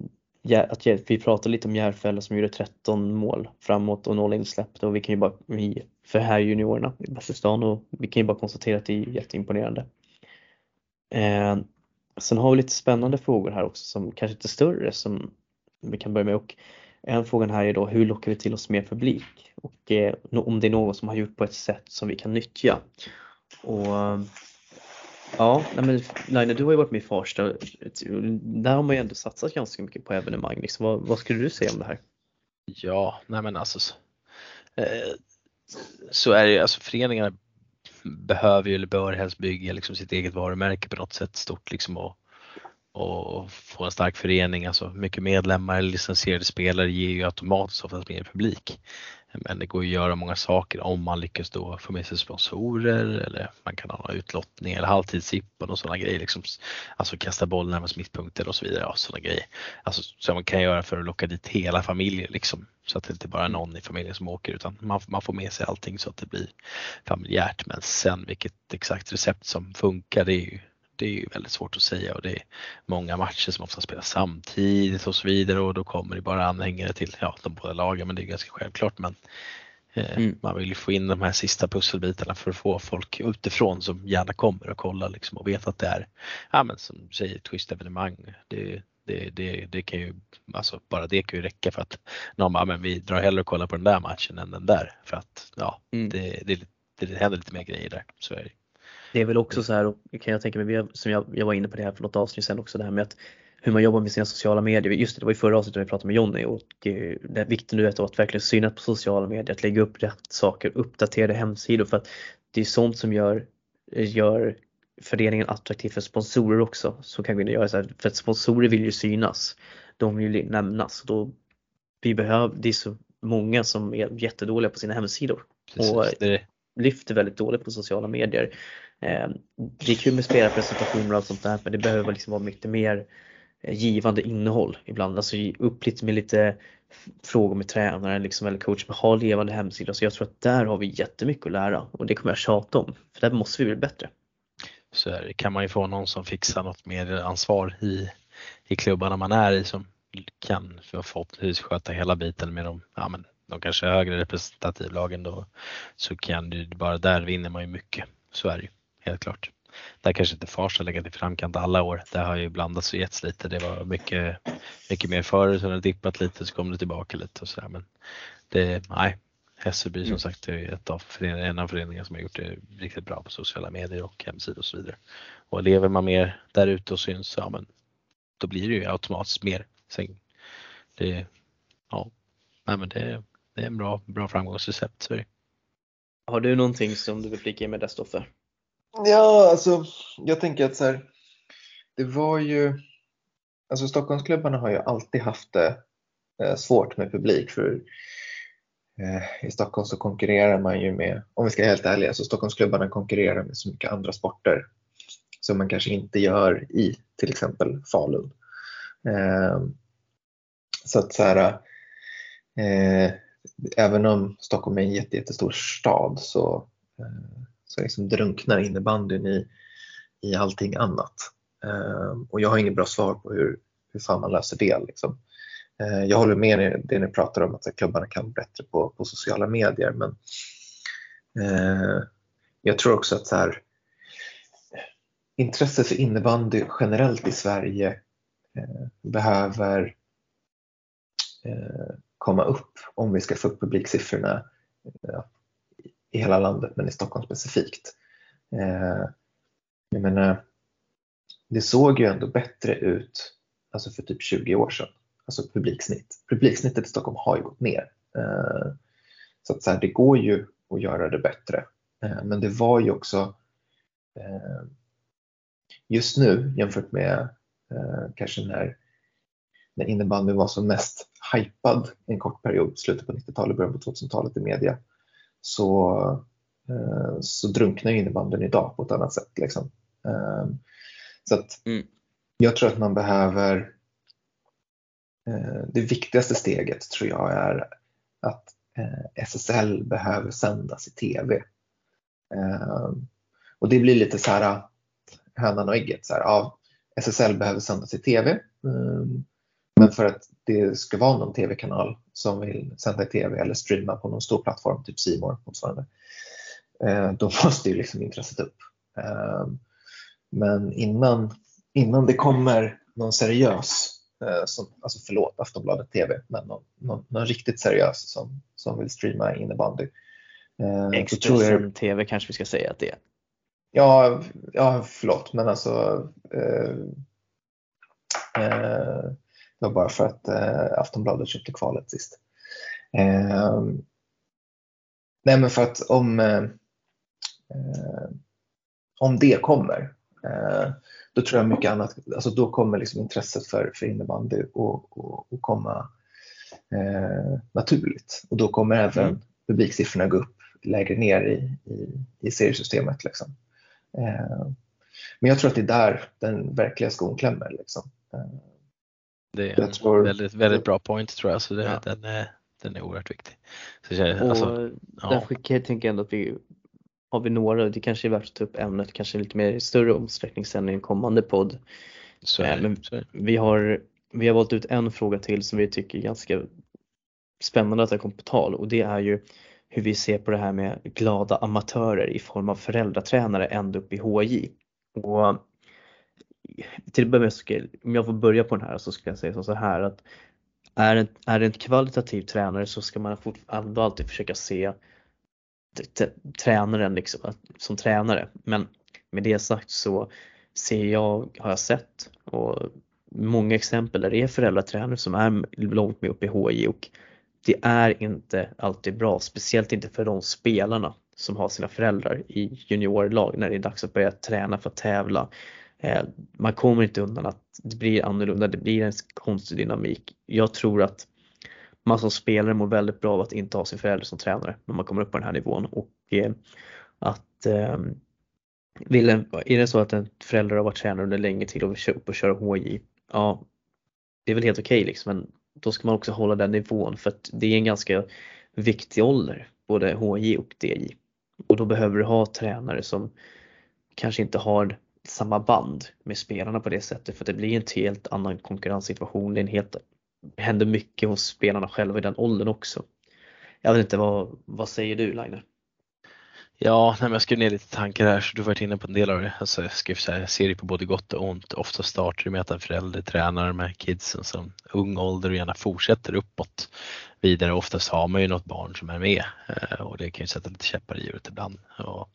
att vi pratade lite om Järfälla som gjorde 13 mål framåt och noll insläppta och vi kan ju bara, för här juniorerna i Bastustan och vi kan ju bara konstatera att det är jätteimponerande. Eh, sen har vi lite spännande frågor här också som kanske inte är större som vi kan börja med och en fråga här är då hur lockar vi till oss mer publik och eh, om det är någon som har gjort på ett sätt som vi kan nyttja. Och Ja, nej men Line, du har ju varit med i Farsta. Där har man ju ändå satsat ganska mycket på evenemang. Liksom. Vad, vad skulle du säga om det här? Ja, nej men alltså så, eh, så är det ju, alltså föreningarna behöver ju eller bör helst bygga liksom sitt eget varumärke på något sätt stort liksom och, och få en stark förening, alltså mycket medlemmar eller licensierade spelare ger ju automatiskt oftast mer publik. Men det går att göra många saker om man lyckas då få med sig sponsorer eller man kan ha utlottning eller halvtidsjippon och sådana grejer. Liksom, alltså kasta boll närmast mittpunkter och så vidare. Ja, sådana grejer. Alltså, som man kan göra för att locka dit hela familjen liksom. Så att det inte bara är någon i familjen som åker utan man, man får med sig allting så att det blir familjärt. Men sen vilket exakt recept som funkar det är ju det är ju väldigt svårt att säga och det är många matcher som ofta spelas samtidigt och så vidare och då kommer det bara anhängare till ja, de båda lagen men det är ganska självklart. Men eh, mm. man vill ju få in de här sista pusselbitarna för att få folk utifrån som gärna kommer och kollar liksom och vet att det är, ja men som du säger, ett schysst evenemang. Det, det, det, det kan ju, alltså bara det kan ju räcka för att någon bara, men vi drar hellre och kollar på den där matchen än den där för att ja, mm. det, det, det händer lite mer grejer där. Så är det. Det är väl också så här, kan jag tänka mig, som jag, jag var inne på det här för något avsnitt sen också, det här med att hur man jobbar med sina sociala medier. Just det, det var i förra avsnittet vi pratade med Jonny och det vikten nu är att verkligen synas på sociala medier, att lägga upp rätt saker, uppdaterade hemsidor för att det är sånt som gör, gör föreningen attraktiv för sponsorer också. Så kan vi göra så här, för att sponsorer vill ju synas. De vill ju nämnas. Då vi behöver, det är så många som är jättedåliga på sina hemsidor. Precis, och lyfter väldigt dåligt på sociala medier. Eh, det är kul med spelarpresentationer och allt sånt där men det behöver liksom vara mycket mer eh, givande innehåll ibland. Alltså upp lite med lite frågor med tränaren liksom, eller coach med ha levande hemsidor. Så jag tror att där har vi jättemycket att lära och det kommer jag tjata om. För där måste vi bli bättre. Så här, kan man ju få någon som fixar något mer ansvar i, i klubbarna man är i som kan förhoppningsvis sköta hela biten med de, ja, men, de kanske högre representativlagen då så kan du bara där vinner man ju mycket. Så är det ju helt klart. där kanske inte Fars har legat i framkant alla år. Det har ju blandats och getts lite. Det var mycket, mycket mer förut, sen har det dippat lite så kom det tillbaka lite och sådär. Men det, nej, Hässelby som mm. sagt är ett av en av föreningarna som har gjort det riktigt bra på sociala medier och hemsidor och så vidare. Och lever man mer där ute och syns, ja men då blir det ju automatiskt mer. Sen, det, ja, nej men det, det är en bra, bra framgångsrecept. Så Har du någonting som du vill flika in med det Stoffe? Ja, alltså jag tänker att så här, det var ju, alltså Stockholmsklubbarna har ju alltid haft det eh, svårt med publik för eh, i Stockholm så konkurrerar man ju med, om vi ska vara helt ärliga, så Stockholmsklubbarna konkurrerar med så mycket andra sporter som man kanske inte gör i till exempel Falun. Eh, så att så här, eh, även om Stockholm är en jättestor stad så, eh, så liksom drunknar innebandyn i, i allting annat. Eh, och jag har inget bra svar på hur, hur fan man löser det. Liksom. Eh, jag håller med er det ni pratar om att här, klubbarna kan bli bättre på, på sociala medier men eh, jag tror också att så här, intresset för innebandy generellt i Sverige eh, behöver eh, komma upp om vi ska få upp publiksiffrorna eh, i hela landet men i Stockholm specifikt. Eh, jag menar, det såg ju ändå bättre ut alltså för typ 20 år sedan, alltså publiksnitt. Publiksnittet i Stockholm har ju gått ner. Eh, så att så här, det går ju att göra det bättre. Eh, men det var ju också eh, just nu jämfört med eh, kanske när, när innebandyn var som mest hypad en kort period, slutet på 90-talet, början på 2000-talet i media, så, eh, så drunknar innebandyn idag på ett annat sätt. Liksom. Eh, så att mm. jag tror att man behöver eh, det viktigaste steget tror jag är att SSL behöver sändas i TV. Och det blir lite så här hönan och ägget. Så här, ja, SSL behöver sändas i TV. Men för att det ska vara någon tv-kanal som vill sända i tv eller streama på någon stor plattform, typ More motsvarande, eh, då måste ju liksom intresset upp. Eh, men innan, innan det kommer någon seriös, eh, som, alltså förlåt Aftonbladet TV, men någon, någon, någon riktigt seriös som, som vill streama innebandy. Expressen TV kanske vi ska säga att det är. Ja, ja förlåt men alltså eh, eh, det var bara för att eh, Aftonbladet köpte kvalet sist. Eh, nej men för att om, eh, eh om det kommer, eh, då tror jag mycket annat, alltså då kommer liksom intresset för, för innebandy att komma eh, naturligt och då kommer även mm. publiksiffrorna gå upp lägre ner i, i, i seriesystemet. Liksom. men jag tror att det är där den verkliga skon klämmer. Liksom. Det är en väldigt, väldigt bra point tror jag, så det, ja. den, är, den är oerhört viktig. Så jag, och alltså, ja. Därför kan jag ändå att vi har vi några, det kanske är värt att ta upp ämnet kanske lite mer i större omsträckning sen i en kommande podd. Så är, Men så vi, har, vi har valt ut en fråga till som vi tycker är ganska spännande att det kom på tal och det är ju hur vi ser på det här med glada amatörer i form av föräldratränare ända upp i HJ. Och till att börja med, ska, om jag får börja på den här så ska jag säga så här att är det, är det en kvalitativ tränare så ska man ändå alltid försöka se tränaren liksom, som tränare. Men med det sagt så ser jag, har jag sett och många exempel där det är föräldratränare som är långt med upp i HI och det är inte alltid bra, speciellt inte för de spelarna som har sina föräldrar i juniorlag när det är dags att börja träna för att tävla. Eh, man kommer inte undan att det blir annorlunda, det blir en konstig dynamik. Jag tror att man som spelare mår väldigt bra av att inte ha sin förälder som tränare när man kommer upp på den här nivån och eh, att eh, vill en, är det så att en förälder har varit tränare under länge till och vill köra upp och köra HJ, ja det är väl helt okej okay liksom men då ska man också hålla den nivån för att det är en ganska viktig ålder, både HJ och DJ. Och då behöver du ha tränare som kanske inte har samma band med spelarna på det sättet för det blir en helt annan konkurrenssituation. Det, är en helt, det händer mycket hos spelarna själva i den åldern också. Jag vet inte, vad, vad säger du Laine? Ja, nej, men jag skrev ner lite tankar här så du har varit inne på en del av det. Alltså, jag skrev så här, jag ser det på både gott och ont. Ofta startar det med att en förälder tränar de här kidsen som ung ålder och gärna fortsätter uppåt vidare. Oftast har man ju något barn som är med eh, och det kan ju sätta lite käppar i hjulet ibland. Och,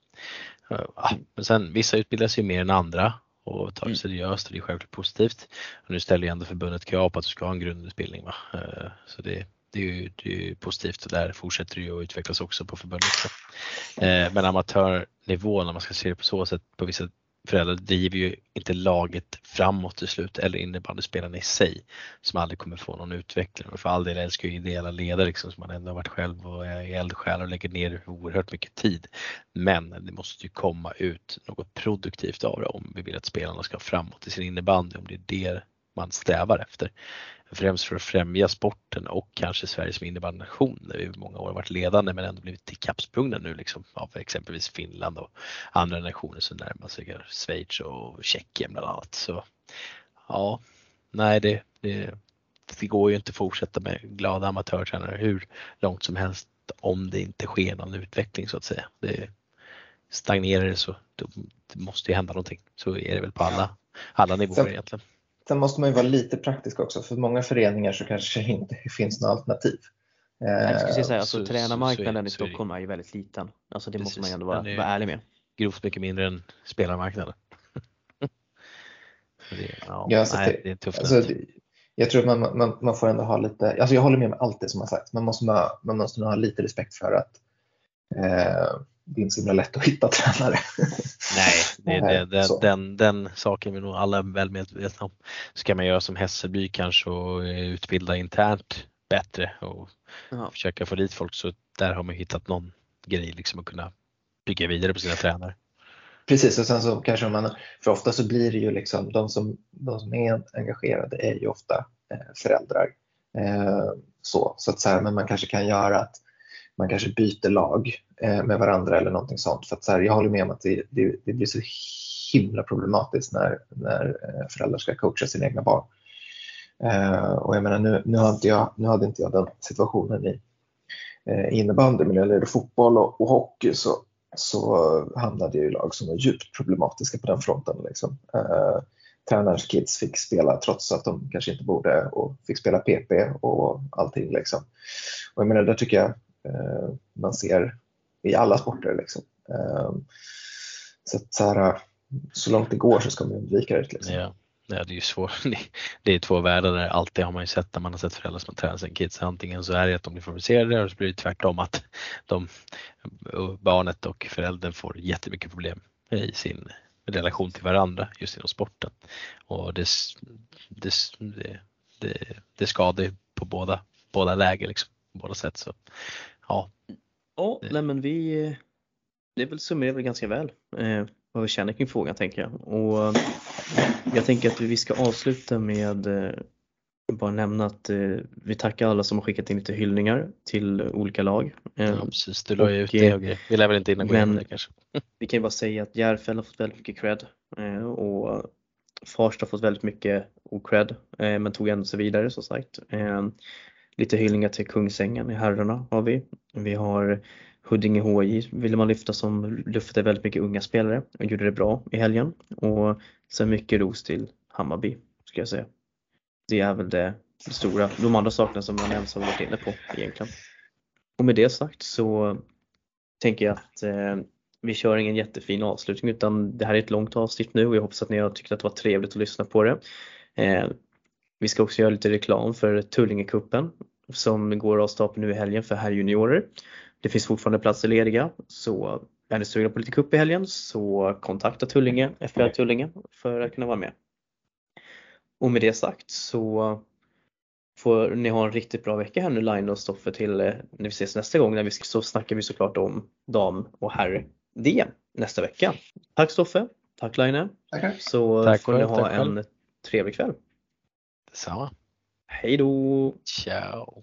men sen vissa utbildas ju mer än andra och tar det mm. seriöst och det är självklart positivt. Och nu ställer ju ändå förbundet krav på att du ska ha en grundutbildning. Va? Eh, så det, det är ju, det är ju positivt och där fortsätter det ju att utvecklas också på förbundet. Eh, men amatörnivån, om man ska se det på så sätt, på vissa föräldrar driver ju inte laget framåt till slut eller innebandyspelarna i sig som aldrig kommer få någon utveckling. Och för all del älskar ju ideella ledare liksom, som man ändå har varit själv och är eldsjäl och lägger ner oerhört mycket tid. Men det måste ju komma ut något produktivt av det om vi vill att spelarna ska framåt i sin innebandy, om det är det man strävar efter främst för att främja sporten och kanske Sverige som innebandynation där vi i många år varit ledande men ändå blivit ikappsprungna nu liksom av exempelvis Finland och andra nationer som närmar sig Schweiz och Tjeckien bland annat. Så ja, nej det, det, det går ju inte att fortsätta med glada amatörtränare hur långt som helst om det inte sker någon utveckling så att säga. Det, stagnerar det så då, det måste ju hända någonting. Så är det väl på alla, alla nivåer egentligen. Sen måste man ju vara lite praktisk också. För många föreningar så kanske det inte finns något alternativ. Jag skulle säga alltså, tränarmarknaden i Stockholm är ju väldigt liten. Alltså det måste man ju ändå vara, vara ärlig med. Grovt mycket mindre än spelarmarknaden. det, ja, ja, alltså nej, det, är tufft. Alltså, jag tror att man, man, man, får ändå ha lite, alltså jag håller med med allt det som har sagts. Man måste, man måste nog ha lite respekt för att eh, det är inte så himla lätt att hitta tränare. Det, det, den, den saken är vi nog alla väl medvetna om. Ska man göra som Hässelby kanske och eh, utbilda internt bättre och Aha. försöka få dit folk så där har man hittat någon grej liksom att kunna bygga vidare på sina tränare. Precis, och sen så kanske man, för ofta så blir det ju liksom de som, de som är engagerade är ju ofta eh, föräldrar. Eh, så, så att så här, men man kanske kan göra att man kanske byter lag eh, med varandra eller någonting sånt. För att så här, jag håller med om att det, det, det, blir så himla problematiskt när, när eh, föräldrar ska coacha sina egna barn. Eh, och jag menar, nu, nu, hade inte jag, nu hade inte jag den situationen i eh, innebandy, men när det gäller fotboll och, och hockey så, så hamnade jag i lag som var djupt problematiska på den fronten. Liksom. Eh, tränarens kids fick spela trots att de kanske inte borde och fick spela PP och allting. Liksom. Och jag menar, där tycker jag Eh, man ser i alla sporter. Liksom. Eh, så, att, så, här, eh, så långt det går så ska man undvika det. Liksom. Ja. Ja, det är ju svårt. Det är två världar där alltid har man ju sett när man har sett föräldrar som tränar sina kids. Antingen så är det att de blir favoriserade eller så blir det tvärtom att de, barnet och föräldern får jättemycket problem i sin relation till varandra just inom sporten. Och det, det, det, det skadar på båda, båda läger liksom, på båda sätt. Så ja. Ja, nej men vi, det väl summerar väl ganska väl eh, vad vi känner kring frågan tänker jag. Och jag tänker att vi ska avsluta med eh, bara nämna att eh, vi tackar alla som har skickat in lite hyllningar till olika lag. Eh, ja, precis, du la ju ut det och grejer. Vi lär väl inte innan gå in det kanske. vi kan ju bara säga att Järfäll har fått väldigt mycket cred eh, och Farsta har fått väldigt mycket ocred eh, men tog ändå sig vidare som sagt. Lite hyllningar till Kungsängen i herrarna har vi. Vi har Huddinge HJ ville man lyfta som lyfte väldigt mycket unga spelare och gjorde det bra i helgen. Och sen mycket ros till Hammarby ska jag säga. Det är väl det, stora. De andra sakerna som man ens har varit inne på egentligen. Och med det sagt så tänker jag att eh, vi kör ingen jättefin avslutning utan det här är ett långt avsnitt nu och jag hoppas att ni har tyckt att det var trevligt att lyssna på det. Eh, vi ska också göra lite reklam för Tullingekuppen som går av stapeln nu i helgen för herrjuniorer. Det finns fortfarande platser lediga så är ni sugna på lite cup i helgen så kontakta Tullinge, FBL Tullinge för att kunna vara med. Och med det sagt så får ni ha en riktigt bra vecka här nu Line och Stoffe till eh, när vi ses nästa gång. När vi, så snackar vi såklart om dam och herr DM nästa vecka. Tack Stoffe, tack Line. Så tack får ni ha en trevlig kväll. Detsamma. Hej då! Ciao!